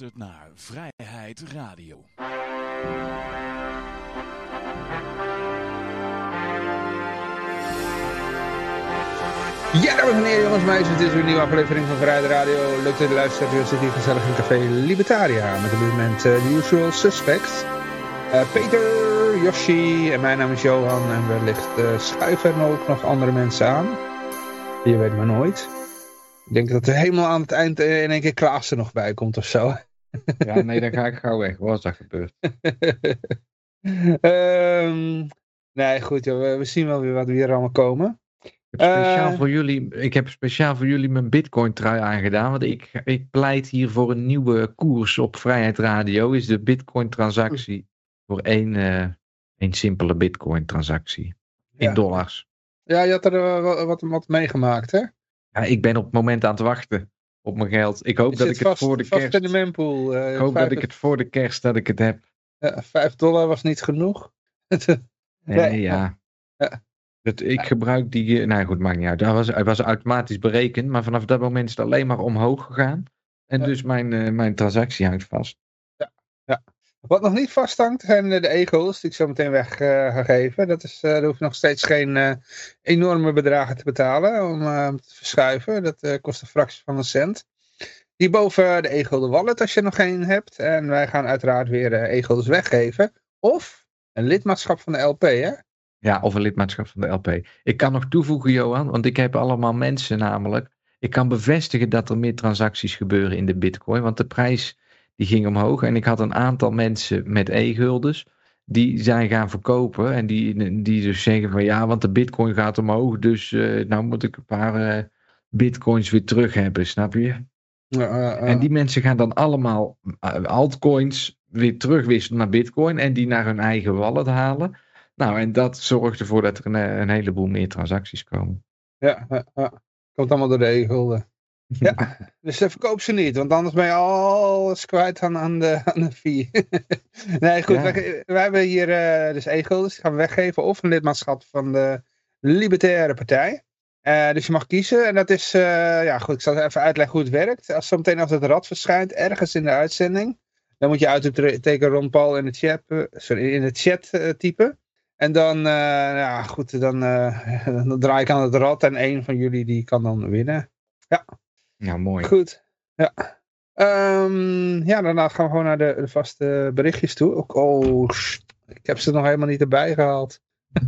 luistert naar Vrijheid Radio. Ja, dames en heren, jongens en meisjes, dit is weer een nieuwe aflevering van Vrijheid Radio. Leuk dat je luistert. We zitten hier gezellig in Café Libertaria met op dit moment de usual suspects. Uh, Peter, Yoshi en mijn naam is Johan en wellicht uh, schuiven ook nog andere mensen aan. Je weet maar nooit. Ik denk dat er helemaal aan het eind in één keer Klaas er nog bij komt of zo. Ja, nee, dan ga ik gauw weg. Wat is dat gebeurd? um, nee, goed, we, we zien wel weer wat we hier allemaal komen. Ik heb speciaal, Eh. voor jullie, ik heb speciaal voor jullie mijn bitcoin trui aangedaan. Want ik, ik pleit hier voor een nieuwe koers op Vrijheid Radio. Is de bitcoin transactie voor één, eh, één simpele bitcoin transactie. In Ja. dollars. Ja, je had er uh, wat, wat, wat meegemaakt, hè? Ja, ik ben op het moment aan het wachten op mijn geld. Ik hoop dat ik het voor de kerst... in de mempool. eh, Ik hoop dat ik het voor de kerst dat ik het heb. ja, vijf dollar was niet genoeg. Nee, ja. ja. Dat, ik gebruik die... eh, Nou goed, maakt niet uit. Hij was, hij was automatisch berekend. Maar vanaf dat moment is het alleen maar omhoog gegaan. En Ja. dus mijn, eh, mijn transactie hangt vast. Wat nog niet vasthangt zijn de egels die ik zo meteen weg eh, ga geven. Dat is, eh, daar hoef nog steeds geen eh, enorme bedragen te betalen om te verschuiven. Dat kost een fractie van een cent. Hierboven de egel de wallet als je nog geen hebt. En wij gaan uiteraard weer egels weggeven. Of een lidmaatschap van de LP, hè? Ja, of een lidmaatschap van de LP. Ik kan nog toevoegen, Johan, want ik heb allemaal mensen namelijk. Ik kan bevestigen dat er meer transacties gebeuren in de bitcoin. Want de prijs die ging omhoog. En ik had een aantal mensen met e-guldens. Die zijn gaan verkopen. En die, die dus zeggen van ja, want de bitcoin gaat omhoog. Dus eh, nou moet ik een paar eh, bitcoins weer terug hebben, snap je? En die mensen gaan dan allemaal eh, altcoins weer terugwisselen naar bitcoin. En die naar hun eigen wallet halen. Nou, en dat zorgt ervoor dat er een, een heleboel meer transacties komen. Ja. Komt allemaal door de e-gulden. Ja, dus verkoop ze niet, want anders ben je alles kwijt aan, aan, de, aan de fee. nee, goed, Ja. wij, wij hebben hier uh, dus e-gulden, die gaan we weggeven. Of een lidmaatschap van de Libertaire Partij. Uh, dus je mag kiezen. En dat is, uh, ja goed, ik zal even uitleggen hoe het werkt. Als zometeen als het rad verschijnt, ergens in de uitzending. Dan moet je uitteken Ron Paul in de chat, sorry, in de chat typen. En dan, ja goed, dan, dan draai ik aan het rad en een van jullie die kan dan winnen. Ja. Ja, mooi. Goed. Ja. Um, ja, daarna gaan we gewoon naar de, de vaste berichtjes toe. Ook, oh, ik heb ze nog helemaal niet erbij gehaald.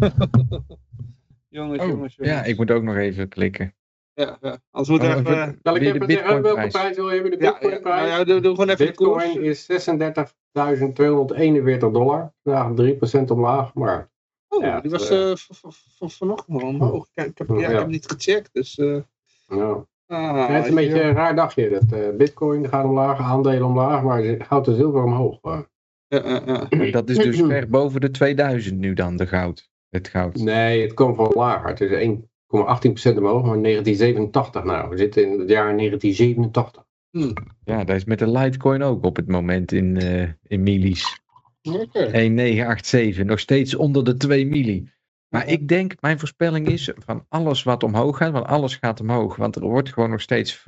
jongens, Oh, jongens, jongens. Ja, ik moet ook nog even klikken. Ja, ja. Anders moet Oh, even... ik Weer de even zeggen welke prijs wil je hebben? De Ja, ja, Bitcoinprijs? nou ja, doe, doe gewoon even. Bitcoin is 36.241 dollar. Ja, 3% omlaag, maar Oh, Ja, die was v- vanochtend al omhoog. Ik, ik heb, ja, ik Ja. heb niet gecheckt, dus... eh ja. Ah, het is een beetje een raar dagje. Dat, eh, Bitcoin gaat omlaag, aandelen omlaag, maar goud en zilver omhoog. Eh. En dat is dus ver boven de 2000 nu dan, de goud. Het goud. Nee, het komt van lager. Het is 1,18% omhoog, maar 1987 nou. We zitten in het jaar 1987. Ja, dat is met de Litecoin ook op het moment in, eh in millies. Oké. 1987, nog steeds onder de 2 milli. Maar ik denk, mijn voorspelling is van alles wat omhoog gaat, want alles gaat omhoog. Want er wordt gewoon nog steeds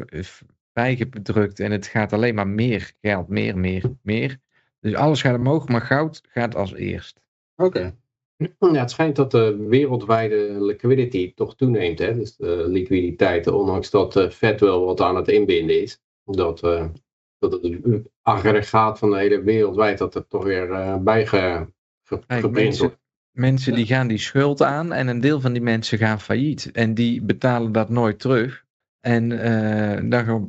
bijgedrukt en het gaat alleen maar meer geld, meer, meer, meer. Dus alles gaat omhoog, maar goud gaat als eerst. Oké. Ja, het schijnt dat de wereldwijde liquidity toch toeneemt. Hè? Dus de liquiditeit, ondanks dat de Fed wel wat aan het inbinden is. Dat, eh, dat het aggregaat van de hele wereldwijd, dat het toch weer eh ge, geprint mensen, wordt. Mensen die gaan die schuld aan en een deel van die mensen gaan failliet. En die betalen dat nooit terug. En eh, dan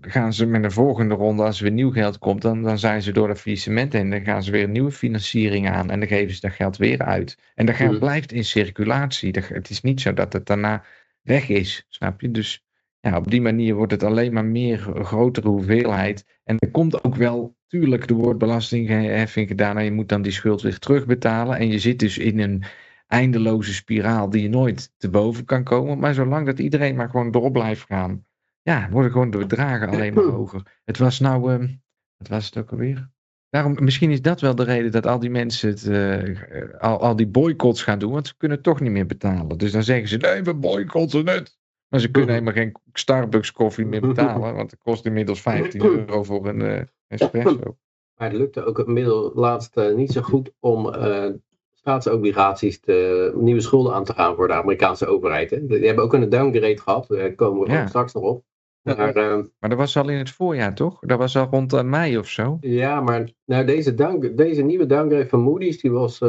gaan- ze met een volgende ronde, als er weer nieuw geld komt, dan, dan zijn ze door dat faillissement heen. Dan gaan ze weer nieuwe financiering aan en dan geven ze dat geld weer uit. En dat geld Hmm. blijft in circulatie. Dat- Het is niet zo dat het daarna weg is, snap je? Dus ja, op die manier wordt het alleen maar meer, een grotere hoeveelheid. En er komt ook wel, tuurlijk, er wordt belastingheffing gedaan en je moet dan die schuld weer terugbetalen. En je zit dus in een eindeloze spiraal die je nooit te boven kan komen. Maar zolang dat iedereen maar gewoon door blijft gaan, ja, worden gewoon de bedragen alleen maar hoger. Het was nou, ehm, wat was het ook alweer? Daarom, misschien is dat wel de reden dat al die mensen het, eh, al, al die boycotts gaan doen, want ze kunnen toch niet meer betalen. Dus dan zeggen ze, nee, we boycotten het. Maar ze kunnen helemaal geen Starbucks koffie meer betalen, want het kost inmiddels 15 euro voor een, eh, Espresso. Maar het lukte ook middel laatst eh, niet zo goed om eh, staatsobligaties te, nieuwe schulden aan te gaan voor de Amerikaanse overheid. Hè. Die hebben ook een downgrade gehad, daar komen we Ja. straks nog op. Maar, eh, Maar dat was al in het voorjaar, toch? Dat was al rond mei of zo. ja, maar nou, deze, down, deze nieuwe downgrade van Moody's, die was,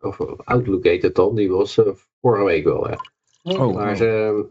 of Outlook heet het dan, die was vorige week wel. Hè. Oh, Maar ze,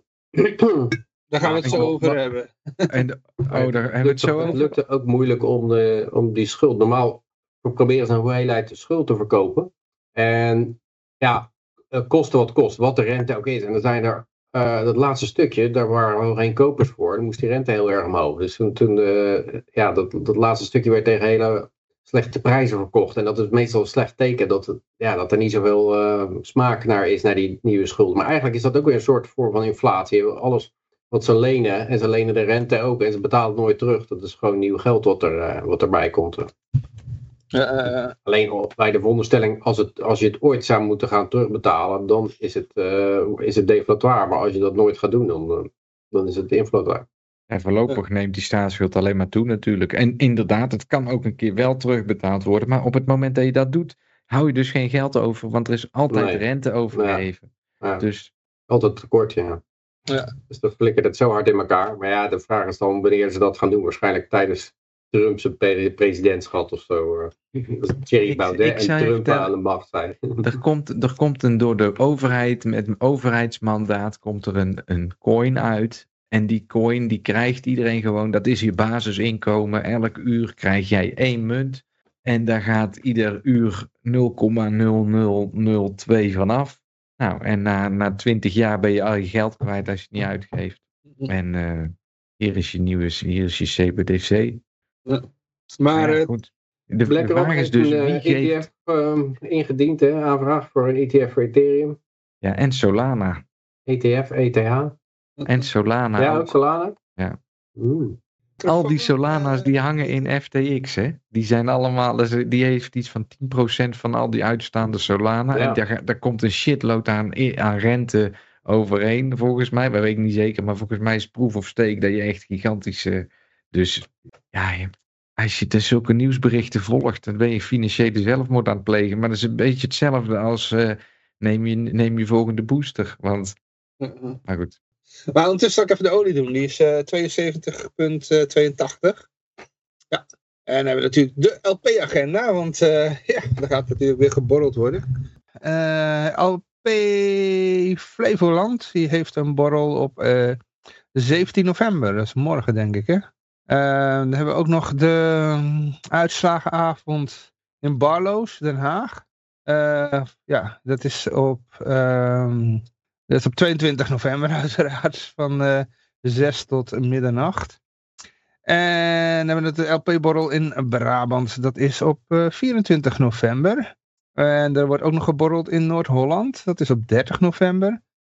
Daar gaan we het zo over hebben. En, oh, daar hebben we het lukte, zo het lukte ook moeilijk om, de, om die schuld. Normaal proberen ze een hoeveelheid schuld te verkopen. En ja, het kost wat kost, wat de rente ook is. En dan zijn er, eh, dat laatste stukje, daar waren al geen kopers voor. Dan moest die rente heel erg omhoog. Dus toen, toen eh, ja, dat, dat laatste stukje werd tegen hele slechte prijzen verkocht. En dat is meestal een slecht teken dat, het, ja, dat er niet zoveel eh, smaak naar is, naar die nieuwe schuld. Maar eigenlijk is dat ook weer een soort vorm van inflatie. Alles wat ze lenen, en ze lenen de rente ook, en ze betalen het nooit terug. Dat is gewoon nieuw geld wat, er, eh, wat erbij komt. Eh, Alleen op, bij de veronderstelling, als, het, als je het ooit zou moeten gaan terugbetalen, dan is het, eh, is het deflatoir. Maar als je dat nooit gaat doen, dan, eh, dan is het inflatoir. En voorlopig neemt die staatsschuld alleen maar toe natuurlijk. En inderdaad, het kan ook een keer wel terugbetaald worden. Maar op het moment dat je dat doet, hou je dus geen geld over. Want er is altijd Nee. rente overgeheven. Ja, Dus Altijd tekort, ja. Ja. Dus dat flikkert het zo hard in elkaar. Maar ja, de vraag is dan wanneer ze dat gaan doen. Waarschijnlijk tijdens Trump's pre- presidentschap of zo. eh. Als Thierry Ik- Baudet ik en zou je Trump vertellen- aan de macht zijn. er komt, er komt een door de overheid, met een overheidsmandaat, komt er een, een coin uit. En die coin, die krijgt iedereen gewoon, dat is je basisinkomen. Elk uur krijg jij één munt. En daar gaat ieder uur 0,0002 vanaf. Nou, en na, na 20 jaar ben je al je geld kwijt als je het niet uitgeeft. En eh, hier is je nieuwe, hier is je CBDC. maar Ja, eh, goed. De, BlackRock vraag is dus, een wie eh, geeft... ETF ehm, ingediend, hè, aanvraag voor een ETF voor Ethereum. Ja, en Solana. ETF, ETH. En Solana ja, ook. Solana? Ja. Oeh. Al die Solana's die hangen in FTX, hè? Die zijn allemaal, dus die heeft iets van 10% van al die uitstaande Solana. Ja. En daar, daar komt een shitload aan, aan rente overheen, volgens mij. Dat weet ik niet zeker, maar volgens mij is proof of stake dat je echt gigantische... Dus ja, als je dus zulke nieuwsberichten volgt, dan ben je financiële zelfmoord aan het plegen. Maar dat is een beetje hetzelfde als eh, neem, je, neem je volgende booster. Want, maar goed. Maar ondertussen zal ik even de olie doen. Die is eh 72,82. Ja. En dan hebben we natuurlijk de LP-agenda. Want eh, ja, daar gaat natuurlijk weer geborreld worden. Eh, LP Flevoland. Die heeft een borrel op eh 17 november. Dat is morgen denk ik hè. Eh, dan hebben we ook nog de mm, uitslagenavond in Barlows, Den Haag. Eh, ja, dat is op... ehm, dat is op 22 november uiteraard, van eh 6 tot middernacht. En dan hebben we de LP-borrel in Brabant, dat is op eh, 24 november. En er wordt ook nog geborreld in Noord-Holland, dat is op 30 november.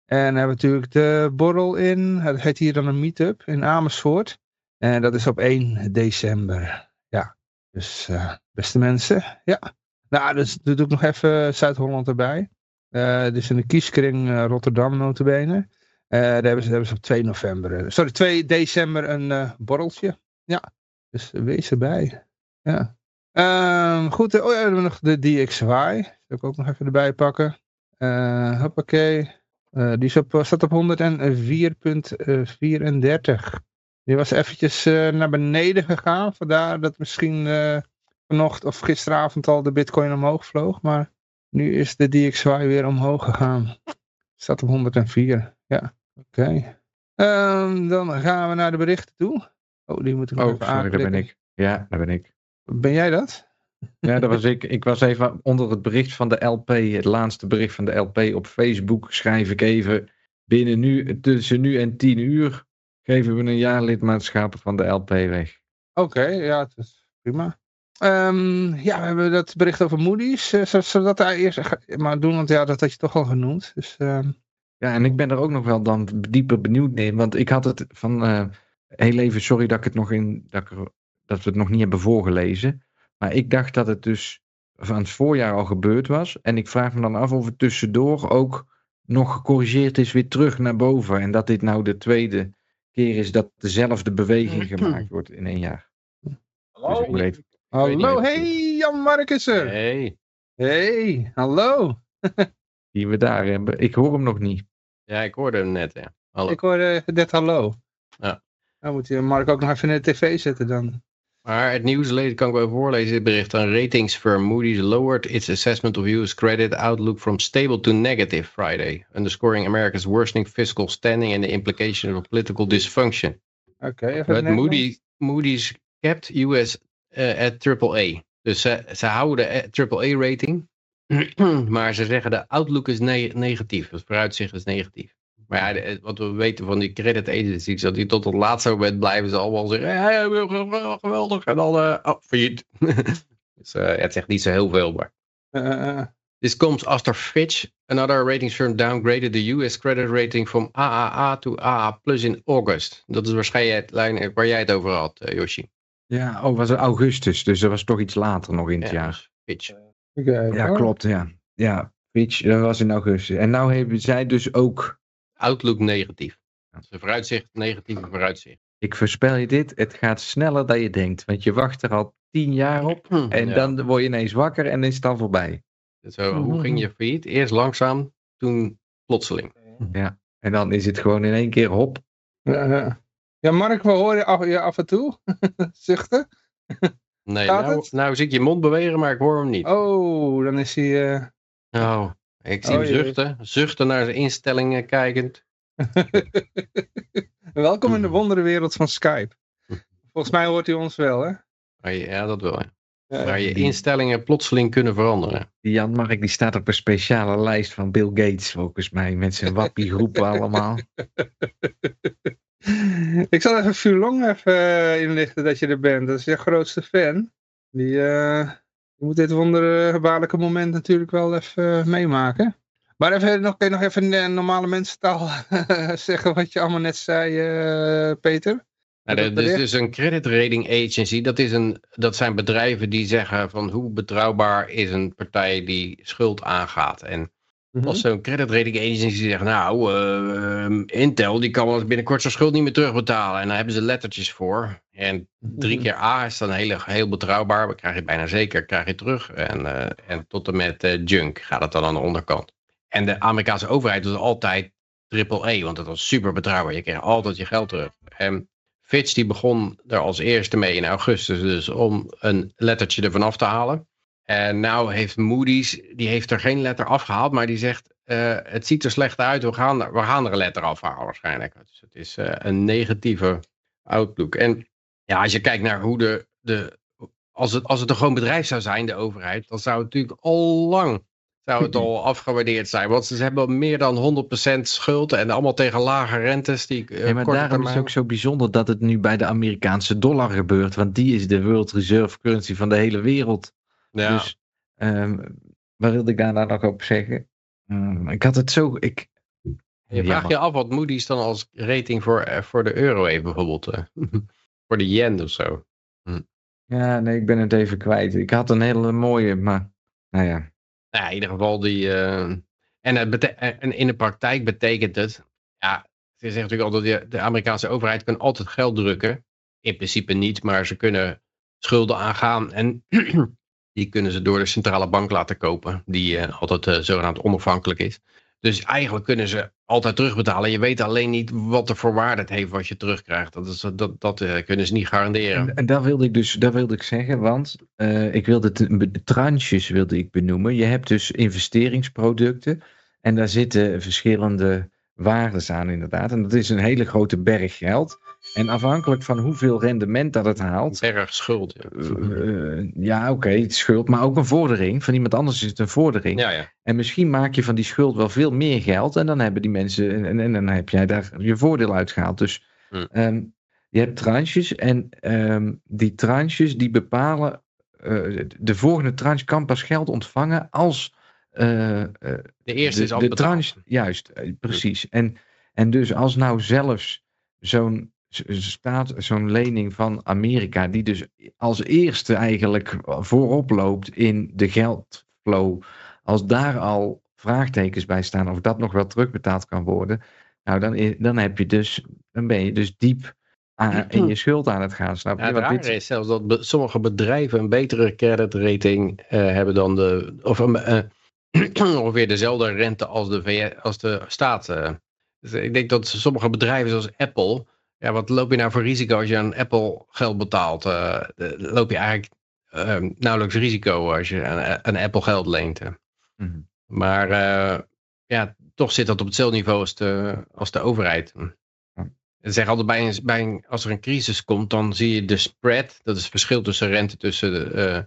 En dan hebben we natuurlijk de borrel in, het heet hier dan een meetup, in Amersfoort. En dat is op 1 december. Ja, dus eh, beste mensen, ja. Nou, dus doe ik nog even Zuid-Holland erbij. Eh, dus in de kieskring eh, Rotterdam notabene. Eh daar, hebben ze, daar hebben ze op 2 november, sorry 2 december een borreltje. Ja, dus wees erbij. Ja. Ehm, goed, oh ja, hebben we nog de DXY. Zal ik ook nog even erbij pakken. Eh hoppakee. Die is op, staat op 104.34. Die was eventjes naar beneden gegaan. Vandaar dat misschien vanochtend of gisteravond al de bitcoin omhoog vloog. Maar nu is de DXY weer omhoog gegaan. Staat op 104. Ja, oké. Ehm, dan gaan we naar de berichten toe. Oh, die moet ik nog Oh, even sorry, daar ben ik. Ja, daar ben ik. Ben jij dat? Ja, dat was ik. Ik was even onder het bericht van de LP, het laatste bericht van de LP op Facebook, schrijf ik even. Binnen nu, tussen nu en 10 uur geven we een jaar lidmaatschap van de LP weg. Oké, ja, het is prima. Ehm, ja, we hebben dat bericht over Moody's. Eh, Zullen zullen we dat daar eerst maar doen? Want ja, dat had je toch al genoemd. Dus, ehm, Ja, en ik ben er ook nog wel dan dieper benieuwd naar, want ik had het van, eh, heel even, sorry dat ik het nog in, dat, ik dat we het nog niet hebben voorgelezen. Maar ik dacht dat het dus van het voorjaar al gebeurd was. En ik vraag me dan af of het tussendoor ook nog gecorrigeerd is weer terug naar boven. En dat dit nou de tweede keer is dat dezelfde beweging gemaakt wordt in één jaar. Dus ik moet even... Hallo, hey, Jan er. Hey. Hey, hallo. Die we daar hebben. Ik hoor hem nog niet. Ja, ik hoorde hem net, ja. Hallo. Ik hoorde net hallo. Ja. Dan moet je Mark ook nog even in de tv zetten dan. Maar het nieuws lezen kan ik wel voorlezen. Dit bericht aan ratingsfirm Moody's lowered its assessment of US credit outlook from stable to negative Friday, underscoring America's worsening fiscal standing and the implication of political dysfunction. Oké, even But het Nederlands. Moody, Moody's kept US uh, at AAA. Dus ze, ze houden de AAA rating, maar ze zeggen de outlook is ne- negatief. Het vooruitzicht is negatief. Maar ja, de- wat we weten van die credit agencies, dat die tot het laatste moment blijven ze allemaal zeggen, ja, geweldig, en dan, eh oh, failliet. dus uh, ja, het zegt niet zo heel veel, maar... Uh, uh, This comes after Fitch, another ratings firm, downgraded the US credit rating from AAA to AA plus in August. Dat is waarschijnlijk waar jij het over had, uh, Yoshi. Ja, oh, was het augustus. Dus dat was toch iets later nog in het Ja, jaar. dus Fitch. oké, Ja, hoor. klopt. Ja, ja Fitch, dat was in augustus. En nou hebben zij dus ook... Outlook negatief. Ze vooruitzicht, negatieve vooruitzicht. Ik voorspel je dit, het gaat sneller dan je denkt. Want je wacht er al tien jaar op. En Ja. dan word je ineens wakker en is het dan voorbij. Zo, hoe ging je failliet? Eerst langzaam, toen plotseling. En dan is het gewoon in één keer hop. Ja, ja. Ja, Mark, we horen je af, je af en toe zuchten. Nee, nou, nou zie ik je mond bewegen, maar ik hoor hem niet. Oh, dan is hij... eh, Oh, ik zie Oh, hem jee. zuchten. Zuchten naar zijn instellingen kijkend. Welkom in de wonderenwereld van Skype. Volgens mij hoort hij ons wel, hè? Je- Ja, dat wel. Ja. Waar je die- instellingen plotseling kunnen veranderen. Die Jan Mark die staat op een speciale lijst van Bill Gates volgens mij. Met zijn wappie groepen allemaal. Ik zal even Fulong even eh, inlichten dat je er bent. Dat is je grootste fan. Die, eh, moet dit wonderbaarlijke moment natuurlijk wel even eh, meemaken. Maar even, nog, kun je nog even in normale mensentaal zeggen wat je allemaal net zei, Peter? Nou, Dat is dus een credit rating agency. Dat, is een, dat zijn bedrijven die zeggen van hoe betrouwbaar is een partij die schuld aangaat. En Mhm. als zo'n credit rating agency zegt, nou, eh, ehm, Intel die kan wel binnenkort zijn schuld niet meer terugbetalen. En daar hebben ze lettertjes voor. En drie Mhm. keer A is dan heel, heel betrouwbaar. Dan krijg je bijna zeker krijg je terug. En, eh, en tot en met eh, junk gaat het dan aan de onderkant. En de Amerikaanse overheid doet altijd triple E, want dat was super betrouwbaar. Je kreeg altijd je geld terug. En Fitch die begon er als eerste mee in augustus dus om een lettertje ervan af te halen. En nou heeft Moody's, die heeft er geen letter afgehaald, maar die zegt eh, het ziet er slecht uit, we gaan, er- we gaan er een letter afhalen waarschijnlijk. Dus het is eh, een negatieve outlook. En ja, als je kijkt naar hoe de, de als, het, als het een gewoon bedrijf zou zijn, de overheid, dan zou het natuurlijk al lang zou het al afgewaardeerd zijn. Want ze hebben meer dan 100% schuld en allemaal tegen lage rentes. Die, Ja, maar daarom is het ook zo bijzonder dat het nu bij de Amerikaanse dollar gebeurt. Want die is de World Reserve Currency van de hele wereld. Ja. Dus ehm, wat wilde ik daar nou nog op zeggen? Ehm, ik had het zo... Ik, Je vraagt je af wat Moody's dan als rating voor, eh, voor de euro heeft bijvoorbeeld. eh. voor de yen of zo. Ja, nee, ik ben het even kwijt. Ik had een hele mooie, maar... Nou ja. Nou ja, in ieder geval die... eh, en, het en in de praktijk betekent het... Ja, ze zegt natuurlijk altijd, de, de Amerikaanse overheid kan altijd geld drukken. In principe niet, maar ze kunnen schulden aangaan. En die kunnen ze door de centrale bank laten kopen. Die eh, altijd eh, zogenaamd onafhankelijk is. Dus eigenlijk kunnen ze altijd terugbetalen. Je weet alleen niet wat de voor waarde het heeft wat je terugkrijgt. Dat, is, dat, dat eh, kunnen ze niet garanderen. En, daar wilde ik dus daar wilde ik zeggen, want ik wilde tranches wilde ik benoemen. Je hebt dus investeringsproducten en daar zitten verschillende waardes aan inderdaad. En dat is een hele grote berg geld. En afhankelijk van hoeveel rendement dat het haalt, Erg schuld. Ja, eh, ja oké, schuld, maar ook een vordering. Van iemand anders is het een vordering. ja. ja. En misschien maak je van die schuld wel veel meer geld. En dan hebben die mensen. En, en, dan heb jij daar je voordeel uitgehaald. Dus Hm. ehm, je hebt tranches. En ehm, die tranches die bepalen. eh, de volgende tranche kan pas geld ontvangen als. eh, De eerste de, is al de betaald. tranche, juist, eh, precies. En, en dus als nou zelfs zo'n staat, zo'n lening van Amerika, die dus als eerste eigenlijk voorop loopt in de geldflow, als daar al vraagtekens bij staan of dat nog wel terugbetaald kan worden, nou dan, dan heb je dus, dan ben je dus diep aan, in je schuld aan het gaan, snap je? Ja, het dit- is zelfs dat be- sommige bedrijven een betere creditrating eh hebben dan de, of een, eh, ongeveer dezelfde rente als de, VS, als de staat. eh. Dus ik denk dat sommige bedrijven zoals Apple, ja, wat loop je nou voor risico als je aan Apple geld betaalt? Eh, loop je eigenlijk eh, nauwelijks risico als je aan, aan Apple geld leent. Mhm. Maar eh, ja, toch zit dat op hetzelfde niveau als de, als de overheid. Ze zeggen altijd, bij een, bij een, als er een crisis komt, dan zie je de spread, dat is het verschil tussen rente tussen de, eh,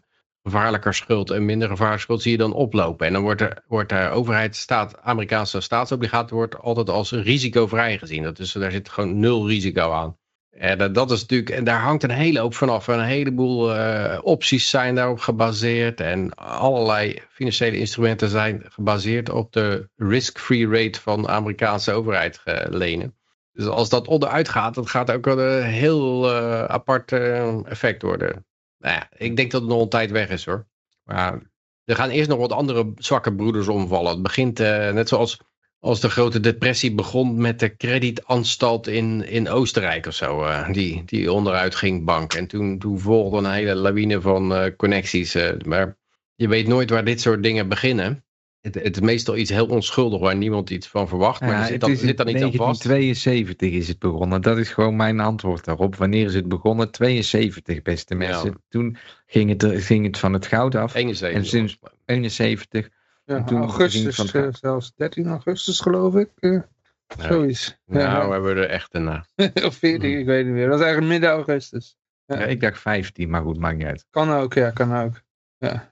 gevaarlijker schuld en minder gevaarlijke schuld, zie je dan oplopen. En dan wordt de, wordt de overheid, staat, Amerikaanse staatsobligatie, wordt altijd als risicovrij gezien. Is, daar zit gewoon nul risico aan. En dat, dat is natuurlijk, en daar hangt een hele hoop vanaf. Een heleboel eh, opties zijn daarop gebaseerd. En allerlei financiële instrumenten zijn gebaseerd op de risk-free rate van Amerikaanse overheid eh, lenen. Dus als dat onderuit gaat, dat gaat ook een heel eh, apart eh, effect worden. Nou ja, ik denk dat het nog een tijd weg is hoor. Maar er gaan eerst nog wat andere zwakke broeders omvallen. Het begint eh, net zoals als de grote depressie begon met de credietanstalt in, in Oostenrijk of zo. eh, die, die onderuit ging bank. En toen, toen volgde een hele lawine van eh, connecties. maar je weet nooit waar dit soort dingen beginnen. Het, het is meestal iets heel onschuldig waar niemand iets van verwacht. Maar Ja, er zit dan, is in zit dan iets aan vast. 1972 is het begonnen. Dat is gewoon mijn antwoord daarop. Wanneer is het begonnen? 72, beste mensen. Toen ging het, ging het van het goud af. 71. En sinds- 71. Ja, En toen ging augustus, het van- eh, zelfs 13 augustus geloof ik. eh, Ja. Zoiets. Nou, Ja. we hebben er echt een... eh, of 14, ik weet niet meer. Dat was eigenlijk midden augustus. Ja, ik dacht 15, maar goed, maakt niet uit. Kan ook, ja, kan ook.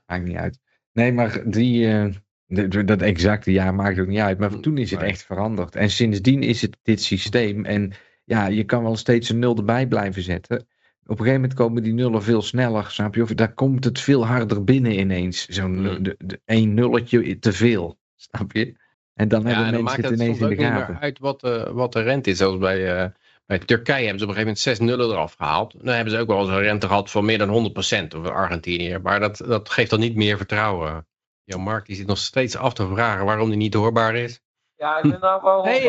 Maakt niet uit. Nee, maar die, eh, dat exacte jaar maakt ook niet uit. Maar toen is het echt veranderd. En sindsdien is het dit systeem. En ja, je kan wel steeds een nul erbij blijven zetten. Op een gegeven moment komen die nullen veel sneller, snap je? Of daar komt het veel harder binnen ineens. Zo'n Mm. één nulletje te veel, snap je? En dan Ja, hebben en dan mensen maakt het ineens in de niet gaten. meer uit wat de, wat de rente is. Zoals bij, eh, bij Turkije hebben ze op een gegeven moment zes nullen eraf gehaald. Dan hebben ze ook wel eens een rente gehad van meer dan 100%. Of Argentinië. Maar dat, dat geeft dan niet meer vertrouwen. Jouw Mark die zit nog steeds af te vragen waarom die niet hoorbaar is. Ja, ik ben nou wel... Hey!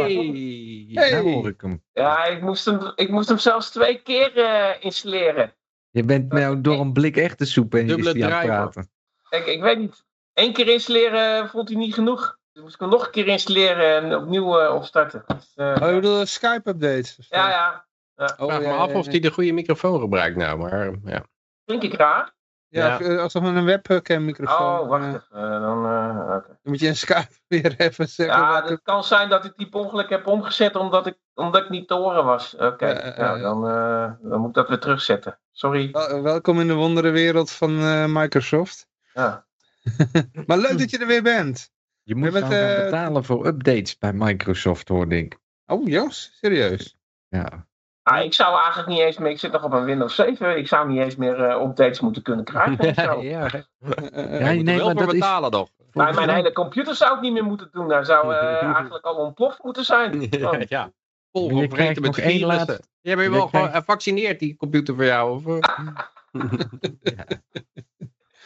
Hey! Nou hoor ik hem. Ja, ik moest hem, ik moest hem zelfs twee keer eh, installeren. Je bent nou door een blik echte soep en is Dubbele die aan het praten. Ik, ik weet niet. Eén keer installeren vond hij niet genoeg. Dus moest ik hem nog een keer installeren en opnieuw eh, opstarten. Dus, eh, Oh, je bedoelt Skype-updates? ja, ja. Oh, Vraag ja, me af ja, of ja. hij de goede microfoon gebruikt nou. Maar ja. Klink ik raar? Ja, eh, alsof met een webcam microfoon. Oh, wacht eh, even. eh, dan, eh, dan moet je in Skype weer even zeggen. Ja, het kan zijn dat ik die per ongeluk heb omgezet omdat ik, omdat ik niet te horen was. Oké, Ja, eh, nou, dan, eh, dan moet ik dat weer terugzetten. Sorry. Wel- welkom in de wonderenwereld van eh, Microsoft. Ja. Maar leuk dat je er weer bent. Je moet bent, gaan gaan betalen voor updates bij Microsoft, hoorde ik. Oh, Jos, serieus. Ja. Ah, ik zou eigenlijk niet eens meer, ik zit nog op een Windows 7, ik zou niet eens meer eh, updates moeten kunnen krijgen. zo. ja, Eh, Ja, eh, nee, nee, wel maar dat is- betalen toch? Maar mijn hele computer zou ik niet meer moeten doen. Daar zou eigenlijk al ontploft moeten zijn. Oh. ja. Je Volgevreten krijgt met nog één laatste- Je bent Je wel krijgt- gevaccineerd, die computer voor jou. Of, eh?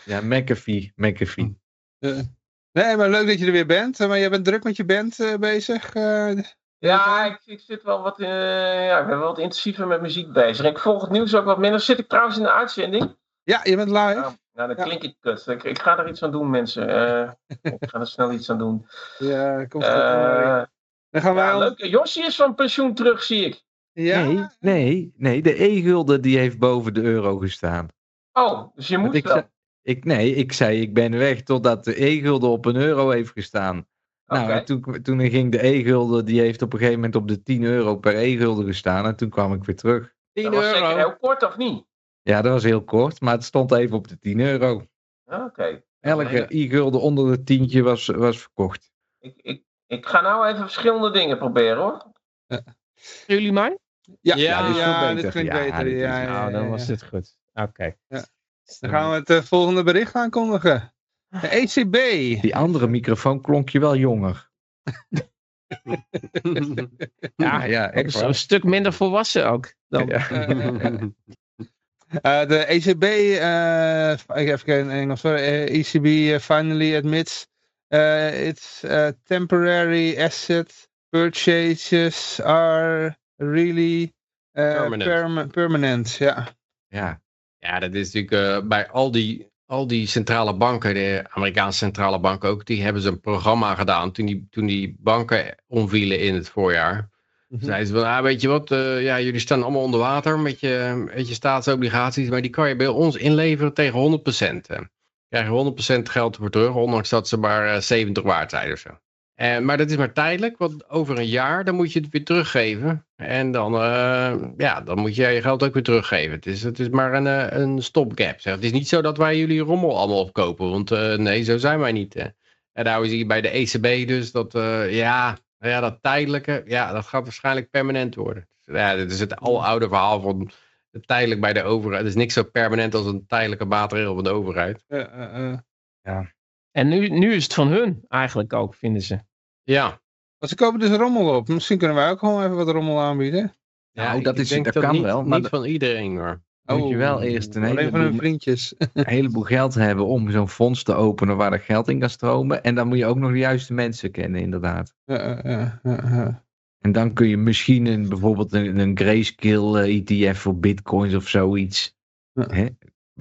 Ja, McAfee, McAfee. Nee, maar leuk dat je er weer bent. Maar jij bent druk met je band eh, bezig. Ja, ik, ik zit wel wat, eh, ja, ik ben wel wat intensiever met muziek bezig. Ik volg het nieuws ook wat minder. Zit ik trouwens in de uitzending? ja, je bent live. Nou, nou dan Ja. klink ik kut. Ik, ik ga er iets aan doen, mensen. Eh, ik ga er snel iets aan doen. Ja, komt goed. Eh, Dan gaan wij ja, al- leuk. Josje is van pensioen terug, zie ik. Ja, Nee, nee, nee, de E-gulden die heeft boven de euro gestaan. Oh, dus je moet ik wel. zei, ik, nee, ik zei ik ben weg totdat de E-gulden op een euro heeft gestaan. Nou, toen, toen ging de E-gulden, die heeft op een gegeven moment op de 10 euro per E-gulden gestaan. En toen kwam ik weer terug. 10 Dat was zeker heel kort, of niet? Ja, dat was heel kort, maar het stond even op de 10 euro. Oké. Elke e-gulden onder de tientje was, was verkocht. Ik, ik, ik ga nou even verschillende dingen proberen, hoor. jullie mij? ja, Ja, ja, dit is veel dit klinkt Ja, beter. dit is- Ja, ja, Nou, dan ja, was ja. het goed. Oké. Dan gaan we het eh, volgende bericht aankondigen. De ECB. Die andere microfoon klonk je wel jonger. Ja, ja, echt een stuk minder volwassen ook. Dan. Ja. Uh, de ECB, uh, ik even kijken in Engels, sorry, uh, ECB uh, finally admits uh, its uh, temporary asset purchases are really Eh, Permanent. perma- permanent, ja. Ja, Ja, dat is natuurlijk eh, bij al die, al die centrale banken, de Amerikaanse centrale banken ook, die hebben ze een programma gedaan toen die, toen die banken omvielen in het voorjaar. Mhm. Zeiden ze van, ah, weet je wat, eh, ja, jullie staan allemaal onder water met je, met je staatsobligaties, maar die kan je bij ons inleveren tegen 100%. Hè. Krijg je 100% geld voor terug, ondanks dat ze maar eh, 70 waard zijn of zo. Eh, maar dat is maar tijdelijk, want over een jaar dan moet je het weer teruggeven. En dan, eh, ja, dan moet je je geld ook weer teruggeven. Het is, het is maar een, eh, een stopgap. Zeg. Het is niet zo dat wij jullie rommel allemaal opkopen, want eh, nee, zo zijn wij niet. Hè. En nou is hier bij de ECB dus dat, eh, ja, nou ja, dat tijdelijke, ja, dat gaat waarschijnlijk permanent worden. Ja, dit is het aloude verhaal van tijdelijk bij de overheid. Het is niks zo permanent als een tijdelijke maatregel van de overheid. Eh, eh, eh. En nu, nu is het van hun eigenlijk ook, vinden ze. Ja, Want ze kopen dus rommel op. Misschien kunnen wij ook gewoon even wat rommel aanbieden. Nou, dat is- dat kan niet, wel, maar Niet van iedereen hoor. moet je wel eerst een Oh, Alleen van hun heleboel, vriendjes. een heleboel geld hebben om zo'n fonds te openen waar dat geld in kan stromen. En dan moet je ook nog de juiste mensen kennen, inderdaad. Ja, ja, ja, ja, ja. En dan kun je misschien een, bijvoorbeeld een, een grayscale eh, ETF voor bitcoins of zoiets hè,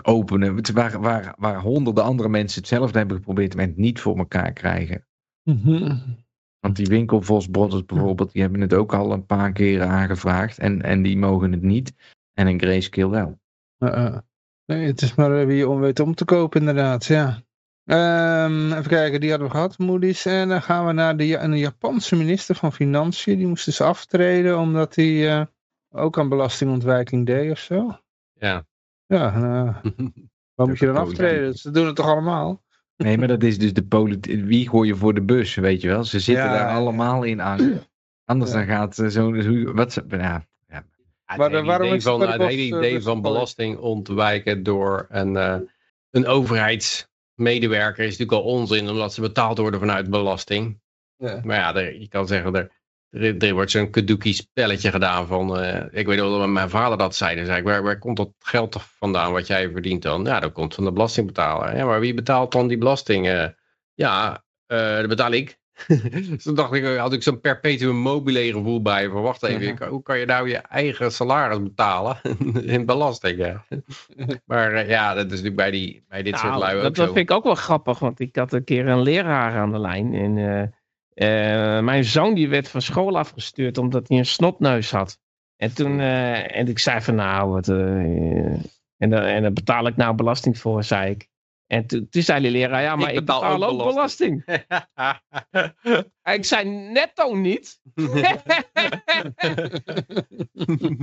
openen. Waar, waar, waar honderden andere mensen hetzelfde hebben geprobeerd en het niet voor elkaar krijgen. Mhm. Want die winkelvosbrothers bijvoorbeeld, die hebben het ook al een paar keer aangevraagd. En, en die mogen het niet. En een grayscale wel. Ja, ja. Nee, het is maar eh, wie je om weet om te kopen inderdaad, ja. Ehm, even kijken, die hadden we gehad, Moody's. En dan gaan we naar de, een Japanse minister van Financiën. Die moest dus aftreden omdat hij eh, ook aan belastingontwijking deed of zo. Ja. Ja, nou, waar moet je dan aftreden? Ze doen het toch allemaal? Nee, maar dat is dus de politiek. Wie gooi je voor de bus, weet je wel? Ze zitten Ja, daar ja. allemaal in angst. Anders Ja. dan gaat eh, zo'n. hoe- Wat, ze- ja, ja. Maar, het eh, hele waarom idee is van, het hele bos, idee eh, van belasting ontwijken door een, eh, een overheidsmedewerker is natuurlijk al onzin, omdat ze betaald worden vanuit belasting. Ja. Maar ja, er- je kan zeggen, er, er, er wordt zo'n kadoekie spelletje gedaan van, eh, ik weet nog dat mijn vader dat zei, dan zei ik, waar, waar komt dat geld vandaan wat jij verdient dan? Ja, dat komt van de belastingbetaler. Ja, maar wie betaalt dan die belasting? Eh, ja, eh, dat betaal ik. dus toen dacht ik, had ik zo'n perpetuum mobile gevoel bij. Van wacht even, Ja. hoe kan je nou je eigen salaris betalen in belasting? hè? maar ja, dat is natuurlijk bij, die, bij dit soort Nou, lui ook dat, zo. dat vind ik ook wel grappig, want ik had een keer een leraar aan de lijn. En eh, mijn zoon die werd van school afgestuurd omdat hij een snotneus had. En toen, eh, en ik zei van nou, wat, eh, en, daar- en betaal ik nou belasting voor, zei ik. En toen, toen zei die leraar, ja, maar ik, betaal, ook belasting. Ik zei netto niet.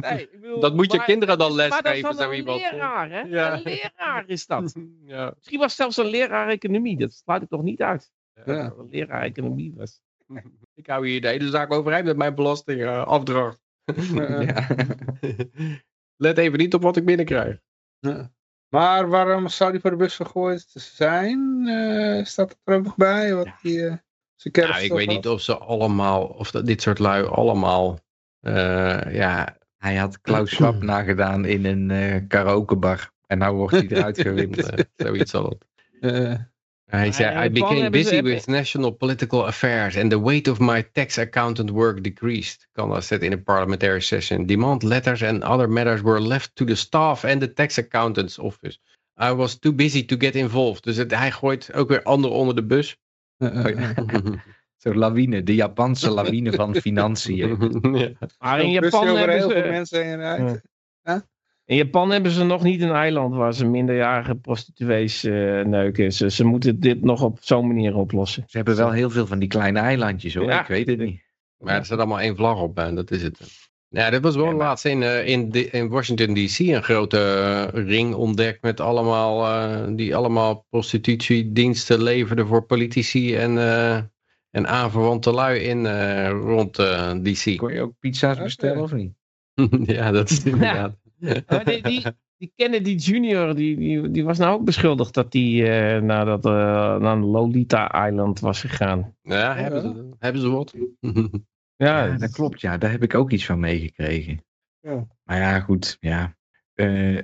nee, ik bedoel, dat moet je maar- kinderen dan Maar dat is lesgeven, zo een iemand. leraar, hè? Ja. Een leraar is dat. ja. Misschien was het zelfs een leraar economie. Dat sluit ik toch niet uit. Ja. Een leraar economie was. Ik hou hier de hele zaak overeind met mijn belastingafdracht. Ja. Let even niet op wat ik binnenkrijg. Ja. Maar waarom zou die voor de bus gegooid zijn? Eh, staat er ook nog bij? Wat die, eh, zijn Nou, ik weet had? niet of ze allemaal, of dat dit soort lui allemaal, eh, ja, Hij had Klaus Schwab nagedaan in een eh karaokebar. En nou wordt hij eruit gewimpt. eh, zoiets zal het. Hij zei, in I became busy hebben- with national political affairs and the weight of my tax accountant work decreased. Canada said in a parliamentary session. Demand letters and other matters were left to the staff and the tax accountant's office. I was too busy to get involved. Dus het, hij gooit ook weer anderen onder de bus. eh, eh, eh. Zo'n lawine, de Japanse lawine van financiën. ja. Maar in Japan, hebben heel veel ze, mensen heen rijdt. In Japan hebben ze nog niet een eiland waar ze minderjarige prostituees eh, neuken. Ze, ze moeten dit nog op zo'n manier oplossen. Ze hebben wel heel veel van die kleine eilandjes hoor. Ja. Ik weet het niet. Maar er staat allemaal één vlag op en dat is het. Ja, dit was wel Ja, maar- laatst in, eh, in, de- in Washington DC een grote eh, ring ontdekt met allemaal, eh, die allemaal prostitutiediensten leverden voor politici en, eh, en aanverwante lui in eh, rond DC. Kon je ook pizza's bestellen of niet? ja, dat is inderdaad. Maar die, die, die Kennedy Jr., die, die, die was nou ook beschuldigd dat hij naar, dat, eh, naar Lolita Island was gegaan. Ja, hebben ze, hebben ze wat? Ja, Ja, dat klopt. Ja, daar heb ik ook iets van meegekregen. Ja. Maar ja, goed. Ja. Eh,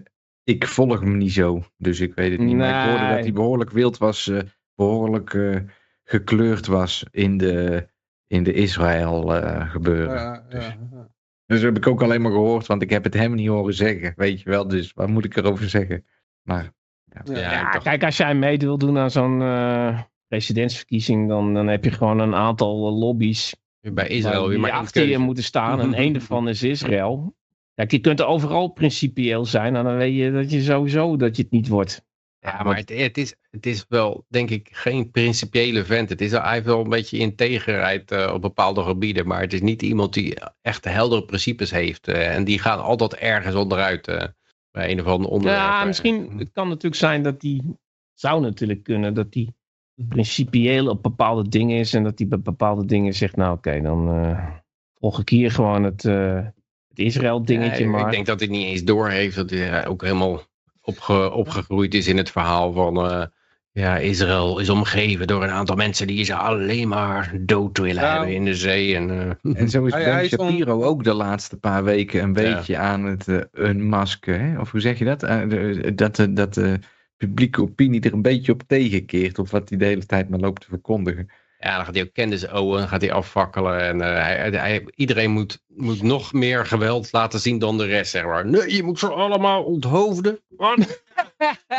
ik volg hem niet zo. Dus ik weet het niet. Maar ik hoorde dat hij behoorlijk wild was. eh, behoorlijk eh, gekleurd was in de, in de Israël eh, gebeuren. Ja, Dus- ja, ja. Dus heb ik ook alleen maar gehoord, want ik heb het hem niet horen zeggen, weet je wel. Dus wat moet ik erover zeggen? Maar Ja, Ja, ik dacht- kijk, als jij mee wil doen aan zo'n eh, presidentsverkiezing, dan, dan heb je gewoon een aantal eh, lobby's bij Israël weer maar achter je moeten staan. En één daarvan is Israël. Kijk, je kunt overal principieel zijn. En dan weet je dat je sowieso dat je het niet wordt. Ja, maar het, het, is, het is wel, denk ik, geen principiële vent. Het is, hij heeft wel een beetje integerheid eh, op bepaalde gebieden. Maar het is niet iemand die echt heldere principes heeft. eh, en die gaan altijd ergens onderuit eh, bij een of ander onderwerp. Ja, misschien het kan natuurlijk zijn dat die zou natuurlijk kunnen dat die principieel op bepaalde dingen is en dat die bij bepaalde dingen zegt, nou oké, dan volg ik hier gewoon het, het Israël dingetje Ja, maar. Ik denk dat hij niet eens doorheeft dat hij ook helemaal opge, opgegroeid is in het verhaal van... eh, ja, Israël is omgeven door een aantal mensen die ze alleen maar dood willen Ja. hebben in de zee. En, eh, En zo is Ben on- Shapiro ook de laatste paar weken een beetje aan het eh unmasken. Hè? Of hoe zeg je dat? Dat, de- dat de publieke opinie er een beetje op tegenkeert. Of wat hij de hele tijd maar loopt te verkondigen. Ja, dan gaat hij ook Owen gaat hij afvakkelen. En eh, hij, hij- iedereen moet, moet nog meer geweld laten zien dan de rest, zeg maar. Nee, je moet ze allemaal onthoofden.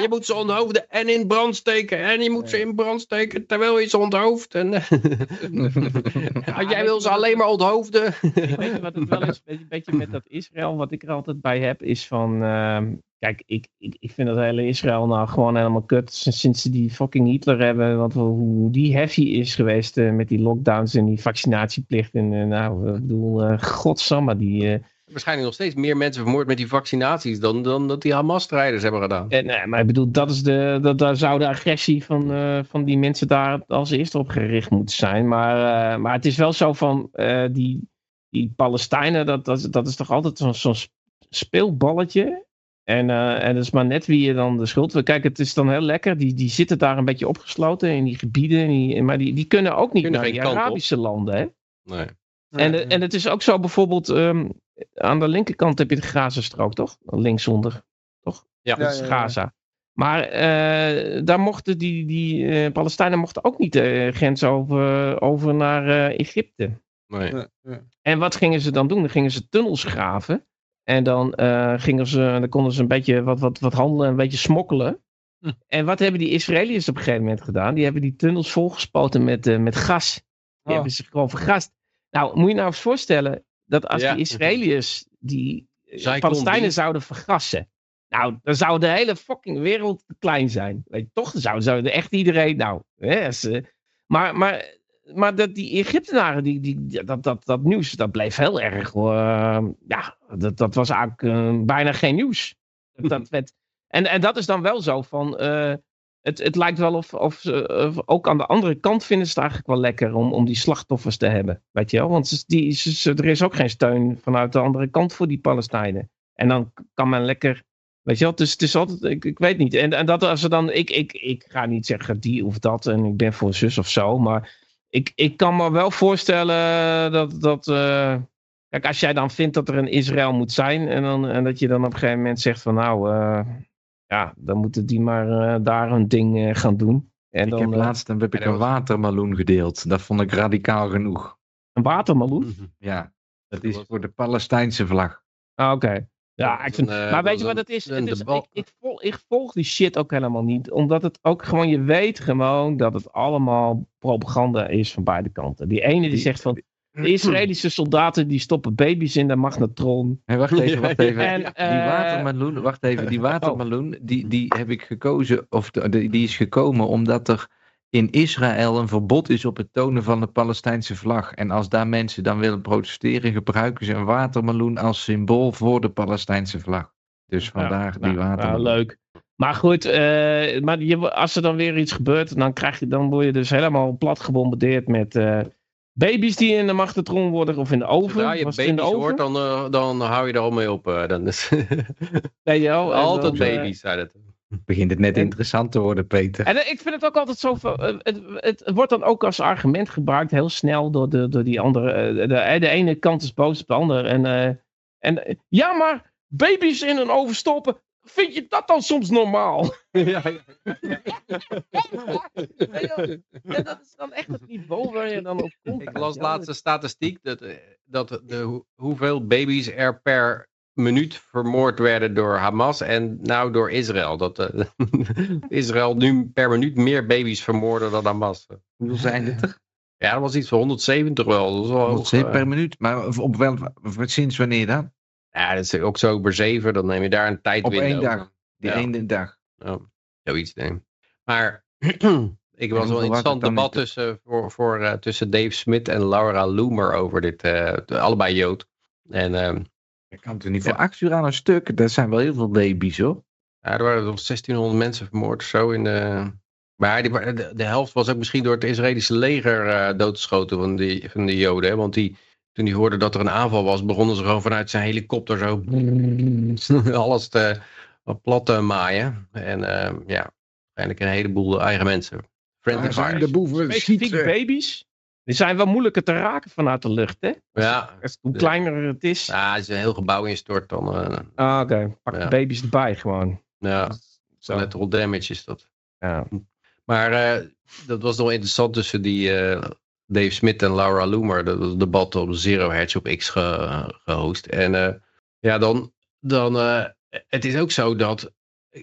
Je moet ze onthoofden en in brand steken. En je moet ze in brand steken terwijl je ze onthoofdt. En, ja, jij wil ze alleen maar onthoofden. Weet je wat het wel is? Een beetje met dat Israël, wat ik er altijd bij heb, is van. ehm, kijk, ik, ik, ik vind dat hele Israël nou gewoon helemaal kut. Sinds, ze die fucking Hitler hebben. Want hoe- die heavy is geweest eh, met die lockdowns en die vaccinatieplicht. En eh, nou, ik bedoel, eh godsamme, die. Waarschijnlijk nog steeds meer mensen vermoord met die vaccinaties dan, dan dat die Hamas-strijders hebben gedaan. En, nee, maar ik bedoel, dat is de, dat, daar zou de agressie van, van die mensen daar als eerste op gericht moeten zijn. Maar, maar het is wel zo van die, die Palestijnen, dat, dat, dat is toch altijd zo'n zo'n speelballetje. En, eh, en dat is maar net wie je dan de schuld wil. Kijk, het is dan heel lekker. Die, die zitten daar een beetje opgesloten in die gebieden. En die, maar die, die kunnen ook niet Kunnen naar die op. Arabische landen. Hè? Nee. En, eh, en het is ook zo bijvoorbeeld, ehm, aan de linkerkant heb je de Gazastrook, toch? Linksonder, toch? Ja. Dat is Ja, ja, ja. Gaza. Maar eh, daar mochten die, die eh, Palestijnen mochten ook niet de grens over, over naar eh, Egypte. Nee. Ja, ja. En wat gingen ze dan doen? Dan gingen ze tunnels graven. En dan, eh, gingen ze, dan konden ze een beetje wat, wat, wat handelen, een beetje smokkelen. Hm. En wat hebben die Israëliërs op een gegeven moment gedaan? Die hebben die tunnels volgespoten met, eh, met gas. Die Oh. hebben ze gewoon vergast. Nou, moet je nou eens voorstellen dat als Ja. die Israëliërs die eh, Zij Palestijnen die- zouden vergassen. Nou, dan zou de hele fucking wereld te klein zijn. Weet je, toch? Dan zou, zou echt iedereen. Nou, hè, maar, maar, maar dat, die Egyptenaren, die, die, dat, dat, dat nieuws, dat bleef heel erg. eh, ja, dat, dat was eigenlijk eh, bijna geen nieuws. Dat, werd, en, en dat is dan wel zo van. eh, het, het lijkt wel of, of, ze, ook aan de andere kant vinden ze het eigenlijk wel lekker om, om die slachtoffers te hebben. Weet je wel? Want ze, die, ze, ze- er is ook geen steun vanuit de andere kant voor die Palestijnen. En dan kan men lekker. Weet je wel, dus het is altijd, ik, ik weet niet. En, en dat als er dan, ik, ik, ik ga niet zeggen die of dat en ik ben voor zus of zo, maar ik, ik kan me wel voorstellen dat, dat eh, kijk, als jij dan vindt dat er een Israël moet zijn en, dan, en dat je dan op een gegeven moment zegt van nou, eh, ja, dan moeten die maar eh, daar een ding gaan doen. En ik dan heb laatst een, heb ik een watermeloen gedeeld. Dat vond ik radicaal genoeg. een watermeloen. Ja, dat is voor de Palestijnse vlag. Ah, Oké. Ja, ik is vind, een, eh, maar weet je wat het is? Het ik, ik, volg, ik volg die shit ook helemaal niet. Omdat het ook gewoon, je weet gewoon dat het allemaal propaganda is van beide kanten. Die ene die Die- zegt van, de Israëlische soldaten die stoppen baby's in de magnetron. Hé, wacht even, wacht even. En, die eh, watermeloen, wacht even, die watermeloen, die, die heb ik gekozen, of die, die is gekomen omdat er in Israël een verbod is op het tonen van de Palestijnse vlag. En als daar mensen dan willen protesteren, gebruiken ze een watermeloen als symbool voor de Palestijnse vlag. Dus vandaar die Nou, watermeloen. nou, leuk. Maar goed, eh, maar je, als er dan weer iets gebeurt, dan, krijg je, dan word je dus helemaal plat gebombardeerd met eh, baby's die in de magnetron worden of in de oven. Zodra je Was het in de baby's oven? hoort, dan, eh, dan hou je er al mee op. dan is wel? En altijd dan, baby's, zei het. Begint het net En- interessant te worden, Peter. En eh, ik vind het ook altijd zo. eh, Het, het, het wordt dan ook als argument gebruikt, heel snel door, de, door die andere. eh, De, de, de ene kant is boos op de andere. En, eh, en ja, maar baby's in een oven stoppen. vind je dat dan soms normaal? ja, Ja, dat is dan echt het niveau waar je dan op komt. Ik las laatst een statistiek dat, dat de, hoe- hoeveel baby's er per minuut vermoord werden door Hamas en nou door Israël. Dat eh, Israël nu per minuut meer baby's vermoorden dan Hamas. Hoeveel zijn het er? Ja, dat was iets van 170 wel. Dat is wel hoog, 107 per minuut. Maar op wel, sinds wanneer dan? Ja, dat is oktober 7, dan neem je daar een tijd Op één dag. Die Ja. ene dag. Ja, zoiets denk ik. Maar ik was wel een interessant debat tussen, voor, voor, eh, tussen Dave Smith en Laura Loomer over dit. eh, allebei Jood. En Dat kan toch niet voor acht uur aan een stuk? Dat zijn wel heel veel baby's hoor. ja, er waren nog 1600 mensen vermoord of zo. In de, maar de, de helft was ook misschien door het Israëlische leger eh, doodgeschoten van die, van die Joden. Hè? Want die, toen die hoorden dat er een aanval was, begonnen ze gewoon vanuit zijn helikopter zo alles te, plat te maaien. En ehm, ja, uiteindelijk een heleboel eigen mensen. Friendly zijn de boeven? Specifiek baby's. Die zijn wel moeilijker te raken vanuit de lucht, hè? Ja, Hoe kleiner het is. ja, als je een heel gebouw instort, dan eh, Ah, oké. Pak Ja. de baby's erbij gewoon. ja, Zo. collateral damage is dat. Ja. Maar eh, dat was nog interessant tussen die eh, Dave Smith en Laura Loomer. Dat was debat op Zero Hedge op X ge- gehost. En ja, dan, dan het is ook zo dat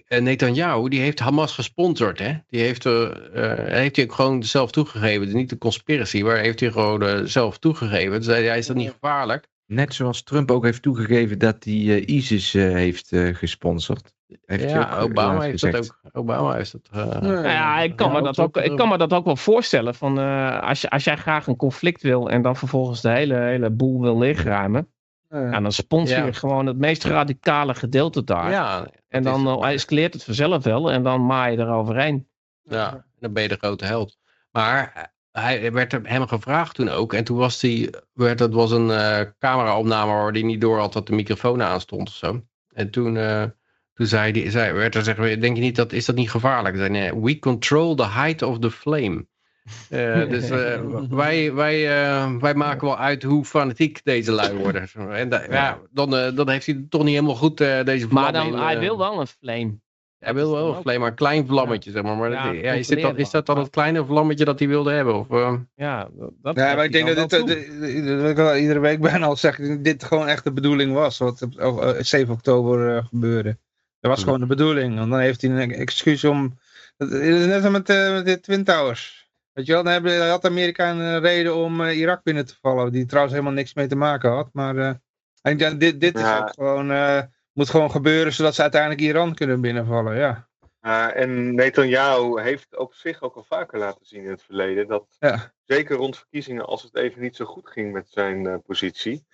Netanyahu, die heeft Hamas gesponsord. Hè? Die heeft, eh, eh, heeft hij ook gewoon zelf toegegeven. Niet de conspiracy, maar heeft hij gewoon eh, zelf toegegeven. Dus hij, hij is dat niet gevaarlijk. Net zoals Trump ook heeft toegegeven dat hij eh, ISIS eh, heeft eh, gesponsord. Heeft ja, ook, Obama eh, heeft gezegd. dat ook. Obama heeft dat. eh, Nou ja, ik kan, Ja, me dat ook, ik kan me dat ook wel voorstellen. Van, eh, als, je, als jij graag een conflict wil en dan vervolgens de hele, hele boel wil leegruimen. Ja, dan sponsor je Ja. gewoon het meest radicale gedeelte daar. ja, en is- dan uh, escaleert het vanzelf wel en dan maai je eroverheen. Ja, dan ben je de grote held. Maar eh, hij werd er- hem gevraagd toen ook. En toen was hij, werd, dat was een eh cameraopname waar hij niet door had dat de microfoon aan stond of zo. En toen, eh, toen zei hij, zei, werd er zeggen, denk je niet dat, is dat niet gevaarlijk? Zei, nee, we control the height of the flame. Eh, dus eh, wij, wij, eh, wij maken wel uit hoe fanatiek deze lui worden. En da- ja, dan, dan heeft hij het toch niet helemaal goed, eh, deze Maar dan, in, hij wil wel een flame. hij wil wel een flame, maar een klein vlammetje, zeg maar. maar Ja, dat- ja, is, dit dan, is dat dan het kleine vlammetje dat hij wilde hebben? Of? Ja, dat Ja, maar ik denk dat dit, dat ik al iedere week bijna al zeg, dat dit gewoon echt de bedoeling was, wat op oh, eh, 7 oktober eh, gebeurde. Dat was gewoon de bedoeling, want dan heeft hij een excuus om, het is net als met, met de Twin Towers. Weet je wel, dan hebben, had Amerika een reden om eh, Irak binnen te vallen, die trouwens helemaal niks mee te maken had. Maar eh, denk, dit, dit is ook gewoon, eh, moet gewoon gebeuren zodat ze uiteindelijk Iran kunnen binnenvallen, ja. En Netanyahu heeft op zich ook al vaker laten zien in het verleden dat Ja. zeker rond verkiezingen, als het even niet zo goed ging met zijn positie,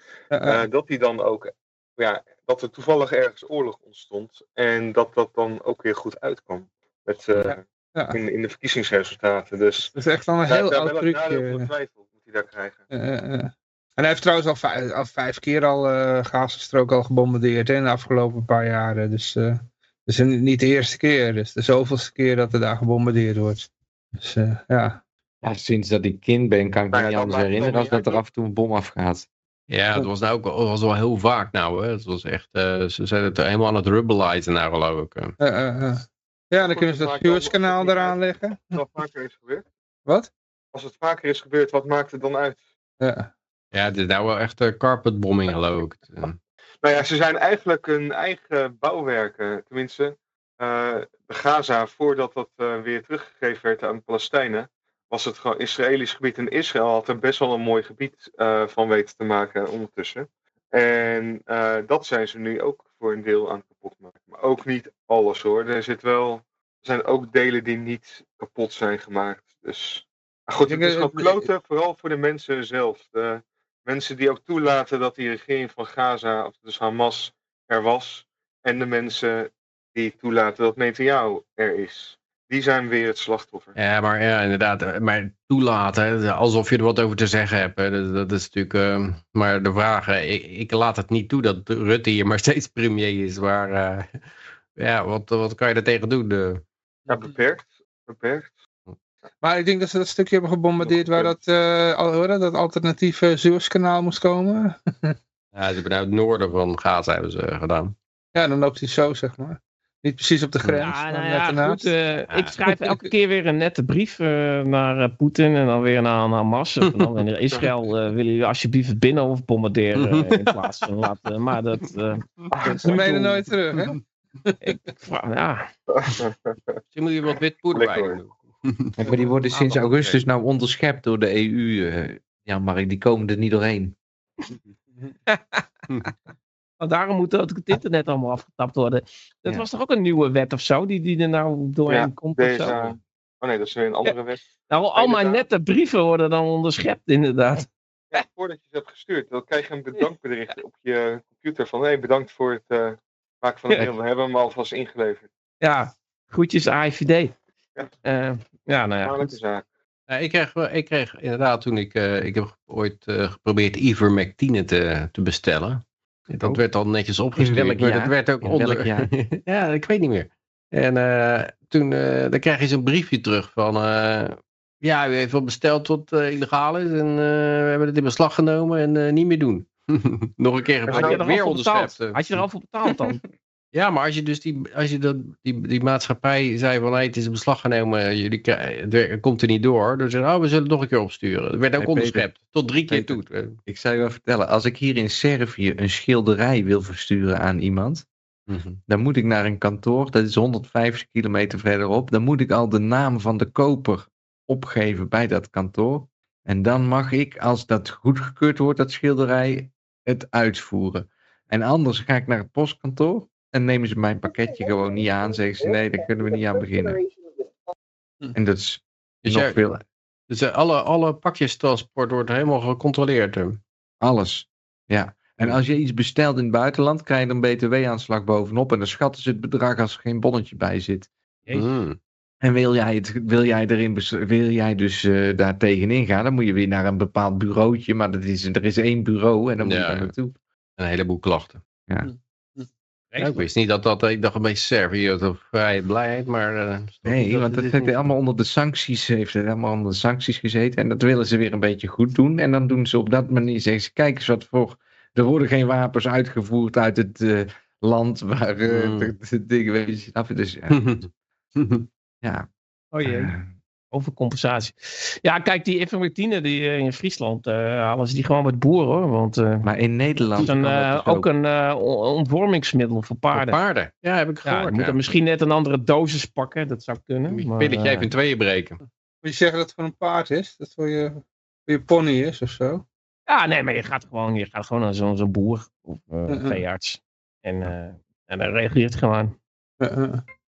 dat hij dan ook, ja, dat er toevallig ergens oorlog ontstond en dat dat dan ook weer goed uitkwam met, uh, Ja, ja. In, in de verkiezingsresultaten. Dus dat is echt dan een daar, heel daar oud wel trucje. voor twijfel moet hij daar krijgen. Eh, eh, eh. En hij heeft trouwens al vijf, al vijf keer al uh, Gazastrook al gebombardeerd hè, in de afgelopen paar jaren. Dus, uh, dus niet de eerste keer, dus de zoveelste keer dat er daar gebombardeerd wordt. Dus uh, ja. ja. Sinds dat ik kind ben kan ik me ja, niet anders herinneren als wel dat er af en toe een bom afgaat. Ja, het was nou ook dat was wel heel vaak nou. Hè. Het was echt, uh, ze zijn het helemaal aan het rubbelizen nou geloof ik. Ja, dan kunnen ze dat Suezkanaal eraan leggen. Wat vaker is gebeurd? Wat? Als het vaker is gebeurd, wat maakt het dan uit? Ja. Ja, is nou wel echt uh, carpetbombing geloof ik. Nou ja, ze zijn eigenlijk hun eigen bouwwerken, tenminste uh, Gaza, voordat dat uh, weer teruggegeven werd aan de Palestijnen, was het gewoon Israëlisch gebied. En Israël had er best wel een mooi gebied uh, van weten te maken ondertussen. En uh, dat zijn ze nu ook voor een deel aan kapot maken. Maar ook niet alles hoor. Er, zit wel, er zijn ook delen die niet kapot zijn gemaakt. Dus maar goed, het is gewoon kloten, vooral voor de mensen zelf. De mensen die ook toelaten dat die regering van Gaza, of dus Hamas, er was. En de mensen die toelaten dat Netanyahu er is. Die zijn weer het slachtoffer. Ja, maar ja, inderdaad. Maar toelaten, alsof je er wat over te zeggen hebt. Hè. Dat, dat, is natuurlijk. Uh, maar de vraag, ik, ik, laat het niet toe dat Rutte hier maar steeds premier is. Maar uh, ja, wat, wat kan je er tegen doen? De... Ja, beperkt. Beperkt. Maar ik denk dat ze dat stukje hebben gebombardeerd waar dat, uh, dat alternatieve Suezkanaal moest komen. ja, ze hebben nou het noorden van Gaza hebben ze gedaan. Ja, dan loopt hij zo, zeg maar. Niet precies op de grens, Ja, maar nou ja, goed, eh, ik schrijf elke keer weer een nette brief eh, naar eh, Poetin en dan weer naar Hamas. En dan weer naar Israël eh, willen jullie alsjeblieft het binnenhof bombarderen in plaats van laten. Maar dat, eh, Ze menen nooit terug, hè? ik, ja, Misschien moet je wat wit poeder bij doen. Maar die worden Ah, sinds dat augustus nou onderschept door de EU. eh ja, Mark, die komen er niet doorheen. want daarom moet ook het internet allemaal afgetapt worden. Dat Ja. was toch ook een nieuwe wet of zo, die, die er nou doorheen Ja, komt of Deze, zo? oh nee, dat is weer een andere wet. Nou, al mijn nette brieven worden dan onderschept inderdaad. Ja, voordat je ze hebt gestuurd, dan krijg je een bedankbericht op je computer van hey, bedankt voor het eh, maken van de mail. We hebben hem alvast ingeleverd. Ja, groetjes AIVD. Ja. Eh, ja, nou ja, zaak. Ja, ik, kreeg, wel- ik kreeg inderdaad toen ik, eh, ik heb ooit eh, geprobeerd ivermectine te, te bestellen. Dat Oh. werd dan netjes opgestuurd, maar jaar? dat werd ook In onder... welk jaar? ja, ik weet niet meer. En eh, toen eh, dan krijg je zo'n briefje terug van... eh, ja, u heeft wel besteld wat eh, illegaal is en eh, we hebben het in beslag genomen en eh, niet meer doen. Nog een keer Had je geprobeerd, er al weer onderschept. Had je er al voor betaald dan? Ja, maar als je dus die, als je dat, die, die maatschappij zei van hey, het is in beslag genomen, jullie, komt er niet door. Dan zeggen oh, we zullen het nog een keer opsturen. Dat werd ook Hey, onderschept. Tot drie keer toe. Ik zou je wel vertellen, als ik hier in Servië een schilderij wil versturen aan iemand, dan moet ik naar een kantoor, dat is 150 kilometer verderop, dan moet ik al de naam van de koper opgeven bij dat kantoor. En dan mag ik, als dat goedgekeurd wordt, dat schilderij, het uitvoeren. En anders ga ik naar het postkantoor en nemen ze mijn pakketje gewoon niet aan. Zeggen ze nee, daar kunnen we niet aan beginnen. En dat is Dus, nog jij- veel, dus eh, alle, alle pakjestransport wordt helemaal gecontroleerd. hè? alles. Ja. En als je iets bestelt in het buitenland, krijg je een btw-aanslag bovenop. En dan schatten ze het bedrag als er geen bonnetje bij zit. Hmm. En wil jij, het, wil jij, erin, wil jij dus eh daar tegenin gaan, dan moet je weer naar een bepaald bureautje. Maar dat is, er is één bureau en dan moet je daar naartoe. Een heleboel klachten. Ja. Ja, ik wist niet dat dat, ik dacht een beetje Servië of vrijheid, blijheid, maar... eh, Nee, want dat heeft niet- allemaal onder de sancties, heeft het allemaal onder de sancties gezeten. En dat willen ze weer een beetje goed doen. En dan doen ze op dat manier, zeggen ze, kijk eens wat voor, er worden geen wapens uitgevoerd uit het eh, land waar eh, Hmm. de, de dingen? Dus ja, ja. Oh jee, overcompensatie. Ja, kijk, die ivermectine die, eh, in Friesland, eh halen ze die gewoon met boeren hoor. Want eh maar in het Nederland is een, ook een on- ontwormingsmiddel voor Voor paarden. paarden. Ja, heb ik Ja, gehoord. je moet ja. er misschien net een andere dosis pakken, dat zou kunnen. Maar, pilletje even in tweeën breken. Moet je zeggen dat het voor een paard is? Dat het voor je, voor je pony is of zo? Ja, nee, maar je gaat gewoon, je gaat gewoon naar zo'n zo'n boer of eh Mhm. veearts. En, eh en dan reageert het gewoon. Eh, eh.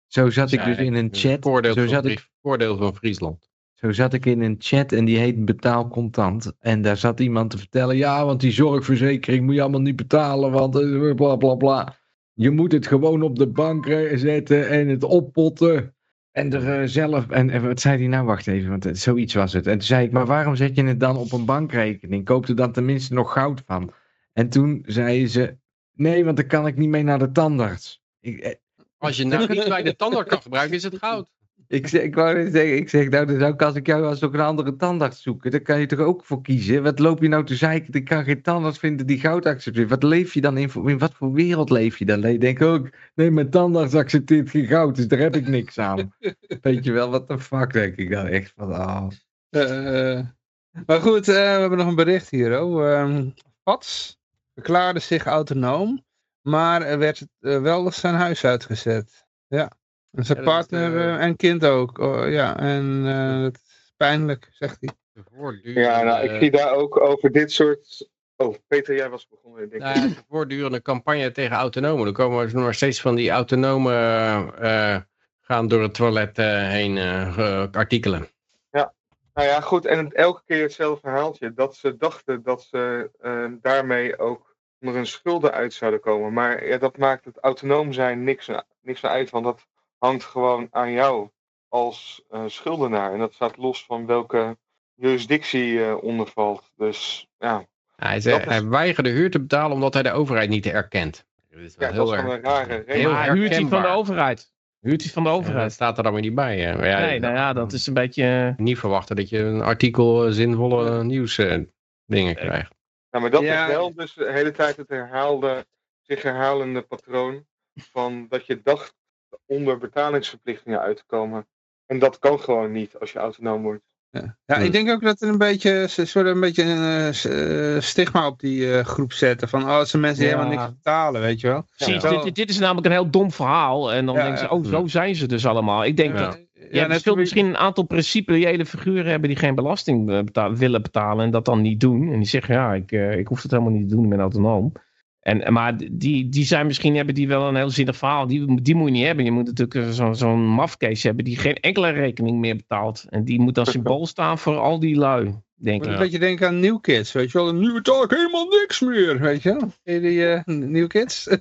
Zo zat ik dus in een chat. Zo zat ik voordeel van Friesland. Zo zat ik in een chat en die heet Betaal Contant. En daar zat iemand te vertellen, ja, want die zorgverzekering moet je allemaal niet betalen, want eh, bla bla bla. Je moet het gewoon op de bank eh, zetten en het oppotten. En er eh, zelf, en, en wat zei hij nou? Wacht even, want zoiets was het. En toen zei ik, maar waarom zet je het dan op een bankrekening? Koop er dan tenminste nog goud van. En toen zei ze, nee, want dan kan ik niet mee naar de tandarts. Ik, Als je nou niet bij de tandarts kan gebruiken, is het goud. Ik, zeg, ik wou net zeggen, ik zeg, nou, dan zou ik als ik jou was ook een andere tandarts zoeken. Daar kan je toch ook voor kiezen? Wat loop je nou te zeiken? Ik kan geen tandarts vinden die goud accepteert. Wat leef je dan in? In wat voor wereld leef je dan? Ik denk ook, nee, mijn tandarts accepteert geen goud, dus daar heb ik niks aan. Weet je wel, wat de fuck, denk ik dan echt van, oh. Eh, eh. maar goed, eh, we hebben nog een bericht hier. Oh. Ehm, Pats verklaarde zich autonoom, maar er werd eh, wel zijn huis uitgezet. Ja. En zijn Ja, partner de- eh, en kind ook. Oh, ja, en eh, is pijnlijk, zegt hij. Ja, nou, ik zie daar ook over dit soort... Oh, Peter, jij was begonnen, denk ik. nou ja, de voortdurende campagne tegen autonomen. Er komen er maar steeds van die autonome eh, gaan door het toilet eh, heen eh, artikelen. Nou ja, goed. En het- elke keer hetzelfde verhaaltje. Dat ze dachten dat ze eh, daarmee ook onder hun schulden uit zouden komen. Maar ja, dat maakt het autonoom zijn niks, niks meer uit. Want dat hangt gewoon aan jou als eh, schuldenaar. En dat staat los van welke jurisdictie eh ondervalt. Dus ja, Hij, zei, Dat is- hij weigerde huur te betalen omdat hij de overheid niet erkent. Dat is wel ja dat is heel gewoon erg- een rare reden. huurt hij van de overheid? Huurt hij van de Ja, dat overheid? staat er dan weer niet bij. hè. Ja, nee, nou ja, dat is een beetje... eh, Niet verwachten dat je een artikel zinvolle nieuws eh, dingen krijgt. Ja, maar dat Ja. is wel dus de hele tijd het herhaalde, zich herhalende patroon van dat je dacht onder betalingsverplichtingen uit te komen. En dat kan gewoon niet als je autonoom wordt. Ja. ja, ik denk ook dat er een beetje, ze een beetje een eh, eh, stigma op die eh, groep zetten. Van, oh, het zijn mensen die Ja. helemaal niks betalen, weet je wel. Precies, Ja. dit, dit is namelijk een heel dom verhaal. En dan Ja, denken ze, ja. oh, zo zijn ze dus allemaal. Ik denk Ja. dat Ja, je net zult misschien een aantal principiële figuren hebben die geen belasting eh, beta- willen betalen en dat dan niet doen. En die zeggen, ja, ik, eh, ik hoef het helemaal niet te doen, ik ben autonoom. En, maar die, die zijn misschien, hebben die wel een heel zinnig verhaal. Die, die moet je niet hebben. Je moet natuurlijk eh, zo- zo'n mafcase hebben die geen enkele rekening meer betaalt. En die moet als symbool staan voor al die lui, denk ik. een beetje denken aan New Kids, weet je wel. Nu betaal ik helemaal niks meer, weet je wel. Je die eh, New Kids?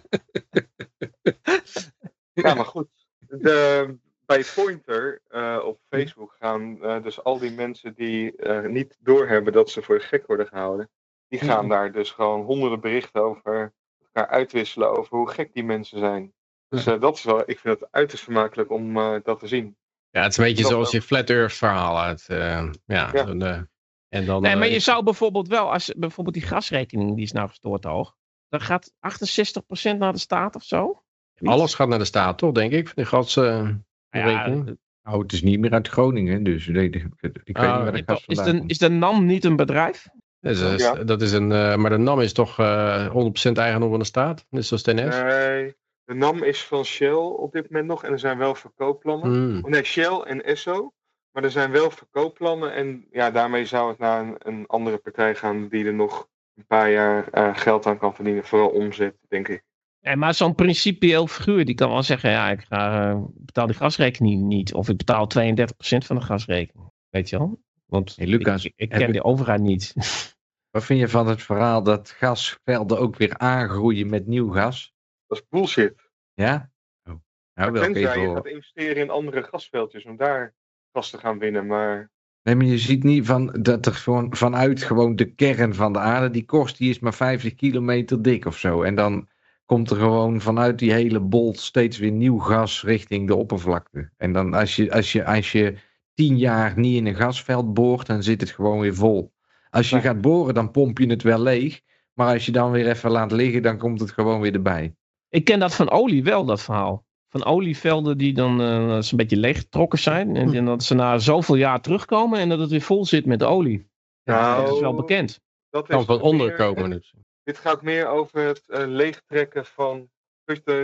Ja, maar goed. De, bij Pointer eh, op Facebook gaan eh, dus al die mensen die eh, niet doorhebben dat ze voor de gek worden gehouden. Die gaan daar dus gewoon honderden berichten over elkaar uitwisselen over hoe gek die mensen zijn. Dus eh, dat is wel, ik vind het uiterst vermakelijk om eh, dat te zien. Ja, het is een beetje Dat zoals wel. je Flat Earth verhaal uit. eh, ja, Ja. zo'n, eh, en dan, Nee, maar je zou bijvoorbeeld wel, als bijvoorbeeld die gasrekening die is nou gestoord hoog. Dan gaat 68% naar de staat of zo. alles gaat naar de staat, toch, denk ik? Van die gas, eh, Ja, rekening. Nou, het is niet meer uit Groningen, dus ik, ik, weet niet Ah, waar de gas is, de, is de NAM niet een bedrijf? Dat is, eh, Ja. dat is een, eh, maar de NAM is toch eh 100% eigendom van de staat, net zoals. Nee, de NAM is van Shell op dit moment nog en er zijn wel verkoopplannen. Hmm. Oh, nee, Shell en Esso. Maar er zijn wel verkoopplannen en ja, daarmee zou het naar een, een andere partij gaan die er nog een paar jaar eh, geld aan kan verdienen. Vooral omzet, denk ik. Ja, maar zo'n principieel figuur die kan wel zeggen, ja, ik ga, eh, betaal die gasrekening niet. Of ik betaal 32% van de gasrekening. Weet je wel? Want Hey, Lucas, ik, ken die overheid niet. Wat vind je van het verhaal dat gasvelden ook weer aangroeien met nieuw gas? Dat is bullshit. Ja? Oh. Nou, Tenzij even je gaat investeren in andere gasveldjes om daar gas te gaan winnen. Maar Nee, maar je ziet niet van, dat er gewoon vanuit gewoon de kern van de aarde, die korst die is maar 50 kilometer dik of zo. En dan komt er gewoon vanuit die hele bolt steeds weer nieuw gas richting de oppervlakte. En dan als je, als je, als je tien jaar niet in een gasveld boort, dan zit het gewoon weer vol. Als je Ja. gaat boren, dan pomp je het wel leeg. Maar als je dan weer even laat liggen, dan komt het gewoon weer erbij. ik ken dat van olie wel, dat verhaal. Van olievelden die dan eh, een beetje leeggetrokken zijn. En, en dat ze na zoveel jaar terugkomen en dat het weer vol zit met olie. Nou, dat is wel bekend. dat kan is van onder meer- komen. Dus. Dit gaat meer over het eh, leegtrekken van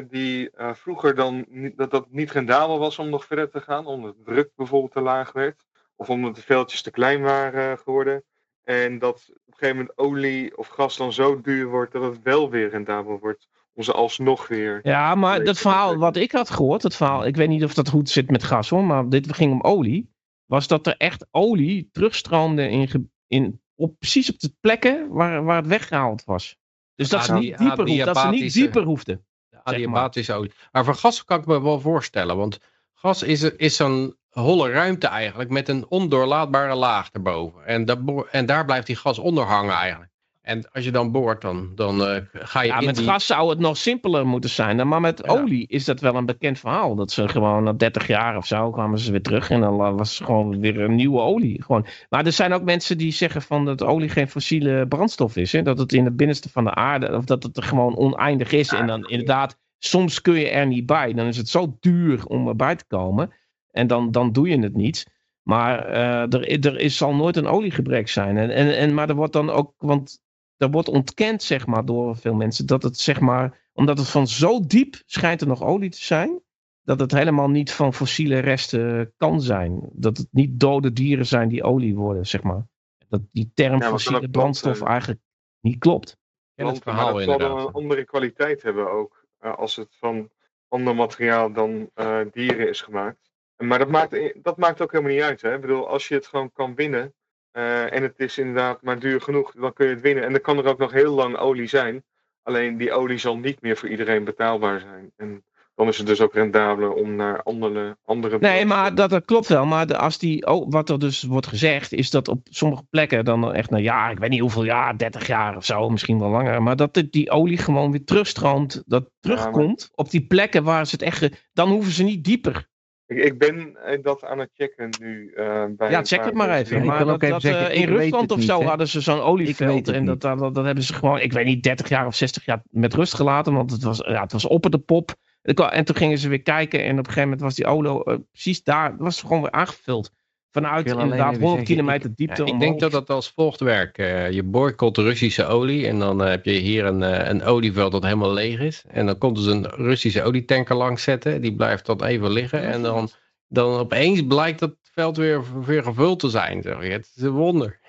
die eh, vroeger dan niet, dat dat niet rendabel was om nog verder te gaan. Omdat de druk bijvoorbeeld te laag werd. Of omdat de veldjes te klein waren eh, geworden. En dat op een gegeven moment olie of gas dan zo duur wordt dat het wel weer rendabel wordt. Om ze alsnog weer. Ja, maar dat verhaal wat ik had gehoord, dat verhaal, ik weet niet of dat goed zit met gas hoor, maar dit ging om olie. Was dat er echt olie terugstroomde in, in, op, precies op de plekken waar, waar het weggehaald was. Dus dat, Ah, ze die- niet ah, dieper, die hoefden, dat ze niet dieper hoefden. Adiabatische olie. Maar voor gas kan ik me wel voorstellen. Want gas is, is zo'n holle ruimte eigenlijk met een ondoorlaatbare laag erboven. En, en daar blijft die gas onder hangen eigenlijk. En als je dan boort, dan, dan eh, ga je Ja, in met die... gas zou het nog simpeler moeten zijn. Maar met Ja. olie is dat wel een bekend verhaal. Dat ze gewoon na 30 jaar of zo kwamen ze weer terug. En dan was het gewoon weer een nieuwe olie. Gewoon. Maar er zijn ook mensen die zeggen van dat olie geen fossiele brandstof is. Hè? Dat het in het binnenste van de aarde, of dat het er gewoon oneindig is. En dan inderdaad, soms kun je er niet bij. Dan is het zo duur om erbij te komen. En dan, dan doe je het niet. Maar eh, er, er is, zal nooit een oliegebrek zijn. En, en, en, maar er wordt dan ook, want er wordt ontkend, zeg maar, door veel mensen, dat het, zeg maar, omdat het van zo diep schijnt er nog olie te zijn, dat het helemaal niet van fossiele resten kan zijn. Dat het niet dode dieren zijn die olie worden, zeg maar. Dat die term fossiele brandstof planten. eigenlijk niet klopt. ken het verhaal maar dat zal dan een andere kwaliteit hebben ook. eh, als het van ander materiaal dan eh, dieren is gemaakt. Maar dat maakt, dat maakt ook helemaal niet uit. Hè? Ik bedoel, als je het gewoon kan winnen. Eh, en het is inderdaad maar duur genoeg, dan kun je het winnen. En dan kan er ook nog heel lang olie zijn. Alleen die olie zal niet meer voor iedereen betaalbaar zijn. En dan is het dus ook rendabeler om naar andere. andere Nee, maar dat, dat klopt wel. Maar de, als die, oh, wat er dus wordt gezegd, is dat op sommige plekken dan echt, nou ja, ik weet niet hoeveel jaar, 30 jaar of zo, misschien wel langer. Maar dat die olie gewoon weer terugstroomt, dat terugkomt op die plekken waar ze het echt, dan hoeven ze niet dieper. Ik, ik ben eh, dat aan het checken nu. eh, bij Ja, check het maar even. ik Maar wil ook dat, even dat, zeggen, eh, in Rusland of zo niet, hadden ze zo'n olieveld. En dat, dat, dat hebben ze gewoon, ik weet niet, 30 jaar of 60 jaar met rust gelaten. Want het was, ja, het was op de pop. En toen gingen ze weer kijken en op een gegeven moment was die Olo eh, precies daar, was gewoon weer aangevuld. Vanuit inderdaad even 100 zeggen, kilometer ik- diepte Ik omhoog. denk dat dat als volgt werkt. Eh, je boycott Russische olie en dan eh, heb je hier een, eh, een olieveld dat helemaal leeg is. En dan komt dus een Russische olietanker langs zetten. Die blijft dan even liggen. En dan, dan opeens blijkt dat veld weer, weer gevuld te zijn. Zeg. Het is een wonder.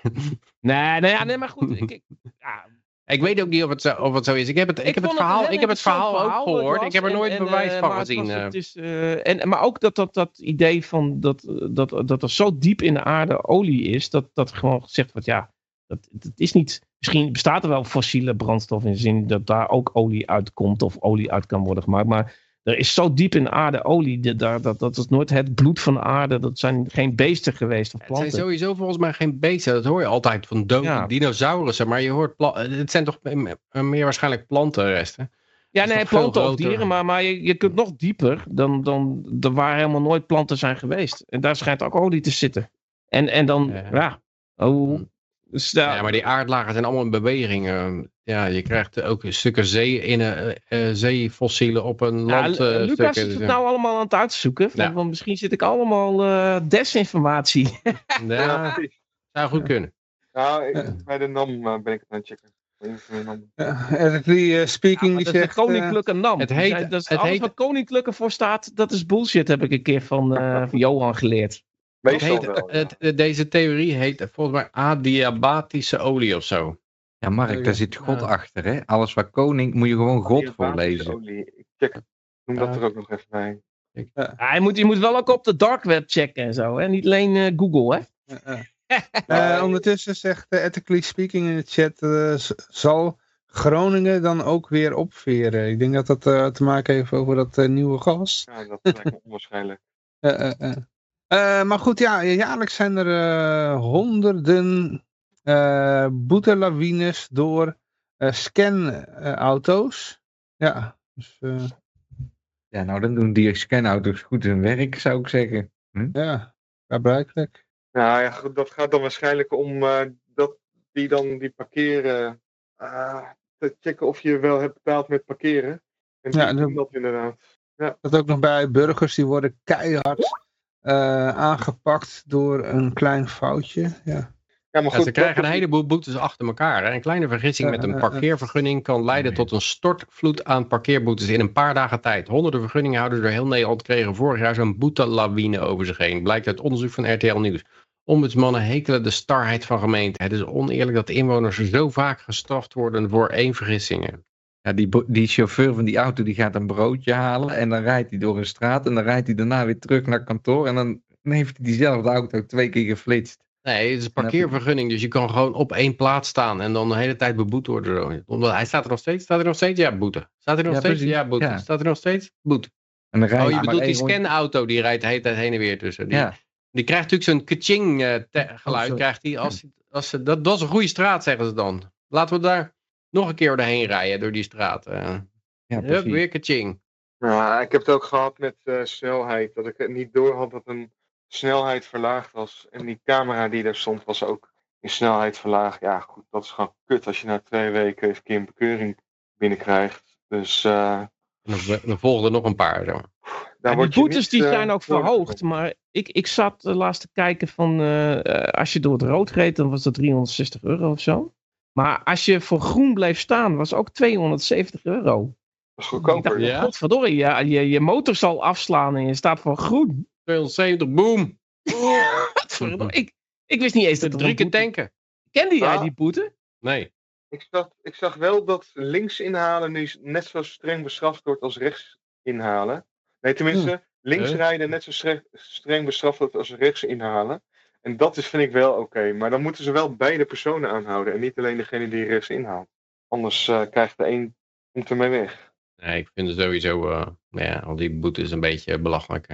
Nee, nee, ja, nee, maar goed. Ik, ik- ja, Ik weet ook niet of het zo, of het zo is. Ik heb het, ik heb het verhaal, ik heb het verhaal ook gehoord. Ik heb er nooit En- bewijs eh, van maar het gezien. was- eh. het is, eh, en, maar ook dat, dat, dat idee van dat, dat, dat er zo diep in de aarde olie is, dat, dat gewoon gezegd wordt, ja, dat, dat is niet. Misschien bestaat er wel fossiele brandstof in de zin dat daar ook olie uitkomt of olie uit kan worden gemaakt. Maar er is zo diep in de aarde olie, dat, dat, dat, dat is nooit het bloed van de aarde. Dat zijn geen beesten geweest of Het zijn planten. sowieso volgens mij geen beesten. Dat hoor je altijd van dode Ja. dinosaurussen. Maar je hoort, pla- het zijn toch me- meer waarschijnlijk plantenresten. Ja, nee, planten of dieren, maar, maar je, je kunt nog dieper dan, dan waar helemaal nooit planten zijn geweest. En daar schijnt ook olie te zitten. En, en dan, Ja. ja, oh, dus daar- Ja, maar die aardlagen zijn allemaal in beweging. Ja, je krijgt ook stukken zee in, eh, eh, zeefossielen op een Ja, land. Eh, Lucas stukken, is dus, het ja. nou allemaal aan het uitzoeken. Ja. van misschien zit ik allemaal eh, desinformatie. Ja, zou goed kunnen. Nou, ik- bij de NAM ben ik het aan het checken. Een. Ja, Ethically speaking, Ja, die dat is de zegt... koninklijke NAM. het heet- dat is het alles heet- wat koninklijke voor staat, dat is bullshit, heb ik een keer van, eh, van Johan geleerd. Het heet, wel. ja. het, het- deze theorie heet volgens mij adiabatische olie of zo. Ja, Mark, daar zit God achter, hè? Alles wat koning, moet je gewoon God voorlezen. check het. Noem dat er ook nog even bij. Ja, je, moet, je moet wel ook op de dark web checken en zo, hè? niet alleen eh, Google. Hè? Eh, ondertussen zegt uh, Ethically Speaking in de chat, eh, zal Groningen dan ook weer opveren? Ik denk dat dat eh, te maken heeft over dat eh, nieuwe gas. Ja, dat lijkt me onwaarschijnlijk. Eh, eh, eh. Eh, maar goed, ja, jaarlijks zijn er eh, honderden eh boetelawines door eh scanauto's. ja, dus eh, Ja, nou dan doen die scanauto's goed hun werk, zou ik zeggen. ja, gebruikelijk. Nou ja, goed, dat gaat dan waarschijnlijk om eh, dat die dan die parkeren. eh, te checken of je wel hebt betaald met parkeren. En Ja, ja, dat- dat inderdaad. Dat ook nog bij burgers, die worden keihard eh, aangepakt door een klein foutje. Ja. Ja, maar Ja, goed, ze krijgen een heleboel boetes achter elkaar. Hè. Een kleine vergissing met een parkeervergunning kan leiden tot een stortvloed aan parkeerboetes in een paar dagen tijd. Honderden vergunninghouders door heel Nederland kregen vorig jaar zo'n boetelawine over zich heen. Blijkt uit onderzoek van RTL Nieuws. Ombudsmannen hekelen de starheid van gemeenten. Het is oneerlijk dat inwoners zo vaak gestraft worden voor één vergissingen. Ja, die, die chauffeur van die auto die gaat een broodje halen en dan rijdt hij door een straat en dan rijdt hij daarna weer terug naar kantoor en dan heeft hij diezelfde auto twee keer geflitst. Nee, het is een parkeervergunning, dus je kan gewoon op één plaats staan en dan de hele tijd beboet worden. Omdat hij staat er nog steeds, staat er nog steeds? Ja, boete. Staat er nog Ja, steeds? precies. Ja, boete. Ja. Staat er nog steeds? Boete. En dan rijdt Oh, je bedoelt die scanauto, die rijdt de hele tijd heen en weer tussen. Die, Ja, die krijgt natuurlijk zo'n kaching eh, te- geluid, krijgt hij als, als ze, dat, dat is een goede straat, zeggen ze dan. Laten we daar nog een keer doorheen rijden, door die straat. eh ja hup, precies. weer kaching. Ja, ik heb het ook gehad met eh, snelheid. Dat ik het niet door had dat een snelheid verlaagd was. En die camera die daar stond was ook in snelheid verlaagd. Ja, goed, dat is gewoon kut als je na twee weken even een keer een bekeuring binnenkrijgt. Dus eh En dan, er nog een paar. Zo. Ja, die boetes niet, die eh, zijn ook verhoogd, maar ik, ik zat uh, laatst te kijken van eh, eh, als je door het rood reed, dan was dat 360 euro of zo. Maar als je voor groen bleef staan, was ook 270 euro. Dat is Ik goedkoper. dacht, Ja? godverdorie, ja, je, je motor zal afslaan en je staat voor groen. 270, boom! Ik, ik wist niet eens dat er Drie keer tanken. Kende jij Ah. die boete? Nee. Ik zag, ik zag wel dat links inhalen nu net zo streng bestraft wordt als rechts inhalen. Nee, tenminste, links Huh? rijden net zo stre- streng bestraft wordt als rechts inhalen. En dat is, vind ik wel oké. Maar dan moeten ze wel beide personen aanhouden en niet alleen degene die rechts inhaalt. Anders eh, krijgt de een komt ermee weg. Nee, ik vind het sowieso, eh, nou ja, al die boetes een beetje belachelijk.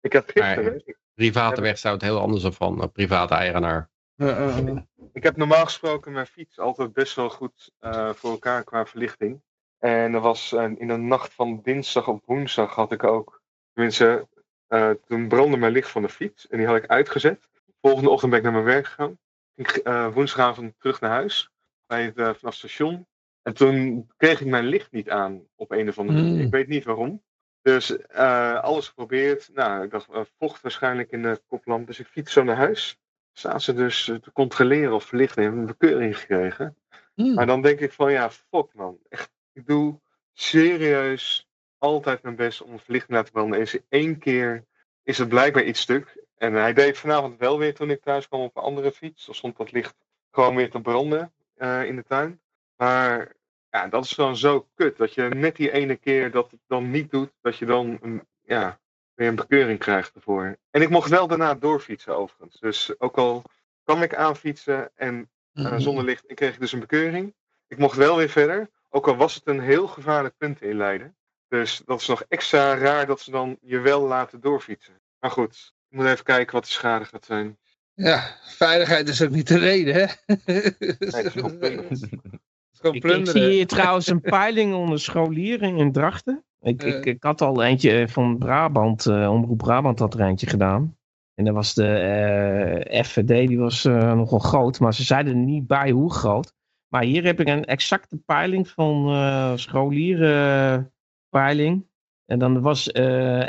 Ik heb gisteren, Maar- ik, Private weg zou het heel anders zijn van een private eigenaar. Eh, eh, eh. ik heb normaal gesproken mijn fiets altijd best wel goed eh, voor elkaar qua verlichting. En er was eh, in de nacht van dinsdag op woensdag had ik ook, tenminste, eh, toen brandde mijn licht van de fiets en die had ik uitgezet. Volgende ochtend ben ik naar mijn werk gegaan. Ik eh, woensdagavond terug naar huis bij het, eh, vanaf het station. En toen kreeg ik mijn licht niet aan op een of andere manier. Hmm. Ik weet niet waarom. Dus eh, alles geprobeerd. Nou, ik dacht, eh, vocht waarschijnlijk in de koplamp. Dus ik fiets zo naar huis. Staan ze dus te controleren of verlichting hebben een bekeuring gekregen. Hmm. Maar dan denk ik van ja, fuck man. Echt, ik doe serieus altijd mijn best om verlichting te laten branden. Eens één keer is het blijkbaar iets stuk. En hij deed vanavond wel weer toen ik thuis kwam op een andere fiets. Dan stond dat licht gewoon weer te branden eh, in de tuin. Maar ja, dat is dan zo kut. Dat je net die ene keer dat het dan niet doet, dat je dan een, ja, weer een bekeuring krijgt ervoor. En ik mocht wel daarna doorfietsen overigens. Dus ook al kwam ik aanfietsen en eh, zonder licht, ik kreeg dus een bekeuring. Ik mocht wel weer verder. Ook al was het een heel gevaarlijk punt in Leiden. Dus dat is nog extra raar dat ze dan je wel laten doorfietsen. Maar goed, ik moet even kijken wat de schade gaat zijn. Ja, veiligheid is ook niet de reden, hè? Nee, het is Ik, zie hier trouwens een peiling onder scholieren in Drachten. Ik, ik, ik had al eentje van Brabant, eh, Omroep Brabant had er eentje gedaan. En dat was de eh, FVD, die was eh, nogal groot, maar ze zeiden er niet bij hoe groot. Maar hier heb ik een exacte peiling van eh scholierenpeiling. En dan was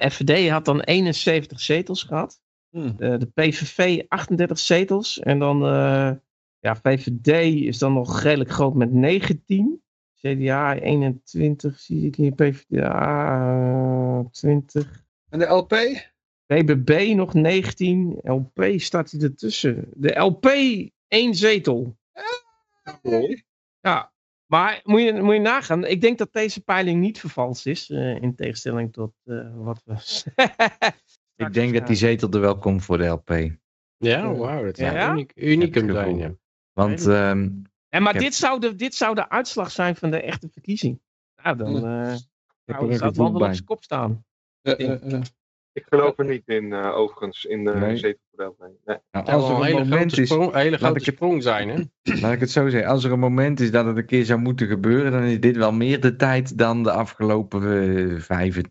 FVD had dan 71 zetels gehad. Hmm. De PVV 38 zetels. En dan ja, VVD is dan nog redelijk groot met 19. CDA 21, zie ik hier. PvdA 20. En de LP? BBB nog 19. LP staat hier ertussen. De LP één zetel. Ja, maar moet je, moet je nagaan. Ik denk dat deze peiling niet vervalst is. eh, in tegenstelling tot eh, wat we... Ik denk dat die zetel er wel komt voor de LP. Ja, wauw. Dat zou Ja? uniek, unicum zijn, ja. Want Weet ehm, En maar heb- dit, zou de, dit zou de uitslag zijn van de echte verkiezing. Nou, dan eh nou, er zou het wel op zijn kop staan. Eh, eh. Ik geloof er niet in, eh, overigens, in de Nee. zetel voor de LP. Nee. Nou, Het als zou er een een hele moment grote, is, sprong, hele grote ik het- sprong zijn, hè? laat ik het zo zeggen, als er een moment is dat het een keer zou moeten gebeuren, dan is dit wel meer de tijd dan de afgelopen eh, vijf-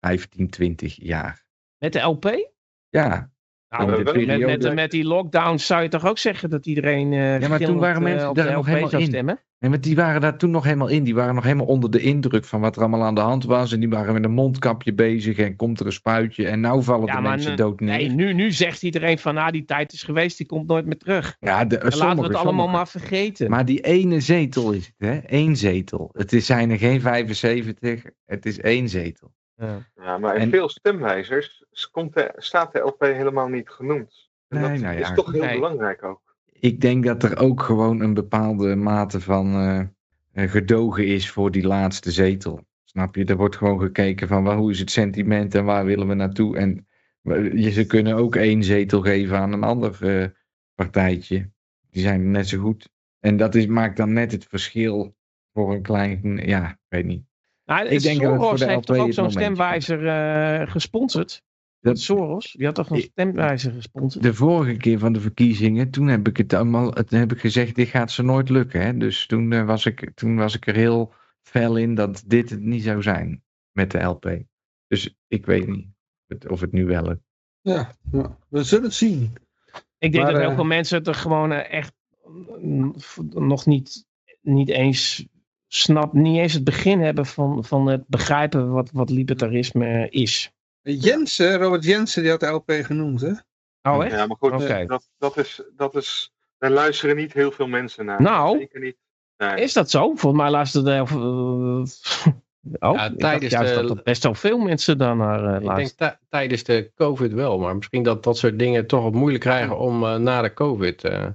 15, 20 jaar. Met de LP? Ja, Nou, met- met, periode- met, die lockdowns zou je toch ook zeggen dat iedereen eh maar toen waren eh, mensen op daar nog helemaal in. stemmen? Nee, maar die waren daar toen nog helemaal in. Die waren nog helemaal onder de indruk van wat er allemaal aan de hand was. En die waren met een mondkapje bezig en komt er een spuitje. En nou vallen Ja, de maar mensen dood neer. Nee, nu, nu zegt iedereen van nou die tijd is geweest, die komt nooit meer terug. ja, de, En laten we het allemaal sommige. maar vergeten. Maar die ene zetel is het, hè? Eén zetel. Het is, zijn er geen 75, het is één zetel. Ja. Ja, maar in En- veel stemwijzers de, staat de LP helemaal niet genoemd. En Nee, dat nou is toch heel nee. belangrijk ook. Ik denk dat er ook gewoon een bepaalde mate van eh, eh, gedogen is voor die laatste zetel. Snap je? Er wordt gewoon gekeken van waar, hoe is het sentiment en waar willen we naartoe. En je, ze kunnen ook één zetel geven aan een ander eh, partijtje. Die zijn net zo goed. En dat is, maakt dan net het verschil voor een klein, ja, ik weet niet. Nou, Ik denk dat voor Soros de heeft toch ook zo'n stemwijzer eh, gesponsord? Dat- Soros, die had toch een stemwijzer gesponsord? De vorige keer van de verkiezingen, toen heb ik het allemaal, toen heb ik gezegd, dit gaat ze nooit lukken. Hè? Dus toen, eh, was ik, toen was ik er heel fel in dat dit het niet zou zijn met de LP. Dus ik weet niet of het, nu wel lukt. Ja, ja, we zullen het zien. Ik denk Maar, dat heel eh, veel mensen het er gewoon echt mm, nog niet, niet eens snap, niet eens het begin hebben van, van het begrijpen wat, wat libertarisme is. Jensen, Robert Jensen, die had de LP genoemd, hè? Oh echt? Ja, maar goed, Oké. dat, dat, is, dat is. Daar luisteren niet heel veel mensen naar. Nou. Zeker niet. Nee. Is dat zo? Volgens mij luisterde er... Oh, Ja, tijdens juist de- dat er best wel veel mensen daar naar eh Ik denk luisteren. ti- tijdens de COVID wel, maar misschien dat dat soort dingen toch wat moeilijk krijgen om eh, na de COVID eh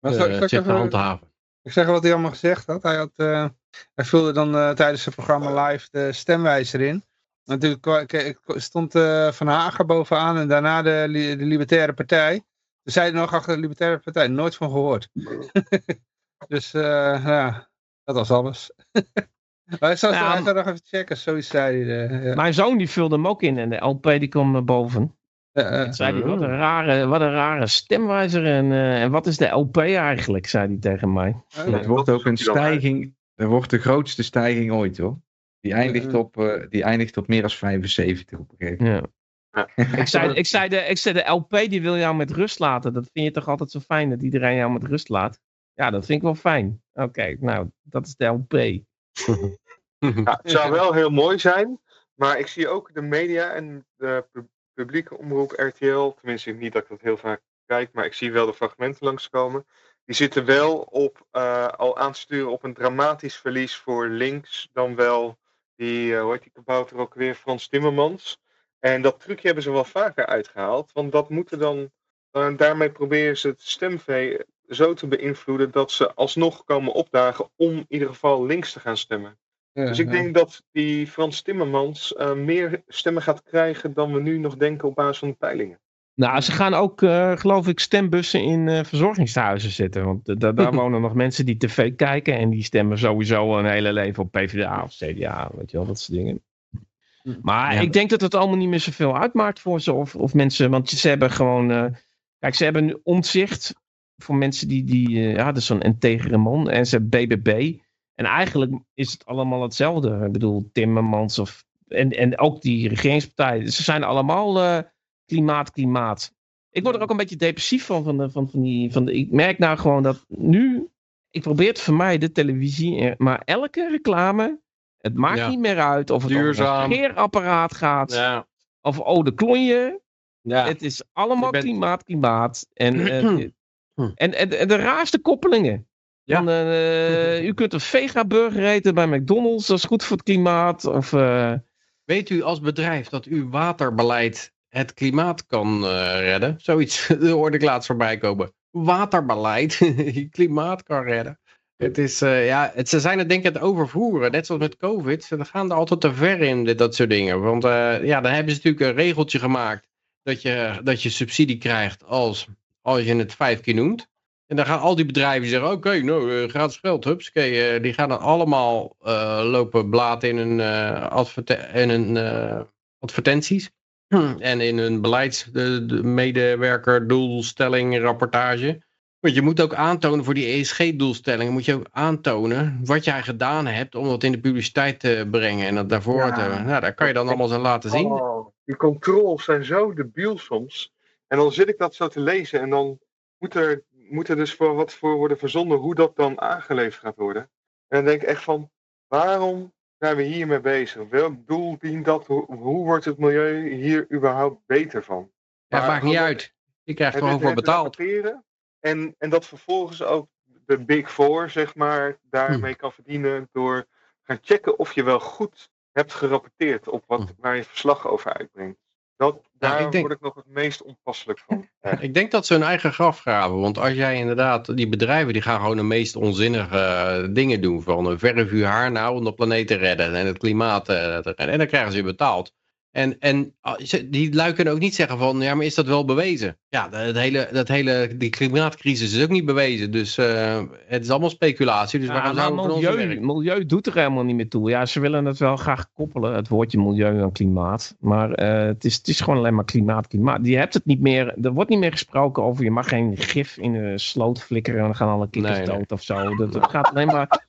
Maar eh, zich te handhaven. Ik zeg wat hij allemaal gezegd had. Hij, had, eh, hij vulde dan eh, tijdens het programma live de stemwijzer in. Natuurlijk stond eh, Van Hagen bovenaan en daarna de, de Libertaire Partij. Ze zeiden nog achter de Libertaire Partij, nooit van gehoord. dus ja, dat was alles. hij zou, zou nog even checken, zoiets zei hij. ja. Mijn zoon die vulde hem ook in en de LP die kwam boven. Eh, eh, zei hij, Oh. wat een rare, wat een rare stemwijzer en, eh, en wat is de LP eigenlijk, zei hij tegen mij. Het wordt dat ook een stijging, er wordt de grootste stijging ooit hoor. Die eindigt op, eh, die eindigt op meer dan 75 op een gegeven moment. Ja. Ik zei, ik, zei de, ik zei de LP die wil jou met rust laten. Dat vind je toch altijd zo fijn dat iedereen jou met rust laat? Ja, dat vind ik wel fijn. Oké, nou, dat is de LP. Ja, het zou wel heel mooi zijn Maar ik zie ook de media en de publieke omroep RTL, tenminste niet dat ik dat heel vaak kijk, maar ik zie wel de fragmenten langskomen. Die zitten wel op, eh, al aan te sturen op een dramatisch verlies voor links, dan wel die, eh, hoe heet die kabouter ook weer, Frans Timmermans. En dat trucje hebben ze wel vaker uitgehaald, want dat moeten dan, eh, daarmee proberen ze het stemvee zo te beïnvloeden dat ze alsnog komen opdagen om in ieder geval links te gaan stemmen. Dus ik denk dat die Frans Timmermans eh, meer stemmen gaat krijgen dan we nu nog denken op basis van de peilingen. Nou, ze gaan ook, eh, geloof ik, stembussen in eh, verzorgingshuizen zetten. Want da- daar wonen nog mensen die tv kijken. En die stemmen sowieso een hele leven op PvdA of CDA. Weet je wel, dat soort dingen. Maar Ja. ik denk dat het allemaal niet meer zoveel uitmaakt voor ze. Of, of mensen, want ze hebben gewoon... eh, kijk, ze hebben nu omzicht voor mensen die... die eh, ja, dat is zo'n integere man. En ze hebben BBB. En eigenlijk is het allemaal hetzelfde. Ik bedoel, Timmermans of... En, en ook die regeringspartijen. Ze zijn allemaal eh, klimaat, klimaat. Ik word er ook een beetje depressief van. van, de, van, van die, van de, ik merk nou gewoon dat nu... Ik probeer te vermijden, televisie. eh, Maar elke reclame... Het maakt Ja. niet meer uit of het Duurzaam. een scheerapparaat gaat. Ja. Of oh, de klonje. Ja. Het is allemaal bent- klimaat, klimaat. En, eh, en, en, en de raarste koppelingen. Ja. Eh, u kunt een vega-burger eten bij McDonald's. Dat is goed voor het klimaat. Of, eh, Weet u als bedrijf dat uw waterbeleid het klimaat kan eh, redden? Zoiets hoorde ik laatst voorbij komen. Waterbeleid klimaat kan redden. Het is, ja, het, ze zijn het denk ik aan het overvoeren. Net zoals met COVID. Ze gaan er altijd te ver in, dit, dat soort dingen. Want ja, dan hebben ze natuurlijk een regeltje gemaakt. Dat je, dat je subsidie krijgt als, als je het vijf keer noemt. En dan gaan al die bedrijven zeggen, oké, nou, eh, gratis geld, hups. eh, die gaan dan allemaal eh, lopen blaten in hun, adverte- in hun advertenties. En in hun beleids, de, de medewerker, doelstelling, rapportage. Want je moet ook aantonen voor die ESG-doelstellingen, moet je ook aantonen wat jij gedaan hebt om dat in de publiciteit te brengen en dat daarvoor Ja. te... Nou, daar kan je dan allemaal zo laten zien. Oh, die controls zijn zo debiel soms. En dan zit ik dat zo te lezen en dan moet er, moet er dus voor wat voor worden verzonden hoe dat dan aangeleverd gaat worden. En dan denk ik echt van, waarom zijn we hiermee bezig? Welk doel dient dat? Hoe, hoe wordt het milieu hier überhaupt beter van? Ja, Maar maakt niet uit. Je krijgt gewoon voor betaald. En, en dat vervolgens ook de Big Four, zeg maar, daarmee Hm. kan verdienen door gaan checken of je wel goed hebt gerapporteerd op wat, Hm. waar je verslag over uitbrengt. Dat, daar ik denk- word ik nog het meest onpasselijk van. Ik denk dat ze hun eigen graf graven. Want als jij inderdaad, die bedrijven die gaan gewoon de meest onzinnige eh, dingen doen. Van een verf uw haar nou om de planeet te redden en het klimaat eh, te redden. En dan krijgen ze weer betaald. En, en ah, die lui kunnen ook niet zeggen van, ja maar is dat wel bewezen? Ja, dat hele, dat hele, die klimaatcrisis is ook niet bewezen. Dus eh, het is allemaal speculatie. Dus Ja, waarom maar zouden we van ons milieu, milieu doet er helemaal niet meer toe. Ja, ze willen het wel graag koppelen, het woordje milieu aan klimaat. Maar eh, het, is, het is gewoon alleen maar klimaat, klimaat. Je hebt het niet meer, er wordt niet meer gesproken over je mag geen gif in een sloot flikkeren en dan gaan alle kikkers Nee, nee. dood of zo. Dat, gaat alleen maar...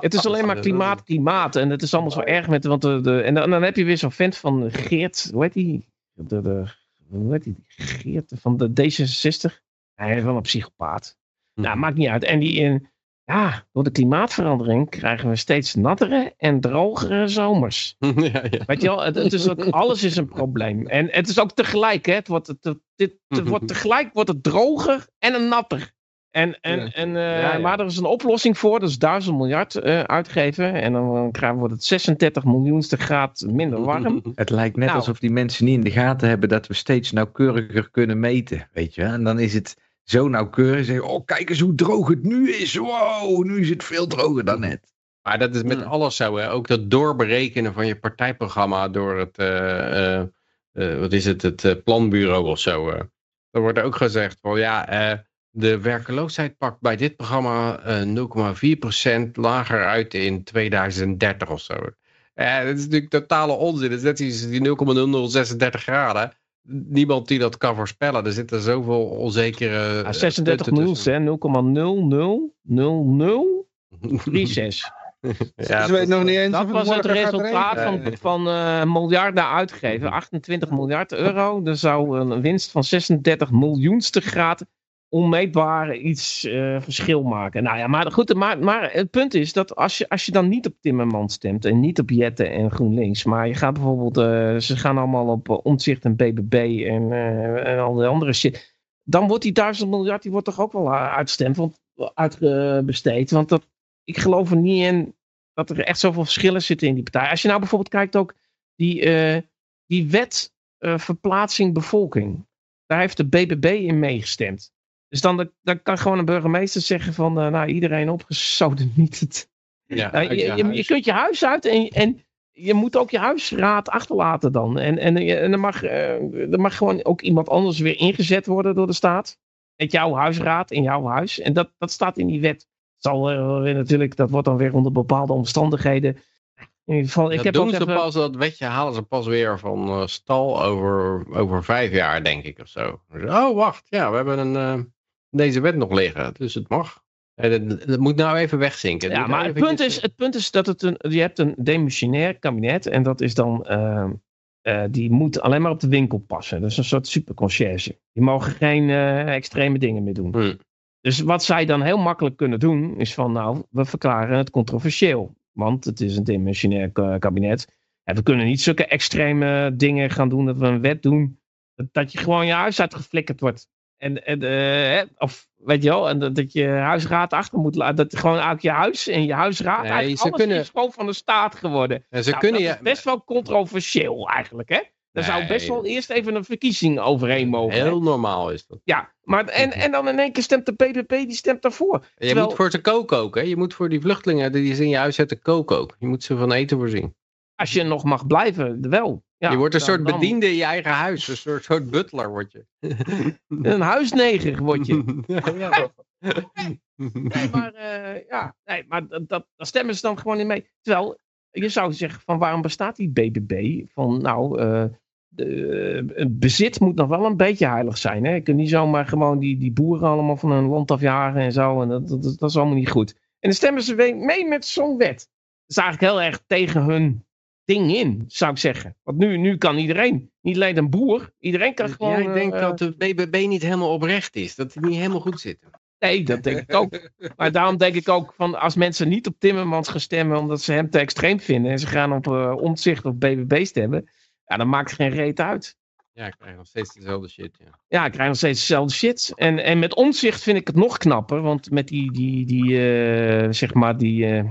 Het is alleen maar klimaat, klimaat. En het is allemaal zo erg met... Want de, de, en dan, dan heb je weer zo'n vent van Geert... Hoe heet die? De, de, hoe heet die? Geert van de D66. Hij is wel een psychopaat. Nou, Hm. maakt niet uit. En die... in ja, door de klimaatverandering krijgen we steeds nattere en drogere zomers. ja, ja. Weet je wel, het, het is ook, alles is een probleem. En het is ook tegelijk, hè. Het wordt, het, het wordt tegelijk wordt het droger en een natter. En, en, Ja. en, eh, Ja, ja. Maar er is een oplossing voor, dat is 1000 miljard eh, uitgeven. En dan krijgen we het 36 miljoenste graad minder warm. Het lijkt net Nou. alsof die mensen niet in de gaten hebben dat we steeds nauwkeuriger kunnen meten. Weet je? En dan is het zo nauwkeurig. Zeggen, oh, kijk eens hoe droog het nu is. Wow, nu is het veel droger dan net. Maar dat is met Hmm. alles zo. Hè? Ook dat doorberekenen van je partijprogramma door het, eh, eh, eh, wat is het, het eh, planbureau of zo. eh. Er wordt ook gezegd van ja, eh, de werkeloosheid pakt bij dit programma eh 0,4% lager uit in 2030 of zo. Eh, dat is natuurlijk totale onzin. Dat is net iets die 0,0036 graden. Niemand die dat kan voorspellen. Er zitten zoveel onzekere... Ja, eh, 36 punten miljoen, hè. 0,000036. Ja, dus we weten nog niet eens Dat was het resultaat van, van eh, miljarden uitgeven. 28 miljard euro. Er zou een winst van 36 miljoenste graad onmeetbaar iets eh, verschil maken. Nou ja, maar goed, maar, maar het punt is dat als je, als je dan niet op Timmermans stemt en niet op Jette en GroenLinks, maar je gaat bijvoorbeeld, eh, ze gaan allemaal op uh, en BBB en, en al die andere shit, dan wordt die duizend miljard, die wordt toch ook wel uitstemd, want, uitbesteed, want dat, ik geloof er niet in dat er echt zoveel verschillen zitten in die partij. Als je nou bijvoorbeeld kijkt ook die, die wet verplaatsing bevolking, daar heeft de BBB in meegestemd. Dus dan, dan kan gewoon een burgemeester zeggen van, eh, nou iedereen opgezoden niet het. Ja, Nou, je, je kunt je huis uit en, en je moet ook je huisraad achterlaten dan. En, en, en er, mag, eh, er mag gewoon ook iemand anders weer ingezet worden door de staat. Met jouw huisraad in jouw huis. En dat, dat staat in die wet. Zal eh, natuurlijk, dat wordt dan weer onder bepaalde omstandigheden. In ieder geval, ik dat heb doen ook ze even- pas, dat wetje halen ze pas weer van eh, stal over, over vijf jaar, denk ik, of zo. Oh, wacht, ja, we hebben een, eh, deze wet nog liggen, dus het mag. Dat, dat moet nou even wegzinken. Ja, maar nou het punt, is, het punt is dat het een, je hebt een demissionair kabinet en dat is dan, eh, eh, die moet alleen maar op de winkel passen. Dat is een soort superconcierge. Die mogen geen eh, extreme dingen meer doen. Hmm. Dus wat zij dan heel makkelijk kunnen doen, is van nou, we verklaren het controversieel. Want het is een dimensionair ka- kabinet. En we kunnen niet zulke extreme dingen gaan doen, dat we een wet doen, dat, dat je gewoon je huis uitgeflikkerd wordt. En, en, eh, of weet je wel, en dat, dat je huisraad achter moet laten. Dat gewoon eigenlijk je huis en je huisraad, Nee, eigenlijk alles kunnen- is gewoon van de staat geworden. En ze Nou, kunnen dat je... is best wel controversieel eigenlijk, hè? Daar zou best wel eerst even een verkiezing overheen mogen. hè? Heel normaal is dat. Ja, maar en, en dan in één keer stemt de PPP, die stemt daarvoor. Je Terwijl- moet voor ze koken ook, hè? Je moet voor die vluchtelingen die ze in je huis zetten koken ook. Je moet ze van eten voorzien. Als je nog mag blijven, wel. Ja, je wordt een dan- soort bediende in je eigen huis. Een soort, soort butler word je. Een huisneger word je. ja. Nee, maar, eh, ja, nee, maar dat, dat, daar stemmen ze dan gewoon niet mee. Terwijl, je zou zeggen, van waarom bestaat die BBB? Van, nou, eh, de, het bezit moet nog wel een beetje heilig zijn. Hè? Je kunt niet zomaar gewoon die, die boeren allemaal van hun land afjagen en zo. En dat, dat, dat, is allemaal niet goed. En dan stemmen ze mee- mee met zo'n wet. Dat is eigenlijk heel erg tegen hun ding in, zou ik zeggen. Want nu, nu kan iedereen, niet alleen een boer, iedereen kan gewoon... Jij denkt eh, dat de BBB niet helemaal oprecht is. Dat die niet helemaal goed zitten. Nee, dat denk ik ook. Maar daarom denk ik ook van als mensen niet op Timmermans gaan stemmen omdat ze hem te extreem vinden en ze gaan op omzicht of BBB stemmen, ja, dan maakt het geen reet uit. Ja, ik krijg nog steeds dezelfde shit. Ja. Ja, ik krijg nog steeds dezelfde shit. En, en met omzicht vind ik het nog knapper, want met die, die, die eh, zeg maar, die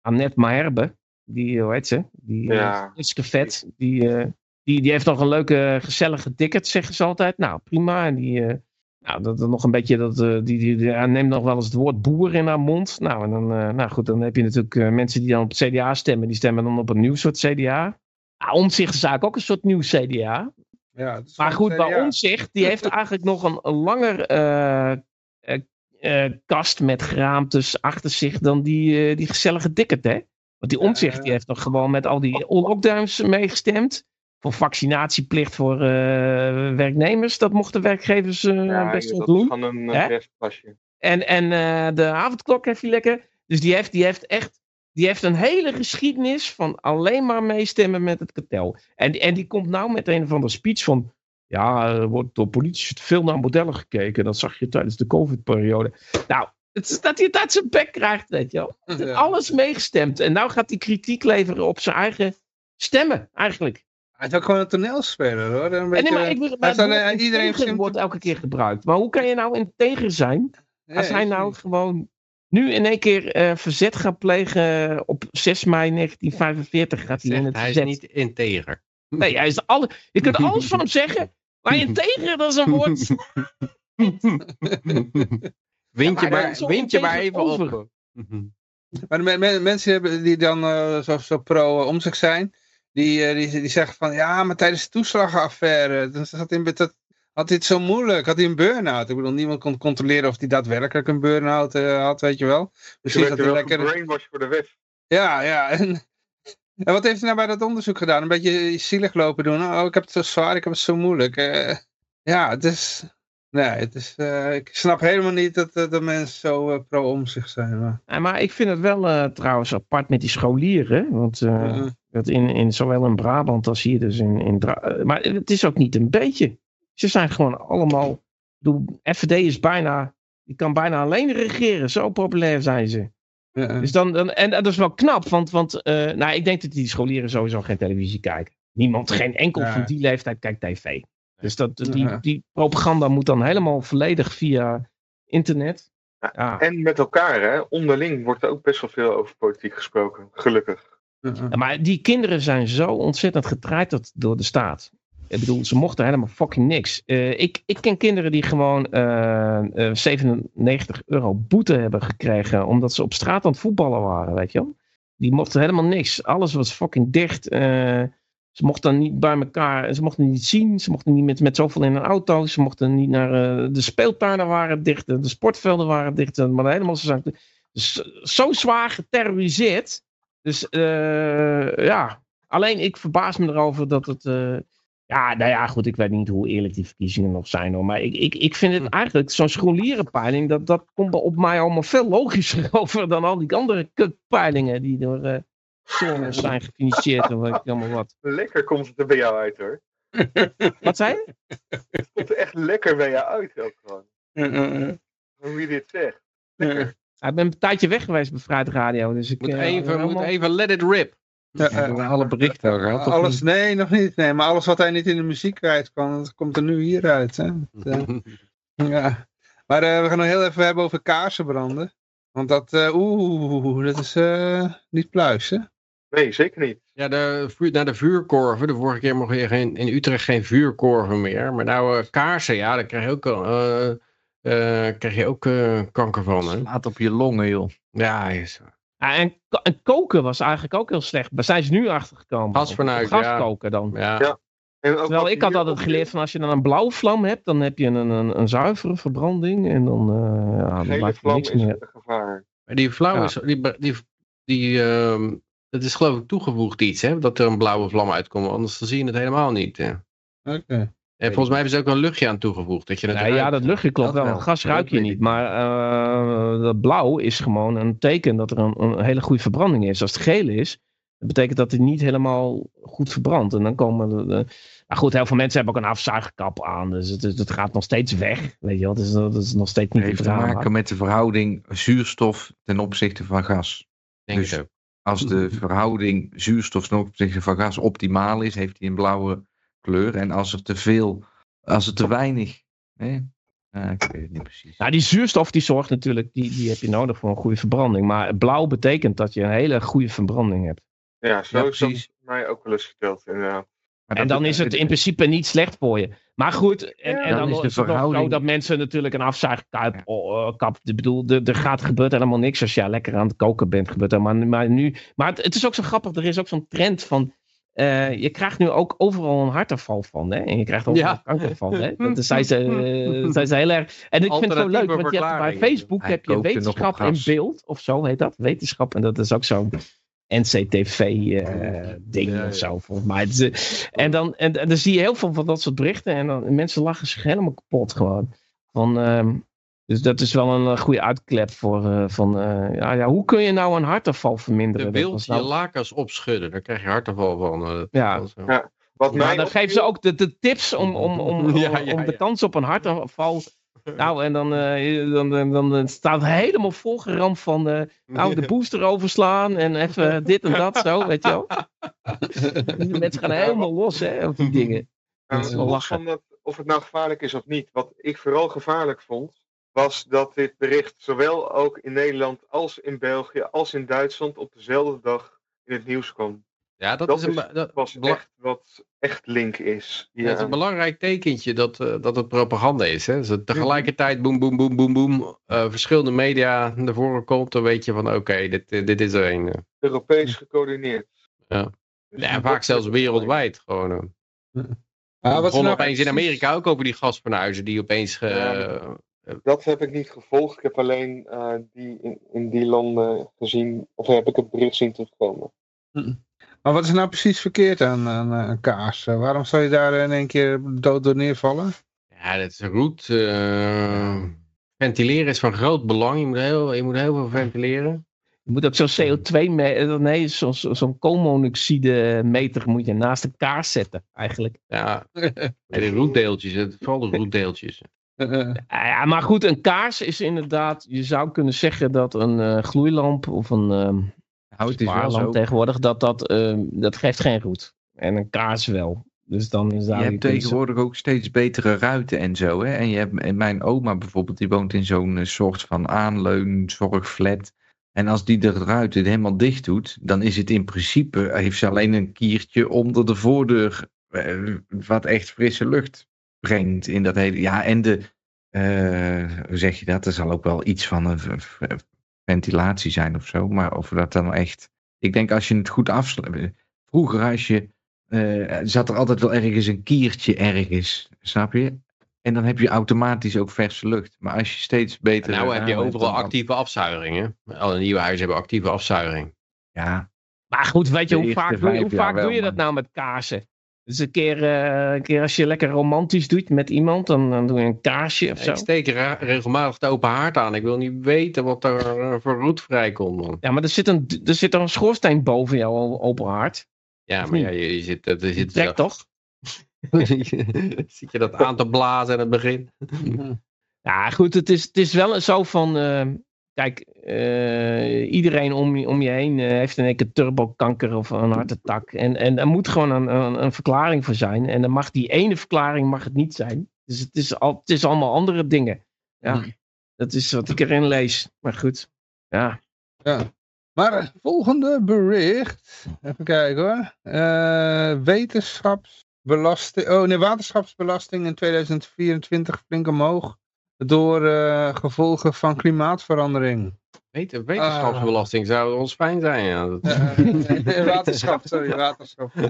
Annette Maherbe, die, hoe heet ze? Die Ja. uh, vet, die, eh, die, die heeft nog een leuke, gezellige ticket, zeggen ze altijd. Nou, prima. En die, eh, nou, dat, dat nog een beetje, dat, eh, die, die, die ja, neemt nog wel eens het woord boer in haar mond. Nou, en dan, eh, nou goed, dan heb je natuurlijk eh, mensen die dan op het CDA stemmen, die stemmen dan op een nieuw soort CDA. Nou, omzicht is eigenlijk ook een soort nieuw CDA. Ja, Maar goed, bij. Omzicht, die heeft eigenlijk nog een, een langer eh, eh, eh, kast met geraamtes achter zich dan die, eh, die gezellige dikkerd, hè? Want die Omzicht, die heeft nog gewoon met al die lockdowns meegestemd. Voor vaccinatieplicht voor eh, werknemers, dat mochten werkgevers eh, best wel doen. gewoon een uh, restpasje. En, en eh, de avondklok heeft hij lekker. Dus die heeft, die heeft echt. Die heeft een hele geschiedenis van alleen maar meestemmen met het kartel. En, en die komt nou met een of andere speech van. Ja, er wordt door politici veel naar modellen gekeken. Dat zag je tijdens de COVID-periode. Nou, het is dat hij het uit zijn bek krijgt, weet je wel. Het is Ja. Alles meegestemd. En nou gaat hij kritiek leveren op zijn eigen stemmen, eigenlijk. Hij is ook gewoon een toneelspeler hoor. Een En beetje, nee, maar ik, wil- maar dan, iedereen wordt elke keer gebruikt. Maar hoe kan je nou integer zijn als hij nou gewoon nu in één keer eh, verzet gaat plegen op 6 mei 1945 gaat hij in het hij is niet integer. Nee, hij is alle, je kunt alles van hem zeggen, maar integer dat is een woord. Wind je maar maar, zo wind je maar even op. Maar de me- me- mensen hebben die dan eh, zo, zo pro zich zijn, die, eh, die, die zeggen van ja, maar tijdens de toeslagenaffaire, dan zat hij, met dat, had hij het zo moeilijk, had hij een burn-out. Ik bedoel, niemand kon controleren of hij daadwerkelijk een burn-out eh, had, weet je wel. Precies, je hij er wel lekker... gebrainwashed voor de wet. Ja, ja. En, en wat heeft hij nou bij dat onderzoek gedaan? Een beetje zielig lopen doen. Oh, ik heb het zo zwaar, ik heb het zo moeilijk. Eh, ja, het is... Nee, het is... eh, ik snap helemaal niet dat, eh, dat mensen zo eh, pro zich zijn. Maar, Ja, maar ik vind het wel trouwens apart met die scholieren. Want dat in, in, zowel in Brabant als hier dus in... in Dra- maar het is ook niet een beetje. Ze zijn gewoon allemaal bedoel, FVD is bijna, die kan bijna alleen regeren. Zo populair zijn ze. Ja. Dus dan, dan, en dat is wel knap, want, want nou, ik denk dat die scholieren sowieso geen televisie kijken. Niemand, geen enkel Ja. van die leeftijd kijkt tv. Dus dat, die, Ja. die propaganda moet dan helemaal volledig via internet. Ja. En met elkaar, hè? onderling wordt er ook best wel veel over politiek gesproken. Gelukkig. Ja, Maar die kinderen zijn zo ontzettend getreiterd door de staat. Ik bedoel, ze mochten helemaal fucking niks. Eh, ik, ik ken kinderen die gewoon eh, eh, 97 euro boete hebben gekregen. omdat ze op straat aan het voetballen waren, weet je wel. Die mochten helemaal niks. Alles was fucking dicht. Ze mochten niet bij elkaar. Ze mochten niet zien. Ze mochten niet met, met zoveel in een auto. Ze mochten niet naar. eh, de speeltuinen waren dicht. De sportvelden waren dicht. Maar helemaal zijn dus, zo zwaar geterroriseerd. Dus eh, ja, alleen ik verbaas me erover dat het. eh, ja, nou ja, goed, ik weet niet hoe eerlijk die verkiezingen nog zijn hoor. Maar ik, ik, ik vind het eigenlijk, zo'n scholierenpeiling, dat, dat komt op mij allemaal veel logischer over dan al die andere kutpeilingen die door Soros zijn gefinancierd en weet ik allemaal wat. Lekker komt het er bij jou uit hoor. Wat zei je? Het komt er echt lekker bij jou uit ook gewoon. Hoe je dit zegt. Ja, ik ben een tijdje weg geweest bij Vrijheid Radio, dus ik... Moet eh, even, moet even let it rip. Ja, alle berichten al gehad? alles, niet? nee, nog niet. Nee, maar alles wat hij niet in de muziek kwijt kan, dat komt er nu hieruit. Hè? Dat, eh, ja. Maar eh, we gaan nog heel even hebben over kaarsen branden. Want dat, eh, oeh, dat is eh, niet pluis, hè? Nee, zeker niet. Ja, de, naar de vuurkorven. De vorige keer mocht je geen, in Utrecht geen vuurkorven meer. Maar nou, eh, kaarsen, ja, daar krijg je ook, eh, eh, krijg je ook eh, kanker van. Hè? Slaat op je longen, joh. Ja, is, Ja, en, en koken was eigenlijk ook heel slecht. Daar zijn ze nu achter gekomen. Gasfornuis, Gas ja. koken dan. ja. Ja. En ook Terwijl ik had altijd geleerd van als je dan een blauwe vlam hebt, dan heb je een, een, een zuivere verbranding. En dan, eh ja, dan maakt niks meer. een gevaar. Maar die flauw Ja. is, die, die, die, ehm, dat is geloof ik toegevoegd iets, hè? Dat er een blauwe vlam uitkomt, anders dan zie je het helemaal niet. hè. Oké. En volgens mij hebben ze ook een luchtje aan toegevoegd. Dat je het Ja, ja, ruikt. dat luchtje klopt Dat wel. Gas Dat ruik je niet. Maar eh, dat blauw is gewoon een teken dat er een, een hele goede verbranding is. Als het geel is, dat betekent dat het niet helemaal goed verbrandt. En dan komen de, de- nou goed, heel veel mensen hebben ook een afzuigkap aan. Dus het, het gaat nog steeds weg. Weet je wel, het is, dat is nog steeds Het niet heeft te maken met de verhouding zuurstof ten opzichte van gas. Denk dus- het ook. Als de verhouding zuurstof ten opzichte van gas optimaal is, heeft hij een blauwe kleur. En als er te veel, als er te weinig. Hè? Ik weet het niet precies. Nou, die zuurstof die zorgt natuurlijk, die, die heb je nodig voor een goede verbranding. Maar blauw betekent dat je een hele goede verbranding hebt. Ja, zo Ja, is dat precies. mij ook wel eens. Maar En dan is het in principe niet slecht voor je. Maar goed, en, en Dan dan, is de het nog zo verhouding- dat mensen natuurlijk een afzuigkap... oh, eh, kap, ik bedoel, er, gaat, gebeurt helemaal niks als jij lekker aan het koken bent. Gebeurt er, maar, maar, nu, maar het, het is ook zo grappig, er is ook zo'n trend van... eh, je krijgt nu ook overal een hartaanval van, hè? En je krijgt overal Ja. een kanker van, hè? Dat zijn ze, eh, zijn ze heel erg... En ik vind het zo leuk, want je hebt bij. Facebook Hij heb je nog wetenschap in beeld, of zo heet dat, wetenschap. En dat is ook zo'n NCTV-ding Ja, ja. of zo, volgens mij. Het is, eh, en, dan, en, en dan zie je heel veel van dat soort berichten. En dan, mensen lachen zich helemaal kapot gewoon. Van, ehm, dus dat is wel een eh, goede uitklep voor. eh, van, eh, ja, ja, hoe kun je nou een hartaanval verminderen? De was wild je nou- lakens opschudden, daar krijg je hartaval van. eh, Ja. Ja. Wat mij dan geven ze ook de, de tips om, om, om, om, Ja, ja, om de ja. kans op een hartaanval. Nou, en dan, eh, dan, dan, dan staat het helemaal volgeramd van. eh, nou, de booster overslaan en even dit en dat zo, weet je wel. Die mensen gaan helemaal los, hè, op die dingen. Lachen. dat, of het nou gevaarlijk is of niet. Wat ik vooral gevaarlijk vond, was dat dit bericht zowel ook in Nederland als in België als in Duitsland op dezelfde dag in het nieuws kwam. Ja, dat, Dat is een, is dat, was echt wat echt link is. ja, het is een belangrijk tekentje dat, eh, dat het propaganda is. Hè? Dus dat tegelijkertijd boem, boem, boem, boem, boem, eh, verschillende media naar voren komt, dan weet je van oké, dit, eh, dit is er een. Europees gecoördineerd. Ja. Dus Ja, dat vaak zelfs wereldwijd gewoon. Ah, wat nou opeens in Amerika ook over die gasfornuizen die opeens... ge- Ja, Dat heb ik niet gevolgd. Ik heb alleen eh, die in, in die landen gezien, of heb ik het bericht zien terugkomen. Maar wat is nou precies verkeerd aan, aan, eh, aan kaas? Eh, waarom zou je daar in één keer dood door neervallen? Ja, dat is roet. eh, ventileren is van groot belang. Je moet heel, je moet heel veel ventileren. Je moet ook zo'n CO2, me- eh, nee, zo- zo- zo'n koolmonoxide meter moet je naast de kaars zetten, eigenlijk. Ja, de roetdeeltjes, het- vooral de roetdeeltjes. Ja, maar goed, een kaars is inderdaad, je zou kunnen zeggen dat een eh, gloeilamp of een ehm Nou, het is wel zo. tegenwoordig, dat, dat, ehm, dat geeft geen roet. En een kaars wel. Dus dan is daar Je hebt tegenwoordig ook steeds betere ruiten en zo. Hè? En je hebt, en mijn oma bijvoorbeeld, die woont in zo'n eh, soort van aanleun, zorgflat. En als die de ruiten helemaal dicht doet, dan is het in principe, heeft ze alleen een kiertje onder de voordeur, eh, wat echt frisse lucht brengt in dat hele. Ja, en de, eh, hoe zeg je dat? Er zal ook wel iets van een ventilatie zijn of zo. Maar of dat dan echt. Ik denk als je het goed afsluit. Vroeger als je eh, zat er altijd wel ergens een kiertje ergens, snap je? En dan heb je automatisch ook verse lucht. Maar als je steeds beter... Nou heb je overal actieve afzuiging. Hè? Alle nieuwe huizen hebben actieve afzuiging. Ja, Maar goed, weet je, hoe vaak, doe, hoe vaak doe je dat nou met kaarsen? Dus een keer, eh, een keer als je lekker romantisch doet met iemand, dan, dan doe je een kaarsje of zo. Ik steek regelmatig de open haard aan. Ik wil niet weten wat er eh, voor roet vrijkomt. Man. Ja, maar er zit, een, er zit een schoorsteen boven jouw open haard. Ja, Of maar niet? ja, je, je zit, er zit Trek toch? Zit je dat aan te blazen aan het begin? Ja, goed, het is, het is wel zo van. eh, kijk, eh, iedereen om, je- om je heen eh, heeft in één keer turbokanker of een hartattack. En, en er moet gewoon een, een, een verklaring voor zijn. En dan mag die ene verklaring mag het niet zijn. Dus het is, al, het is allemaal andere dingen. Ja, Hm. dat is wat ik erin lees. Maar goed, ja. Ja. Maar het volgende bericht. Even kijken hoor. Eh, wetenschapsbelasting. Oh nee, waterschapsbelasting in 2024 flink omhoog. Door eh, gevolgen van klimaatverandering. Weet- Wetenschapsbelasting zou ons fijn zijn. Ja. Dat- waterschap, sorry, waterschap.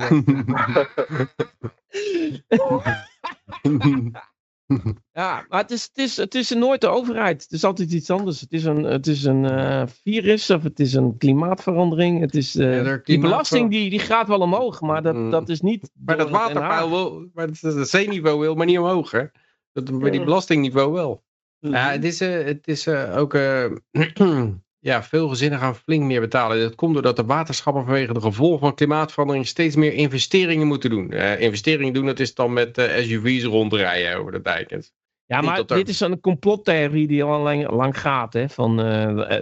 Ja, maar het is, het, is, het is nooit de overheid. Het is altijd iets anders. Het is een, het is een eh, virus of het is een klimaatverandering. Het is, eh, Ja, die belasting die, die gaat wel omhoog, maar dat, Mm. dat is niet... Maar dat waterpeil wil, maar het, het zeeniveau wil maar niet omhoog, hè? Dat, maar die belastingniveau wel. Mhm. Ja, het is, eh, het is eh, ook... eh, ja, veel gezinnen gaan flink meer betalen. Dat komt doordat de waterschappen vanwege de gevolgen van klimaatverandering steeds meer investeringen moeten doen. Investeringen doen, dat is dan met eh, SUV's rondrijden over de dijk. Het- Ja, maar er- dit is een complottheorie die al lang, lang gaat. Hè? Van,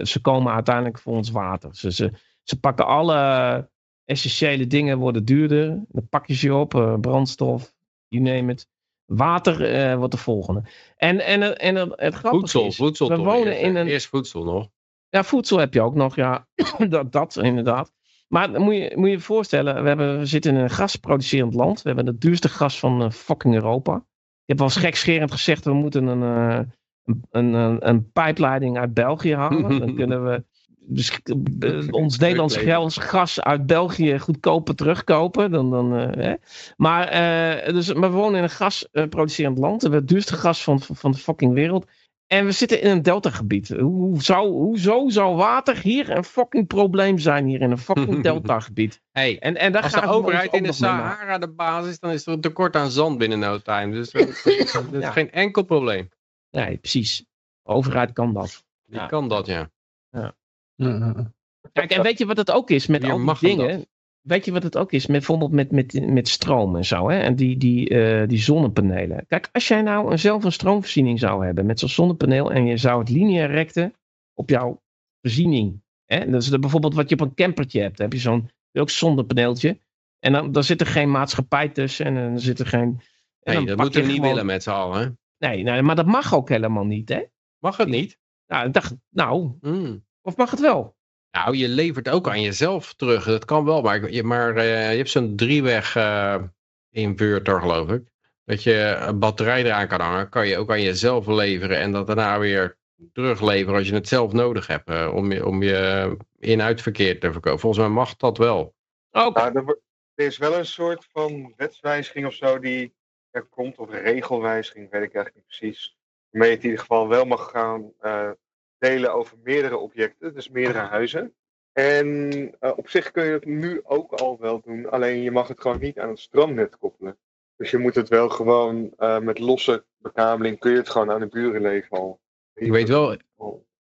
ze komen uiteindelijk voor ons water. Ze, ze, ze pakken alle essentiële dingen, worden duurder. Dan pak je ze op, brandstof, you name it. Water eh, wordt de volgende. En, en, eh, en, het- het grappige Voedsel, is, voedsel we wonen eerst, in een... Eerst voedsel nog. Ja, voedsel heb je ook nog, ja. dat, dat inderdaad. Maar dan moet je moet je je voorstellen, we, hebben, we zitten in een gasproducerend land. We hebben het duurste gas van eh, fucking Europa. Ik heb wel gekscherend gezegd, we moeten een, eh, een, een, een, een pijpleiding uit België halen. Dan kunnen we dus, eh, ons Nederlands gas uit België goedkoper terugkopen. Dan, dan, eh, hè. Maar, eh, dus, maar we wonen in een gasproducerend land. We hebben het duurste gas van, van de fucking wereld. En we zitten in een deltagebied. Hoe, hoe zou, hoezo zou water hier een fucking probleem zijn hier in een fucking deltagebied? Hey, En, en daar als de overheid in de. Sahara de basis is, dan is er een tekort aan zand binnen no time. Dus dat, dat is Ja. geen enkel probleem. Nee, precies. De overheid kan dat. Die Ja. kan dat, ja. Kijk, en weet je wat het ook is met al die dingen? dat? Weet je wat het ook is? Met, bijvoorbeeld met, met, met stroom en zo. Hè? En die, die, eh, die zonnepanelen. Kijk, als jij nou een- zelf een stroomvoorziening zou hebben met zo'n zonnepaneel. En je zou het lineair rekten op jouw voorziening. Hè? Dat is de, bijvoorbeeld wat je op een campertje hebt. Dan heb je zo'n ook zo'n zonnepaneeltje. En dan, dan zit er geen maatschappij tussen. En dan zit er geen... en Nee, dat moeten we je niet gewoon- willen met z'n allen. hè? Nee, nee, maar dat mag ook helemaal niet, hè? Mag het niet? Nou, ik dacht, nou, Hmm. Of mag het wel? Nou, je levert ook aan jezelf terug. Dat kan wel, maar, je, maar eh, je hebt zo'n drieweg eh inverter, geloof ik. Dat je een batterij eraan kan hangen, kan je ook aan jezelf leveren en dat daarna weer terugleveren als je het zelf nodig hebt. eh, om je, om je in-uitverkeer te verkopen. Volgens mij mag dat wel. Ook. Nou, er, er is wel een soort van wetswijziging of zo die er komt, of een regelwijziging, weet ik eigenlijk niet precies. Waarmee je het in ieder geval wel mag gaan eh, delen over meerdere objecten, dus meerdere huizen. En eh, op zich kun je het nu ook al wel doen, alleen je mag het gewoon niet aan het stroomnet koppelen. Dus je moet het wel gewoon eh, met losse bekabeling, kun je het gewoon aan de buren leveren al. Ik weet wel,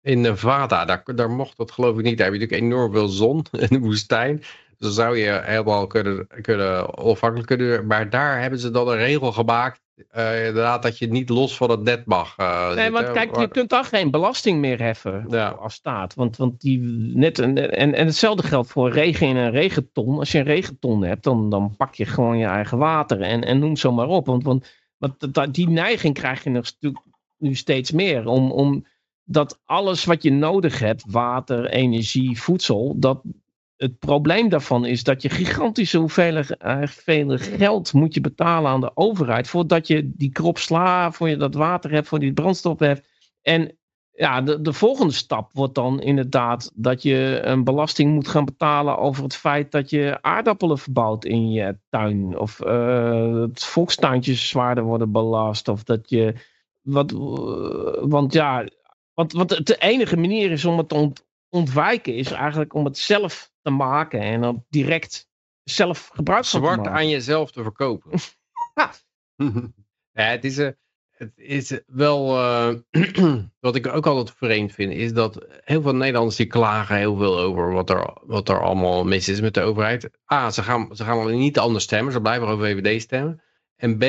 in Nevada, daar, daar mocht dat geloof ik niet. Daar heb je natuurlijk enorm veel zon in de woestijn. Dus dan zou je helemaal kunnen, kunnen onafhankelijk kunnen. Maar daar hebben ze dan een regel gemaakt eh, inderdaad dat je niet los van het net mag eh, Nee, want kijk, je kunt dan geen belasting meer heffen Ja. als staat. Want, want die net, en, en, en hetzelfde geldt voor regen in een regenton. Als je een regenton hebt, dan, dan pak je gewoon je eigen water en, en noem zo maar op. Want, want, want die neiging krijg je nog natuurlijk nu steeds meer. Om, om dat alles wat je nodig hebt, water, energie, voedsel, dat het probleem daarvan is dat je gigantische hoeveelheden eh, geld moet je betalen aan de overheid voordat je die krop sla, voor je dat water hebt, voor die brandstof hebt. En ja, de, de volgende stap wordt dan inderdaad dat je een belasting moet gaan betalen over het feit dat je aardappelen verbouwt in je tuin. Of eh het volkstuintjes zwaarder worden belast. Of dat je. Wat, eh, want ja, want, want de enige manier is om het te ont- ontwijken, is eigenlijk om het zelf te maken en dan direct zelf gebruik van zwart maken. aan jezelf te verkopen. Ja. ja, het is, eh, het is wel, eh, wat ik ook altijd vreemd vind, is dat heel veel Nederlanders die klagen heel veel over wat er, wat er allemaal mis is met de overheid. A, ze gaan, ze gaan alleen niet anders stemmen, ze blijven over VVD stemmen. En B,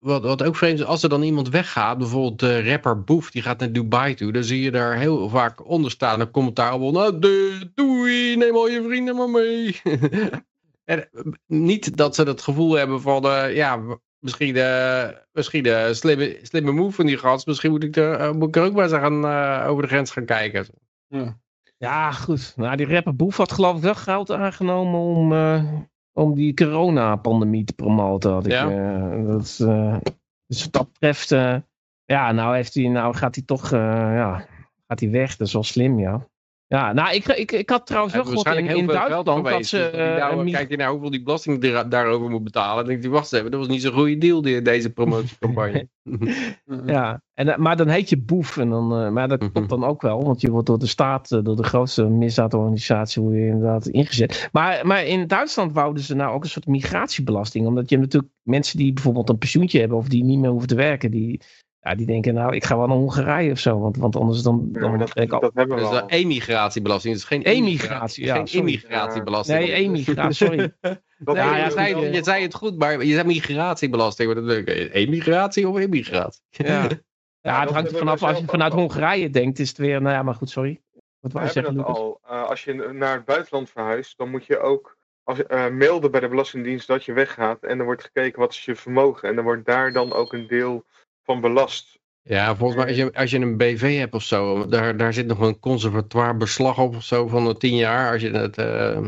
wat, wat ook vreemd is, als er dan iemand weggaat, bijvoorbeeld de rapper Boef, die gaat naar Dubai toe, dan zie je daar heel vaak onder staan een commentaar op, nou, de, doei, neem al je vrienden maar mee. en, eh, niet dat ze het gevoel hebben van, eh, ja, misschien, eh misschien de slimme, slimme move van die gast, misschien moet ik er, moet ik er ook maar eens gaan, eh, over de grens gaan kijken. Ja, goed. Nou, die rapper Boef had geloof ik wel geld aangenomen om, eh, om die coronapandemie te promoten. Had ik, Ja. eh, dat, eh, dus wat dat betreft, eh, ja, nou, heeft hij, nou gaat hij toch, ja, gaat hij weg. Dat is wel slim, ja. Ja, nou, ik, ik, ik had trouwens wel gehoord in, Duitsland dat ze... Dus die eh, nou, kijkt hij naar hoeveel die belasting die daarover moet betalen. Dan denkt hij, wacht even, dat was niet zo'n goede deal, die, deze promotiecampagne. Ja, en, eh, maar dan heet je boef. En dan, eh, maar dat Mhm. klopt dan ook wel, want je wordt door de staat, door de grootste misdaadorganisatie, word je inderdaad ingezet. Maar, maar in Duitsland wouden ze nou ook een soort migratiebelasting, omdat je natuurlijk mensen die bijvoorbeeld een pensioentje hebben of die niet meer hoeven te werken, die, ja, die denken nou, ik ga wel naar Hongarije of zo, want, want anders dan, Ja, dan maar dat, ik al- dat hebben we Dat is al. een emigratiebelasting, het is geen Emigratie, ja, geen sorry. immigratiebelasting. Nee, emigratie, sorry. Dat Ja, je, zei, je zei het goed, maar je zei migratiebelasting. Maar dat emigratie of immigratie? Ja, ja het hangt er vanaf, als je vanuit. Hongarije denkt, is het weer, nou ja, maar goed, sorry. Wat wou je zeggen, Lucas? al. Eh, als je naar het buitenland verhuist, dan moet je ook als, eh, melden bij de Belastingdienst dat je weggaat. En er wordt gekeken wat is je vermogen. En er wordt daar dan ook een deel van belast. Ja, volgens mij als je, als je een BV hebt of zo, daar, daar zit nog een conservatoire beslag op of zo van de tien jaar. Als, je het, eh,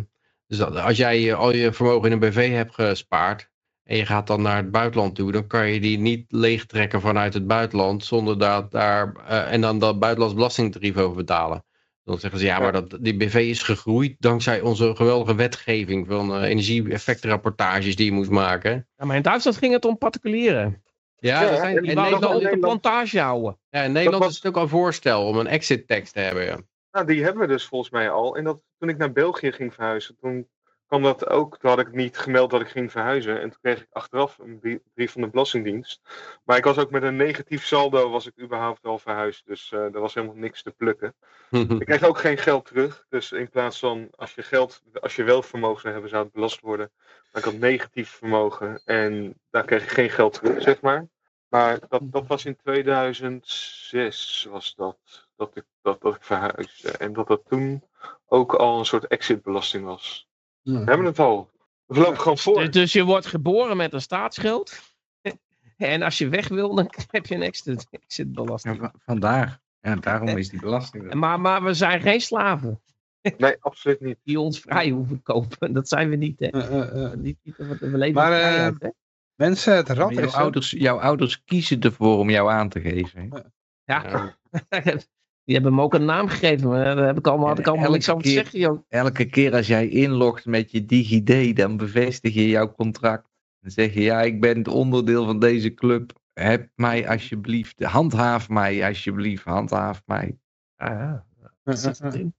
dus dat- als jij al je vermogen in een BV hebt gespaard en je gaat dan naar het buitenland toe, dan kan je die niet leegtrekken vanuit het buitenland zonder dat daar, eh, en dan dat buitenlands belastingtarief over betalen. Dan zeggen ze ja, maar dat, die BV is gegroeid dankzij onze geweldige wetgeving van eh, energie-effectrapportages die je moet maken. Ja, maar in Duitsland ging het om particulieren. Ja, Ja, zijn, in Nederland, op de plantage houden. ja, in Nederland was- is het ook al voorstel om een exit tax te hebben. Ja. Nou, die hebben we dus volgens mij al. En dat, toen ik naar België ging verhuizen, toen kwam dat ook. Toen had ik niet gemeld dat ik ging verhuizen. En toen kreeg ik achteraf een brie- brief van de Belastingdienst. Maar ik was ook met een negatief saldo, was ik überhaupt al verhuisd. Dus eh er was helemaal niks te plukken. Ik kreeg ook geen geld terug. Dus in plaats van als je geld, als je wel vermogen zou hebben, zou het belast worden. Maar ik had negatief vermogen en daar kreeg ik geen geld terug, zeg maar. Maar dat, dat was in 2006 was dat, dat ik, dat, dat ik verhuisde. En dat dat toen ook al een soort exitbelasting was. We hebben het al. We lopen gewoon voor. Dus, dus je wordt geboren met een staatsschuld. En als je weg wil, dan heb je een exit, Ja, exitbelasting. va- vandaar. Ja, daarom is die belasting er. Maar, maar we zijn geen slaven Nee, absoluut niet. die ons vrij hoeven kopen. Dat zijn we niet, hè. Eh, eh, eh. Niet, niet, we leven Maar, in eh, vrijheid, hè. Mensen, het rad jouw, is... ouders, jouw ouders kiezen ervoor om jou aan te geven. hè? Ja. Die hebben hem ook een naam gegeven, maar daar heb ik allemaal, had ik allemaal Elke niks over te keer- zeggen, joh. Elke keer als jij inlogt met je DigiD, dan bevestig je jouw contract. Dan zeg je, ja, ik ben het onderdeel van deze club. Heb mij alsjeblieft, handhaaf mij alsjeblieft, handhaaf mij. Ah, ja. Eh, Zit eh, het eh. in?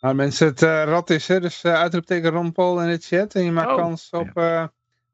Maar mensen, het eh, rad is er, dus uh, uitroepteken Ron Paul in de chat. En je maakt Oh. kans op eh,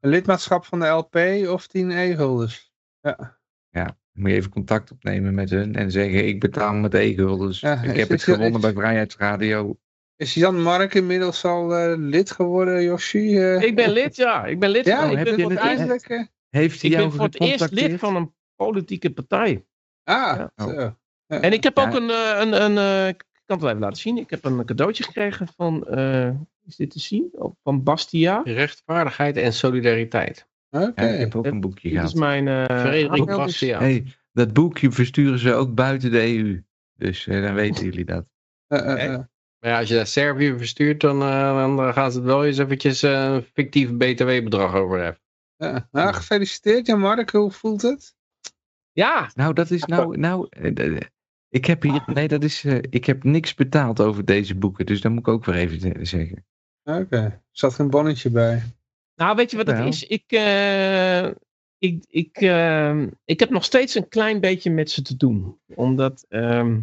lidmaatschap van de LP of 10 e-gulders. Ja. Dan moet je even contact opnemen met hun en zeggen, ik betaal met e-gulders. Ja, ik heb het gewonnen is- bij Vrijheidsradio. Is Jan Mark inmiddels al eh, lid geworden, Yoshi? Eh, Ik ben lid, ja. Ik ben lid ja, van je ik bent ben wat lid. eindelijk... eh, Heeft hij Ik jou ben voor het eerst lid van een politieke partij. Ah, Ja. zo. En ik heb Ja. ook een, een, een eh, ik kan het wel even laten zien. Ik heb een cadeautje gekregen van, eh, is dit te zien? Oh, Van Bastia. Rechtvaardigheid en solidariteit. Oké. Ja, ik heb ook een boekje Dit is gehad. mijn... eh, Frederik Bastia. Hey, dat boekje versturen ze ook buiten de EU. Dus eh, dan weten jullie dat. Eh. Maar ja, als je naar Servië verstuurt, dan, eh, dan gaan ze het wel eens eventjes eh, een fictief btw-bedrag over hebben. Ja. Nou, gefeliciteerd Jan Mark. Hoe voelt het? Ja, Nou, dat is nou. nou ik heb hier. Nee, dat is. eh, ik heb niks betaald over deze boeken. Dus dat moet ik ook weer even zeggen. Oké. Er zat geen bonnetje bij. nou weet je wat het Wel. is? Ik, eh, ik, ik, eh, ik heb nog steeds een klein beetje met ze te doen. Omdat... ehm,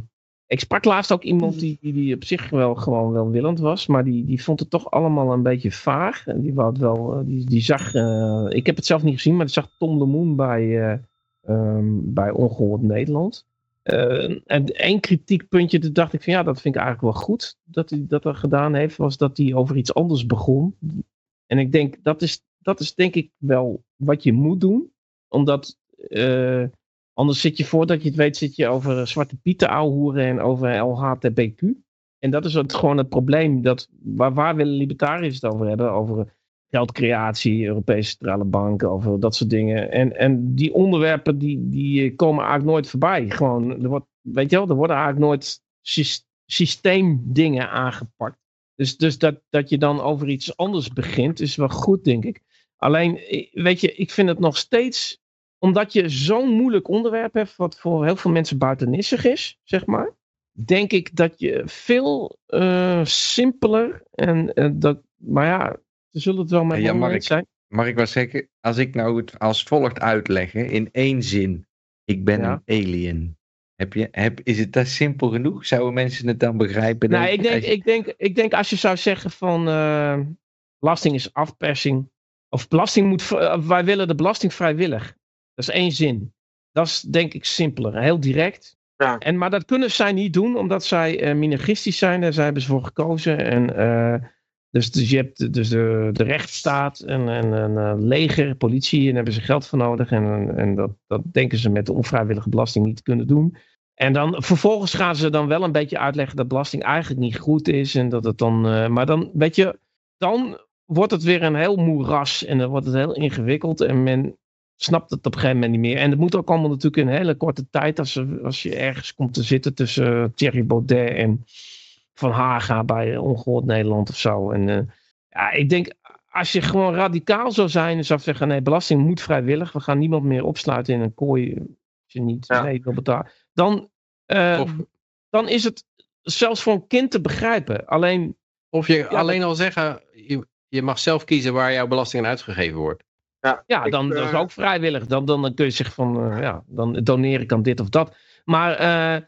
ik sprak laatst ook iemand die, die, die op zich wel gewoon welwillend was, maar die, die vond het toch allemaal een beetje vaag. En die, wou het wel, eh, die, die zag, eh, ik heb het zelf niet gezien, maar die zag Tom de Moon bij, eh, ehm, bij Ongehoord Nederland. Eh, en één kritiekpuntje, dat dacht ik van ja, dat vind ik eigenlijk wel goed dat hij dat er gedaan heeft, was dat hij over iets anders begon. En ik denk, dat is, dat is denk ik wel wat je moet doen, omdat eh, Anders zit je voordat je het weet, zit je over Zwarte Pieten ouwehoeren en over LHTBQ. En dat is het, gewoon het probleem. Dat, waar, waar willen libertariërs het over hebben? Over geldcreatie, Europese Centrale Bank, over dat soort dingen. En, en die onderwerpen die, die komen eigenlijk nooit voorbij. Gewoon, er wordt, weet je wel, er worden eigenlijk nooit sys- systeemdingen aangepakt. Dus, dus dat, dat je dan over iets anders begint, is wel goed, denk ik. Alleen, eh, weet je, ik vind het nog steeds omdat je zo'n moeilijk onderwerp hebt, wat voor heel veel mensen buitennissig is, zeg maar, denk ik dat je veel eh, simpeler en eh, dat, maar ja, ze zullen het wel met Ja, Mark. zijn. Mag ik wel zeggen, als ik nou het als volgt uitleggen in één zin. Ik ben Ja. een alien. Heb je, heb, is het dat simpel genoeg? Zouden mensen het dan begrijpen? Nou, ik denk, Als je- ik, denk, ik denk als je zou zeggen van eh, belasting is afpersing, of belasting moet, eh, wij willen de belasting vrijwillig. Dat is één zin. Dat is denk ik simpeler, heel direct. Ja. En, maar dat kunnen zij niet doen, omdat zij eh minarchistisch zijn. Daar hebben ze voor gekozen. En, eh, dus, dus je hebt dus de, de rechtsstaat en, en een eh, leger, politie. En hebben ze geld voor nodig. En, en dat, dat denken ze met de onvrijwillige belasting niet te kunnen doen. En dan vervolgens gaan ze dan wel een beetje uitleggen dat belasting eigenlijk niet goed is. En dat het dan. eh, maar dan, weet je, dan wordt het weer een heel moeras. En dan wordt het heel ingewikkeld. En men snapt het op een gegeven moment niet meer. En het moet ook allemaal natuurlijk in een hele korte tijd. Als, als je ergens komt te zitten tussen Thierry Baudet en Van Haga bij eh, Ongehoord Nederland of zo. En eh, ja, ik denk. Als je gewoon radicaal zou zijn en zou zeggen: nee, belasting moet vrijwillig. We gaan niemand meer opsluiten in een kooi. Als je niet Ja. mee wil betalen. Dan, eh, dan is het zelfs voor een kind te begrijpen. Alleen, of je Ja, alleen al zeggen, je, je mag zelf kiezen waar jouw belasting aan uitgegeven wordt. Ja, ja, ik, dan dat is eh, ook vrijwillig. Dan, dan, dan kun je zeggen van, eh, ja, dan doneer ik aan dit of dat. Maar eh,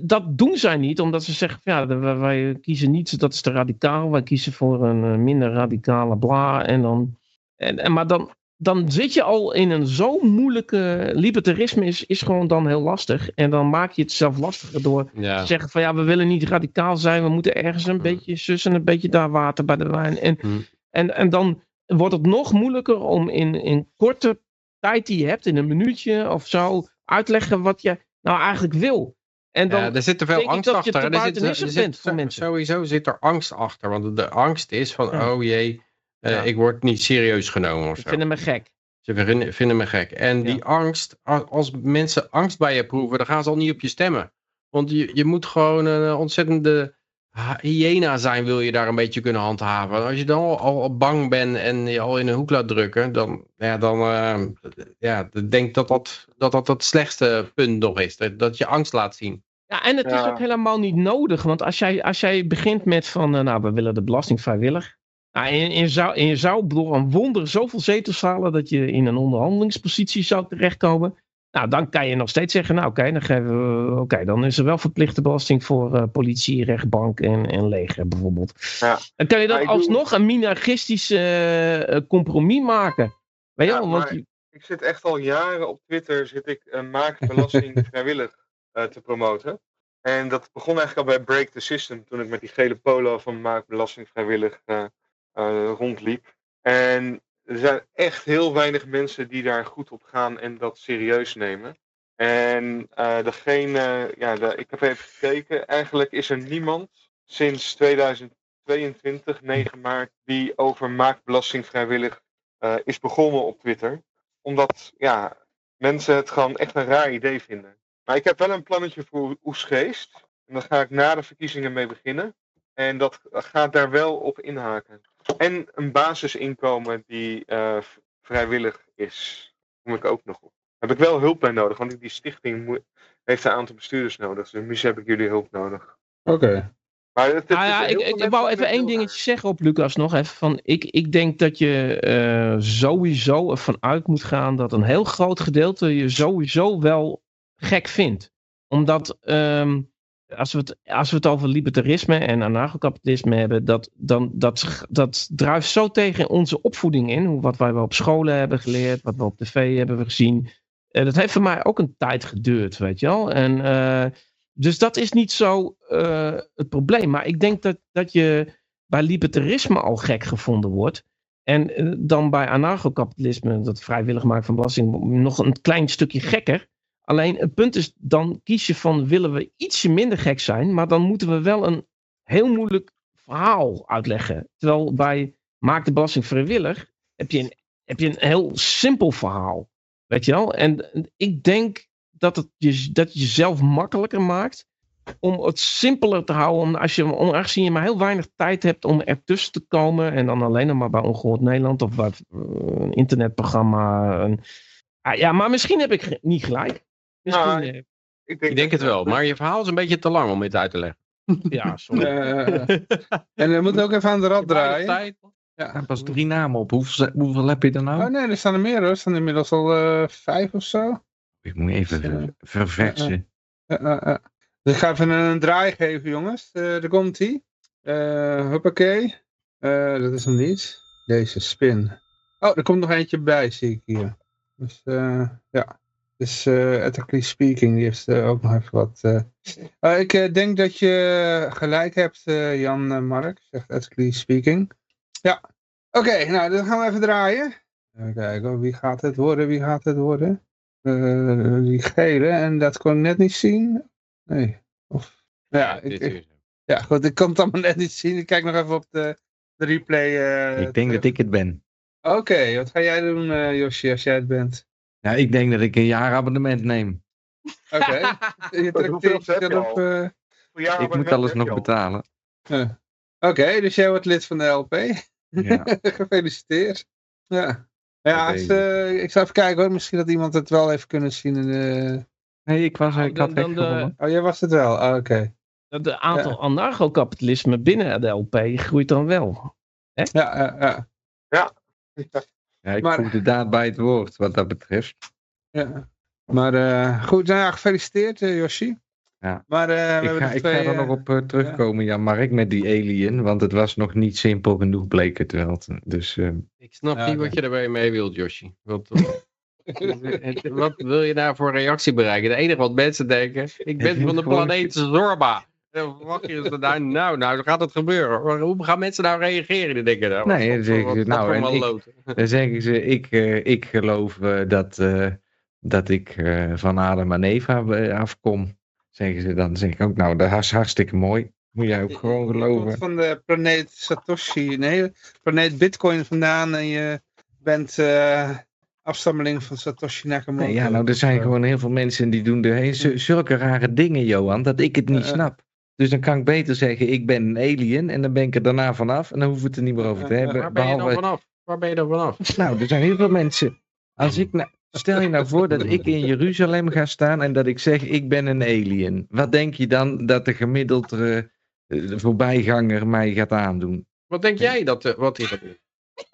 dat doen zij niet, omdat ze zeggen, van, ja, wij, wij kiezen niet, dat is te radicaal. Wij kiezen voor een eh, minder radicale bla. En dan, en, en, maar dan, dan zit je al in een zo moeilijke... Libertarisme is, is gewoon dan heel lastig. En dan maak je het zelf lastiger door Ja. zeggen van ja, we willen niet radicaal zijn, we moeten ergens een Hmm. beetje zus en een beetje daar water bij de wijn. En, Hmm. en, en dan wordt het nog moeilijker om in, in korte tijd die je hebt, in een minuutje of zo, uitleggen wat je nou eigenlijk wil. En dan, ja, er zit te veel angst je achter. te Er zit, er zit- voor mensen. Sowieso zit er angst achter. Want de angst is van, Ja. oh jee, eh, Ja. ik word niet serieus genomen of ik zo. vind hem gek. Ze vinden, vinden me gek. En die angst, als mensen angst bij je proeven, dan gaan ze al niet op je stemmen. Want je, je moet gewoon een ontzettende ha- hyena zijn, wil je daar een beetje kunnen handhaven. Als je dan al, al bang bent en je al in een hoek laat drukken, dan, ja, dan eh, ja, dan denk ik dat dat, dat dat het slechtste punt nog is. Dat, dat je angst laat zien. Ja, en het is ook helemaal niet nodig. Want als jij, als jij begint met van, eh, nou, we willen de belasting vrijwillig. Nou, en, zou, en je zou door een wonder zoveel zetels halen dat je in een onderhandelingspositie zou terechtkomen. Nou, dan kan je nog steeds zeggen, nou oké, dan, geven we- dan is er wel verplichte belasting voor eh, politie, rechtbank en, en leger bijvoorbeeld. Ja. Dan kan je dan doe- alsnog een minarchistisch eh, eh, compromis maken. Weet je Ja, wel, want Ik zit echt al jaren op Twitter, zit ik uh, maak belasting vrijwillig te promoten. En dat begon eigenlijk al bij Break the System, toen ik met die gele polo van maak belasting vrijwillig rondliep. En er zijn echt heel weinig mensen die daar goed op gaan en dat serieus nemen. En eh, degene, ja, ik heb even gekeken, eigenlijk is er niemand sinds 2022, 9 maart, die over maakbelasting vrijwillig eh, is begonnen op Twitter. Omdat, ja, mensen het gewoon echt een raar idee vinden. Maar ik heb wel een plannetje voor Oesgeest. En daar ga ik na de verkiezingen mee beginnen. En dat gaat daar wel op inhaken. En een basisinkomen die eh, vrijwillig is. Kom ik ook nog op. Daar heb ik wel hulp bij nodig, want die stichting moet- heeft een aantal bestuurders nodig. Dus misschien heb ik jullie hulp nodig. Oké. Maar het, het Nou ja, ik, wou even één dingetje raar. zeggen op Lucas nog even. Van, ik, ik denk dat je eh, sowieso ervan uit moet gaan dat een heel groot gedeelte je sowieso wel gek vindt. Omdat ehm, als, we het, als we het over libertarisme en anarchokapitalisme hebben, dat, dan, dat, dat druift zo tegen onze opvoeding in. Wat wij wel op scholen hebben geleerd, wat we op tv hebben gezien. Eh, dat heeft voor mij ook een tijd geduurd, weet je wel. En eh, dus dat is niet zo eh, het probleem. Maar ik denk dat, dat je bij libertarisme al gek gevonden wordt. En dan bij anarchokapitalisme, dat vrijwillig maken van belasting, nog een klein stukje gekker. Alleen het punt is, dan kies je van willen we ietsje minder gek zijn, maar dan moeten we wel een heel moeilijk verhaal uitleggen. Terwijl bij maak de belasting vrijwillig heb je een, heb je een heel simpel verhaal. Weet je wel? En ik denk dat het je, dat je jezelf makkelijker maakt om het simpeler te houden. Als je, aangezien je maar heel weinig tijd hebt om ertussen te komen. En dan alleen nog maar bij Ongehoord Nederland of bij eh, een internetprogramma. Ah, ja, maar misschien heb ik niet gelijk. Misschien, Nou, eh, Ik Ik denk het wel, maar je verhaal is een beetje te lang om dit uit te leggen. ja, sorry. Eh, en we moeten ook even aan de rad draaien. Tijd. Ja, pas drie namen op. Hoeveel, hoeveel heb je er nou? Oh nee, er staan er meer hoor. Er staan inmiddels al eh, vijf of zo. Ik moet even ver- verversen. Dus ik ga even een draai geven, jongens. Eh daar komt hij. Eh huppakee. Eh, dat is hem niet. Deze spin. Oh, er komt nog eentje bij, zie ik hier. Dus eh, ja. Dus eh ethically speaking, die heeft eh, ook nog even wat. eh. Eh, ik denk dat je gelijk hebt, eh, Jan eh, Mark, zegt ethically speaking. Ja. Oké, nou, dan gaan we even draaien. Even kijken, wie gaat het worden, wie gaat het worden? Eh, die gele, en dat kon ik net niet zien. Nee. Of, ja, ik, dit ik- is- ja, goed, ik kon het allemaal net niet zien. Ik kijk nog even op de, de replay. eh, ik denk dat ik het ben. Oké, wat ga jij doen, eh Josje, als jij het bent? Ja, ik denk dat ik een jaarabonnement neem. Oké. je Hoeveel trekt heb je jezelf... al? eh, ik moet alles nog betalen. eh. Oké, dus jij wordt lid van de LP. Ja. Gefeliciteerd. Ja. Ja, als, eh, ik zou even kijken hoor. Misschien dat iemand het wel heeft kunnen zien in de... Nee, ik, was, Nou, ik had dan- de-. Oh, jij was het wel. Oh, Oké. Dat de aantal anarchokapitalisme binnen de LP groeit dan wel. Ja, ja, ja. Ja, ik Maar- voeg de daad bij het woord wat dat betreft. ja. Maar eh, goed, nou ja, gefeliciteerd uh, Yoshi. Ja. Maar eh, we Ik ga, ik er nog op terugkomen, ja, Mark, met die alien. Want het was nog niet simpel genoeg, bleek het wel. Dus Ik snap Ja, niet wat je erbij mee wilt, Joshi. Wat, wat wil je nou voor reactie bereiken? Het enige wat mensen denken, ik ben van de planeet Zorba. Dan verwacht je ze daar, nou, nou, dan gaat het gebeuren. Maar hoe gaan mensen nou reageren? Die denken, nou, Nee, dan wat, ze, wat nou, en ik- dan zeggen ze, ik, eh, ik geloof eh, dat, eh, dat ik eh, van Adam en Eva afkom. Zeggen ze dan, zeg ik ook, nou, dat is hartstikke mooi. Moet jij ook gewoon Je komt geloven. van de planeet Satoshi, nee, planeet Bitcoin vandaan en je bent eh, afstammeling van Satoshi Nakamoto. Nee, ja, nou, er zijn gewoon heel veel mensen die doen er heel, zu- zulke rare dingen, Johan, dat ik het niet snap. Dus dan kan ik beter zeggen, ik ben een alien en dan ben ik er daarna vanaf en dan hoeven we het er niet meer over te Eh, hebben. Waar ben je dan vanaf? Waar ben je dan vanaf? nou, er zijn heel veel mensen. Als ik nou, stel je nou voor dat ik in Jeruzalem ga staan en dat ik zeg, ik ben een alien. Wat denk je dan dat de gemiddeld eh, voorbijganger mij gaat aandoen? Wat denk jij dat, eh, wat hij gaat doen?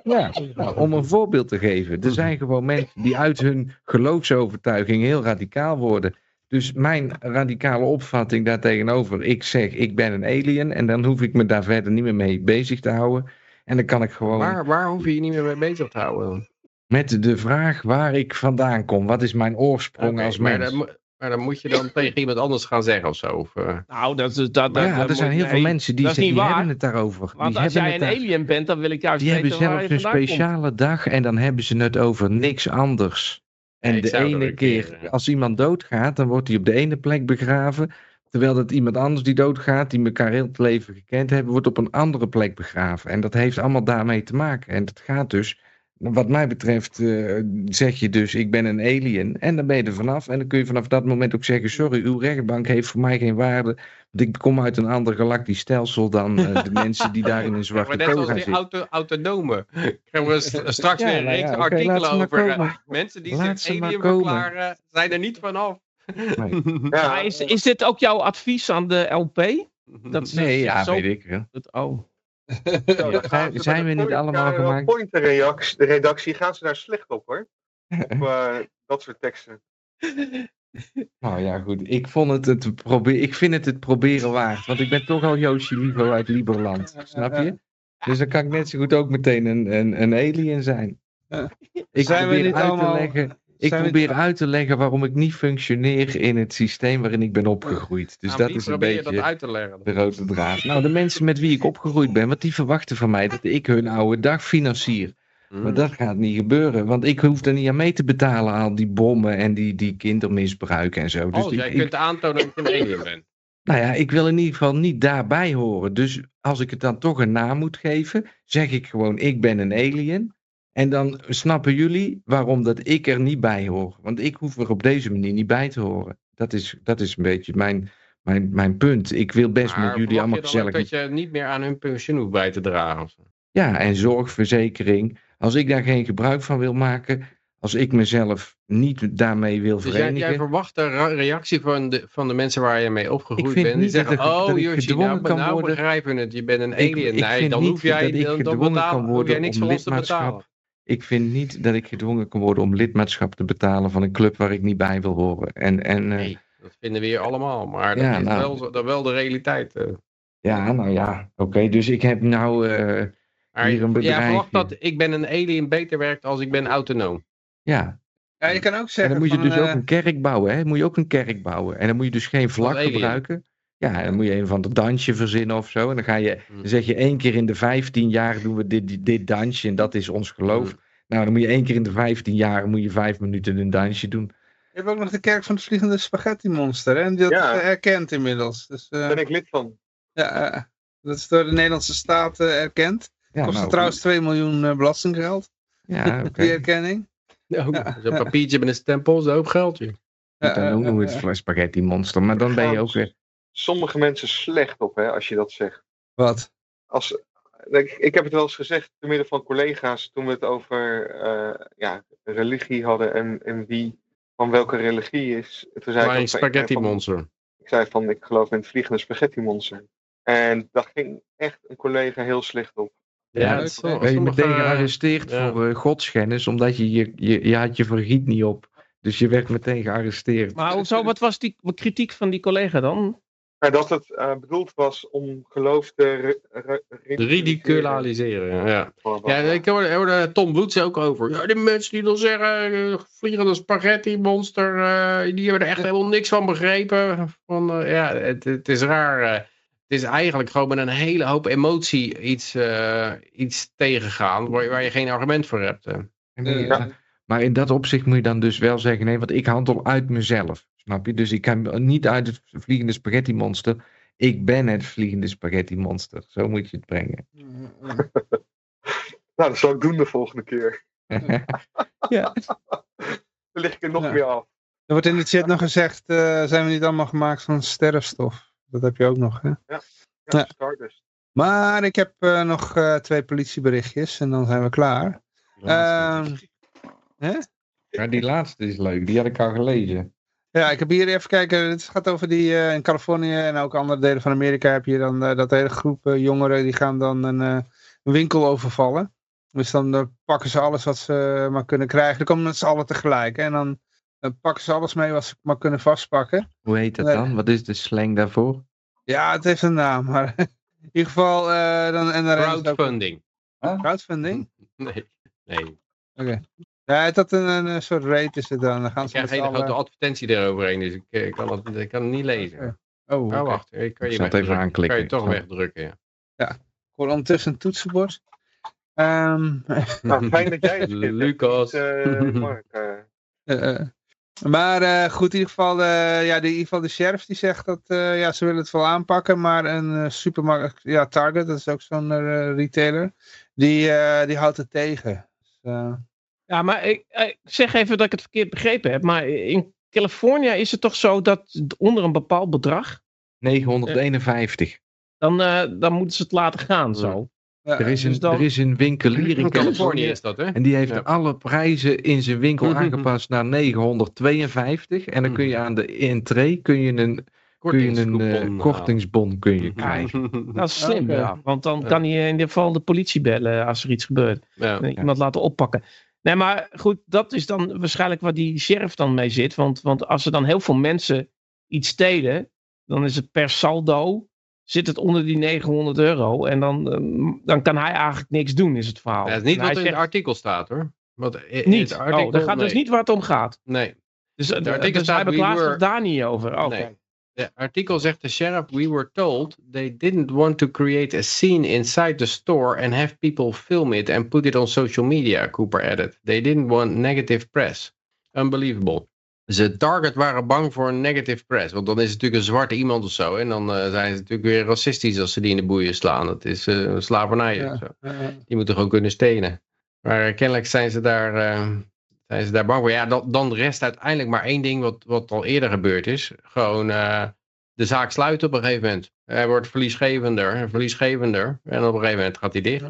Ja, nou, om een voorbeeld te geven. Er zijn gewoon mensen die uit hun geloofsovertuiging heel radicaal worden. Dus mijn radicale opvatting daartegenover, ik zeg ik ben een alien en dan hoef ik me daar verder niet meer mee bezig te houden. En dan kan ik gewoon Waar, waar hoef je je niet meer mee bezig te houden? met de vraag waar ik vandaan kom, wat is mijn oorsprong als maar mens? dan moet- Maar dan moet je dan tegen iemand anders gaan zeggen of zo. Of, eh, Nou, dat, is- dat, Maar dat, ja, dat er zijn heel veel mensen die, die hebben het daarover. Want die als jij een daar- alien bent, dan wil ik juist Die hebben weten zelfs je een komt. speciale dag en dan hebben ze het over niks anders. En de ene keer, keer, ja. als iemand doodgaat, dan wordt hij op de ene plek begraven. Terwijl dat iemand anders die doodgaat, die elkaar heel het leven gekend hebben, wordt op een andere plek begraven. En dat heeft allemaal daarmee te maken. En dat gaat dus, wat mij betreft, eh, zeg je dus, ik ben een alien. En dan ben je er vanaf. En dan kun je vanaf dat moment ook zeggen, sorry, uw rechtbank heeft voor mij geen waarde. Want ik kom uit een ander galactisch stelsel dan eh, de mensen die daar in een maar zwarte net als die zitten. auto, autonomen. Krijgen we st- straks Ja, weer een nou reeks ja, oké, artikelen maar over. eh, mensen die Laat zich maar alien verklaren, zijn er niet vanaf. Nee. Ja, Maar is, is dit ook jouw advies aan de LP? Dat ze Nee, ja, zo- weet ik wel. dat- oh. Zo, zijn we niet allemaal gemaakt? Point de redactie, de redactie gaan ze daar slecht op hoor. Op eh, dat soort teksten. Nou ja, goed. Ik, vond het het probeer, ik vind het het proberen waard. Want ik ben toch al Yoshi Livo uit Lieberland. Snap je? Dus dan kan ik net zo goed ook meteen een, een, een alien zijn. Ik Zijn we probeer niet uit allemaal- te leggen. Ik zijn probeer uit te leggen waarom ik niet functioneer in het systeem waarin ik ben opgegroeid. Dus Aan dat is een beetje dat uit te leggen. de rode draad. Nou, de mensen met wie ik opgegroeid ben, want die verwachten van mij dat ik hun oude dag financier. Hm. Maar dat gaat niet gebeuren, want ik hoef er niet aan mee te betalen, al die bommen en die, die kindermisbruik en zo. Dus Als ik- jij ik- kunt aantonen dat je een alien bent. nou ja, ik wil in ieder geval niet daarbij horen. Dus als ik het dan toch een naam moet geven, zeg ik gewoon: ik ben een alien. En dan snappen jullie waarom dat ik er niet bij hoor. Want ik hoef er op deze manier niet bij te horen. Dat is, dat is een beetje mijn, mijn, mijn punt. Ik wil best Maar met jullie verwacht allemaal je gezellig. dat je niet meer aan hun pensioen hoeft bij te dragen? Ja, en zorgverzekering. Als ik daar geen gebruik van wil maken, als ik mezelf niet daarmee wil Dus jij, verenigen. jij verwacht de ra- reactie van de, van de mensen waar je mee opgegroeid Ik bent. Die zeggen, dat oh ik Yoshi, gedwongen nou, kan nou worden. begrijpen we het. Je bent een Ik- alien. ik nee, vind dan hoef jij dat ik dan, kan worden jij niks om van ons te betalen. Ik vind niet dat ik gedwongen kan worden om lidmaatschap te betalen van een club waar ik niet bij wil horen. En, en eh, Nee, dat vinden we hier allemaal. Maar dat Ja, is nou. wel, dat wel de realiteit. eh. ja, nou ja, oké. dus ik heb nou, eh, Maar Hier een jij bedrijfje. verwacht dat ik ben een alien beter werkt als ik ben autonoom. ja. Ja, je kan ook En zeggen dan moet je van, dus ook een kerk bouwen, hè. Moet je ook een kerk bouwen. En dan moet je dus geen alien. gebruiken. Ja, dan moet je een van de dansje verzinnen of zo. En dan, ga je, Hmm. dan zeg je één keer in de 15 jaar doen we dit, dit, dit dansje en dat is ons geloof. Hmm. Nou, dan moet je één keer in de 15 jaar moet je vijf minuten een dansje doen. Je hebt ook nog de kerk van het vliegende spaghetti monster. Hè? En dat Ja. is eh, erkend inmiddels. Dus, eh, Daar ben ik lid van. ja, eh, dat is door de Nederlandse staat erkend. Ja, Kost nou, trouwens 2 miljoen belastinggeld, Ja, oké. die erkenning. Ja. Zo'n papiertje met een stempel is een hoop geld. Ja, Dan noemen we het spaghetti monster. Maar dan ben je ook weer... Sommige mensen slecht op hè, als je dat zegt. Wat? Als, ik, ik heb het wel eens gezegd te midden van collega's toen we het over eh, ja, religie hadden en, en wie van welke religie is. Toen zei Maar ik, van, spaghetti van- monster. Ik zei van ik geloof in het vliegende spaghetti monster. En daar ging echt een collega heel slecht op. Ja, is ben je sommige- meteen gearresteerd ja. voor uh, godschennis, omdat je, je, je, je had je vergiet niet op. Dus je werd meteen gearresteerd. Maar hoezo, wat was die kritiek van die collega dan? Maar dat het eh, bedoeld was om geloof te ri- ri- Ridiculiseren, ja. Ja, ik hoorde, hoorde Tom Woods ook over. Ja, die mensen die dan zeggen, eh, vliegende spaghetti monster, eh, die hebben er echt helemaal niks van begrepen. Van, eh, ja, het, het is raar. eh. het is eigenlijk gewoon met een hele hoop emotie iets, eh, iets tegengaan waar, waar je geen argument voor hebt. eh. Ja. Maar in dat opzicht moet je dan dus wel zeggen, nee, want ik handel uit mezelf. Snap je? Dus ik kan niet uit het vliegende spaghetti monster. Ik ben het vliegende spaghetti monster. Zo moet je het brengen. Nou, dat zal ik doen de volgende keer. ja. Dan lig ik er nog Ja. meer af. Er wordt in de chat nog gezegd, eh, zijn we niet allemaal gemaakt van sterfstof? Dat heb je ook nog, hè? Ja, Ja. Stardust. Maar ik heb eh, nog eh, twee politieberichtjes en dan zijn we klaar. Ehm, Ja, die laatste is leuk. Die had ik al gelezen. Ja, ik heb hier even kijken. Het gaat over die eh, in Californië en ook andere delen van Amerika heb je dan eh, dat hele groep eh, jongeren die gaan dan een, eh, een winkel overvallen. Dus dan pakken ze alles wat ze maar kunnen krijgen. Dan komen met z'n allen tegelijk. hè. En dan pakken ze alles mee wat ze maar kunnen vastpakken. Hoe heet dat dan? Wat is de slang daarvoor? Ja, het heeft een naam. Maar in ieder geval, eh, dan, en dan ze ook- Crowdfunding. Crowdfunding? Nee. nee. Oké. Ja, het had een, een, soort rate is het dan. Dan gaan Ik ze krijg hele grote allen... advertentie eroverheen, dus ik, eh, ik kan, het, ik kan het niet lezen. Oh, Oh, oké. wacht. Ik kan Ik je zal het even aanklikken. Kan je toch Ik wegdrukken, ja. Ik hoor ondertussen een toetsenbord. Ehm, Nou, fijn dat jij het Lucas. eh, Mark. eh. maar eh, goed, in ieder geval, eh, ja, de, in ieder geval de sheriff die zegt dat eh, ja, ze willen het wel aanpakken, maar een supermarkt, ja, Target, dat is ook zo'n retailer, die, eh, die houdt het tegen. Dus, eh, Ja, maar ik, ik zeg even dat ik het verkeerd begrepen heb. Maar in Californië is het toch zo dat onder een bepaald bedrag, 951. dan, eh, dan moeten ze het laten gaan zo. ja, Er is een, dus dan- er is een winkelier in In Californië Californië. is dat, hè? En die heeft Ja. alle prijzen in zijn winkel Mhm. aangepast naar 952. En dan kun je aan de entree kun je een, kun je een eh, kortingsbon kun je halen. krijgen. Dat is slim, ja. Want dan Ja. kan hij in ieder geval de politie bellen als er iets gebeurt. Ja. En iemand laten oppakken. Nee, maar goed, dat is dan waarschijnlijk waar die sheriff dan mee zit. Want, want als er dan heel veel mensen iets stelen, dan is het per saldo, zit het onder die 900 euro. En dan, ehm, dan kan hij eigenlijk niks doen, is het verhaal. Ja, dat is niet En wat in het artikel staat, hoor. Want i- in niet. het artikel, oh, dat gaat dus niet waar het om gaat. Nee. Dus, eh, artikel dus staat, hij beklaagt daar niet over. Oké. Nee. De artikel zegt de sheriff, we were told they didn't want to create a scene inside the store and have people film it and put it on social media, Cooper added. They didn't want negative press. Unbelievable. Ze Target waren bang voor een negative press, want dan is het natuurlijk een zwarte iemand of zo. En dan eh, zijn ze natuurlijk weer racistisch als ze die in de boeien slaan. Dat is eh, slavernij. Ja. of zo. Die moeten gewoon kunnen stenen. Maar eh, kennelijk zijn ze daar, zijn ze daar bang voor. Ja, dan, dan rest uiteindelijk maar één ding wat, wat al eerder gebeurd is. Gewoon eh, de zaak sluiten op een gegeven moment. Hij wordt verliesgevender en verliesgevender. En op een gegeven moment gaat hij dicht.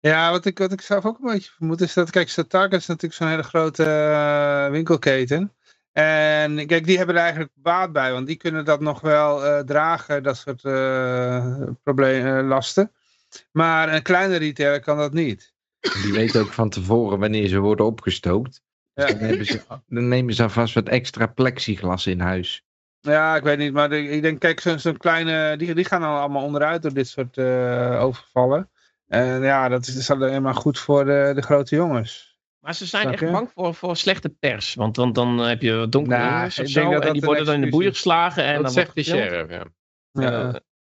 Ja, wat ik, wat ik zelf ook een beetje vermoed is dat, kijk, Target is natuurlijk zo'n hele grote eh, winkelketen. En kijk, die hebben er eigenlijk baat bij, want die kunnen dat nog wel eh, dragen, dat soort eh problemen, lasten. Maar een kleine retailer kan dat niet. Die weet ook van tevoren wanneer ze worden opgestookt. Ja. Dan, hebben ze, dan nemen ze alvast wat extra plexiglas in huis. Ja, ik weet niet, maar de- ik denk, kijk, zo'n zo'n kleine, die, die gaan dan allemaal onderuit door dit soort eh, overvallen. En ja, dat is, dat is alleen maar goed voor de, de grote jongens. Maar ze zijn echt bang voor, voor slechte pers. Want dan, dan heb je donkere Nou, jongens of ik zo. denk dat en dat die worden dan in de boeien geslagen. En dat dan zegt de sheriff, ja. Ja,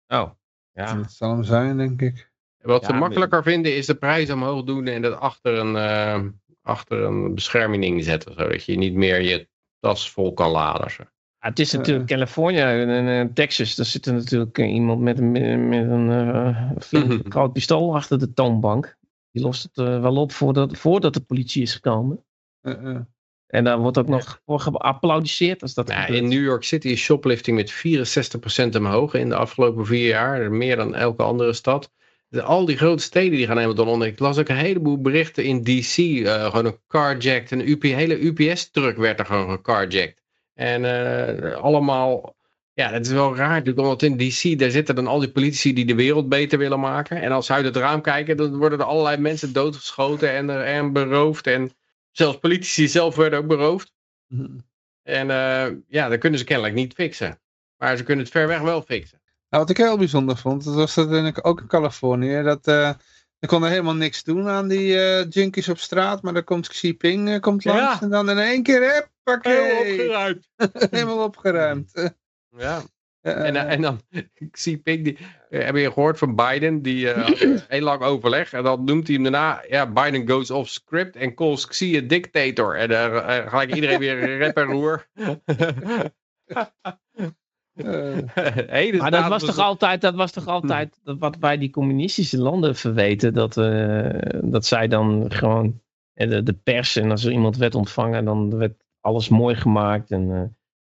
Eh, oh, ja. dat zal hem zijn, denk ik. Wat Ja, ze maar- makkelijker vinden is de prijs omhoog doen en dat achter een, eh, achter een bescherming zetten. Zodat je niet meer je tas vol kan laden. Zo. Ja, het is natuurlijk Californië en, en, en Texas. Daar zit er natuurlijk eh, iemand met een, met een eh, flink groot pistool achter de toonbank. Die lost het eh, wel op voordat, voordat de politie is gekomen. Eh, eh. En daar wordt ook nog voor geapplaudisseerd als dat Nou, in New York City is shoplifting met 64% omhoog in de afgelopen vier jaar. Meer dan elke andere stad. Al die grote steden die gaan helemaal onder. Ik las ook een heleboel berichten in DC. eh, gewoon een carjacked. Een UP, hele UPS-truck werd er gewoon gecarjacked. En eh, allemaal... Ja, dat is wel raar natuurlijk. Omdat in DC, daar zitten dan al die politici die de wereld beter willen maken. En als ze uit het raam kijken, dan worden er allerlei mensen doodgeschoten en, er- en beroofd. En zelfs politici zelf werden ook beroofd. En eh, ja, dat kunnen ze kennelijk niet fixen. Maar ze kunnen het ver weg wel fixen. Nou, wat ik heel bijzonder vond, dat was dat in, ook in Californië, dat eh er kon er helemaal niks doen aan die eh junkies op straat, maar dan komt Xi Jinping eh, komt Ja. langs en dan in één keer, huppakee, opgeruimd. helemaal opgeruimd. Ja. En, en dan, zie Pink, die, heb je gehoord van Biden? Die eh, had heel lang overleg. En dan noemt hij hem daarna, ja, Biden goes off script en calls Xi a dictator. En dan uh, gelijk iedereen weer rep en roer. eh, Hele Maar dat was, dus- toch altijd, dat was toch altijd dat wat wij die communistische landen verweten. Dat, eh, dat zij dan gewoon de, de pers en als er iemand werd ontvangen, dan werd alles mooi gemaakt. En eh,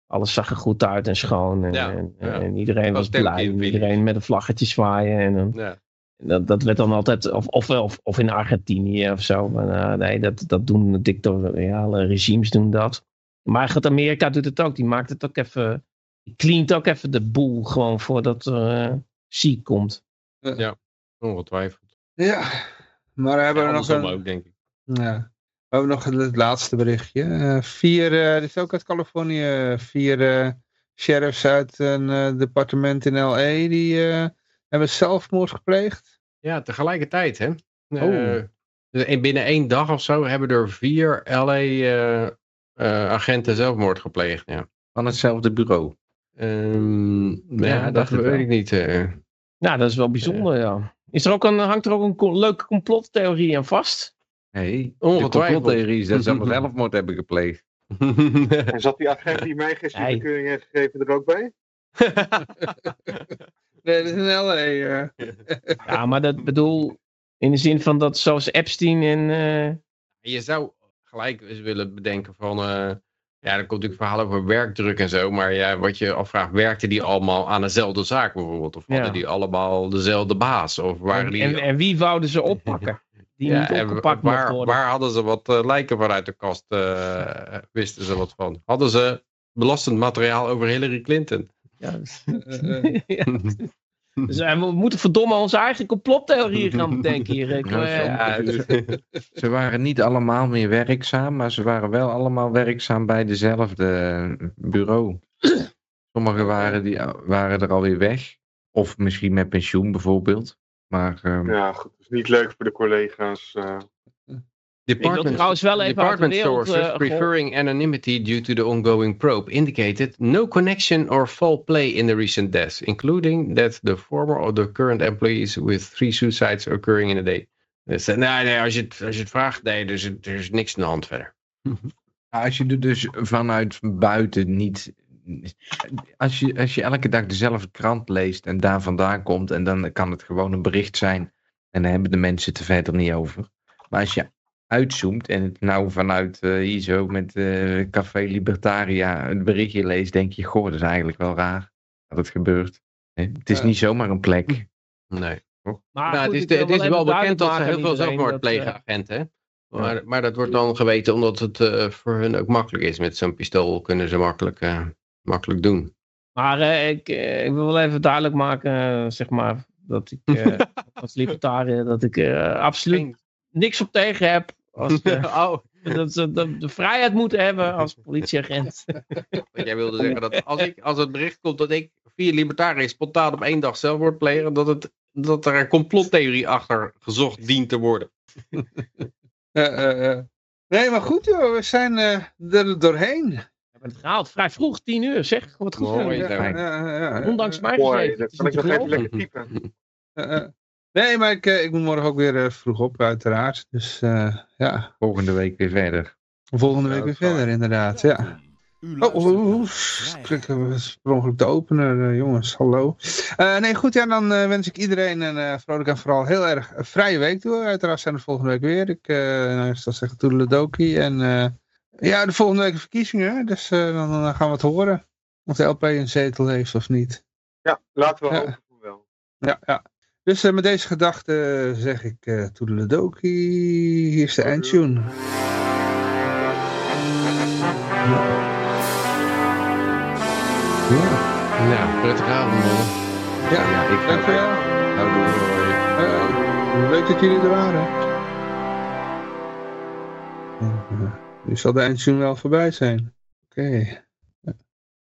alles zag er goed uit en schoon. En, Ja, en, ja. en iedereen Was was blij. En iedereen met een vlaggetje zwaaien. En dan, Ja. dat, dat werd dan altijd, of, of, of, of in Argentinië of zo. Maar, nou, nee, dat, dat doen dictatoriale regimes doen dat. Maar goed, Amerika doet het ook. Die maakt het ook even, cleant ook even de boel gewoon voordat er eh ziek komt. Ongetwijfeld. ja, maar we hebben Ja, nog een, ook, denk ik. ja, we hebben nog het laatste berichtje. Eh, vier, eh, dit is ook uit Californië, vier eh, sheriffs uit een eh, departement in L.A. die eh, hebben zelfmoord gepleegd. Ja, tegelijkertijd, hè. Oh. Eh, Dus in- binnen één dag of zo hebben er vier LA-agenten zelfmoord gepleegd. Ja, Van hetzelfde bureau. Ehm, ja dat weet ik niet. eh. Nou, dat is wel bijzonder, ja. Is er ook een, hangt er ook een co- leuke complottheorie aan vast? Nee, Ongetwijfeld. de complottheorie is dat ze allemaal zelfmoord hebben gepleegd. En zat die agent die mij gisteren de keuring heeft gegeven er ook bij? Nee, dat is in L.A. eh. Ja, maar dat bedoel, in de zin van dat zoals Epstein en... eh, Je zou gelijk eens willen bedenken van... ja, er komt natuurlijk verhaal over werkdruk en zo. Maar ja, wat je afvraagt, werkten die allemaal aan dezelfde zaak bijvoorbeeld? Of hadden Ja. die allemaal dezelfde baas? Of waren en, die... en, en wie wouden ze oppakken? Die Ja, niet opgepakt waar, worden. waar hadden ze wat eh, lijken vanuit de kast? eh, wisten ze wat van? Hadden ze belastend materiaal over Hillary Clinton? Ja, dus- Eh, ja. Dus eh, we moeten verdomme onze eigen complottheorieën gaan bedenken hier. Ik, eh. Ja, dus- Ze waren niet allemaal meer werkzaam, maar ze waren wel allemaal werkzaam bij dezelfde bureau. Sommigen waren, die, waren er alweer weg. Of misschien met pensioen bijvoorbeeld. Maar ehm, Ja, goed. Dat is niet leuk voor de collega's. Ik wil trouwens wel even uit de Department wereld... sources eh, preferring anonymity due to the ongoing probe indicated no connection or foul play in the recent deaths, including that the former or the current employees with three suicides occurring in a day. Dus, eh, nee, nee, als je het, als je het vraagt, nee, er is, er is niks aan de hand verder. als je er dus vanuit buiten niet. Als je, als je elke dag dezelfde krant leest en daar vandaan komt, en dan kan het gewoon een bericht zijn. En dan hebben de mensen het er verder niet over. Maar als je uitzoomt en het nou vanuit eh, hier zo met eh, Café Libertaria een berichtje leest, denk je, goh, dat is eigenlijk wel raar dat het gebeurt. Hè? Het is Ja. niet zomaar een plek. Nee. maar Nou, goed, het is, het is wel bekend dat ze heel veel zelfmoord plegen, eh, agenten. hè? Maar, maar dat wordt dan geweten omdat het eh, voor hun ook makkelijk is. Met zo'n pistool kunnen ze makkelijk, eh, makkelijk doen. Maar eh, ik, eh, ik wil wel even duidelijk maken, eh, zeg maar, dat ik eh, als libertariër dat ik absoluut niks op tegen heb. Als, eh, oh, dat ze de, de vrijheid moeten hebben als politieagent. want jij wilde zeggen dat als, ik, als het bericht komt dat ik vier libertariërs spontaan op één dag zelfmoord plegen, dat, het, dat er een complottheorie achter gezocht dient te worden. Eh, eh, eh. Nee, maar goed joh, we zijn eh, er doorheen. We hebben het gehaald, vrij vroeg, tien uur, zeg. Wat goed Mooi. Ja, ja, ja, Ondanks mij Mooi, dat kan ik nog even lekker typen. Eh, eh. Nee, maar ik, eh, ik moet morgen ook weer eh, vroeg op, uiteraard. Dus eh, ja, Volgende week weer verder. volgende week weer verder inderdaad. Ja. U Oh, per ongeluk de opener, jongens, hallo. Eh, nee, goed, ja, dan wens ik iedereen een eh, vrolijk en vooral heel erg een vrije week toe. Uiteraard zijn we volgende week weer. Ik, eh nou, ik zal zeggen toedeledokie. En eh, ja, de volgende week verkiezingen, dus eh, dan, dan gaan we het horen. Of de LP een zetel heeft of niet. Ja, laten we Ja. hopen wel. Ja, ja. Dus eh, met deze gedachte zeg ik eh toedeledokie. Hier is de eindtune. Ja, Nou, prettige avond, man. ja, Ja, ik dankjewel. Nou, doei. Eh, leuk dat jullie er waren. En, eh, nu zal de eindtune wel voorbij zijn. Oké.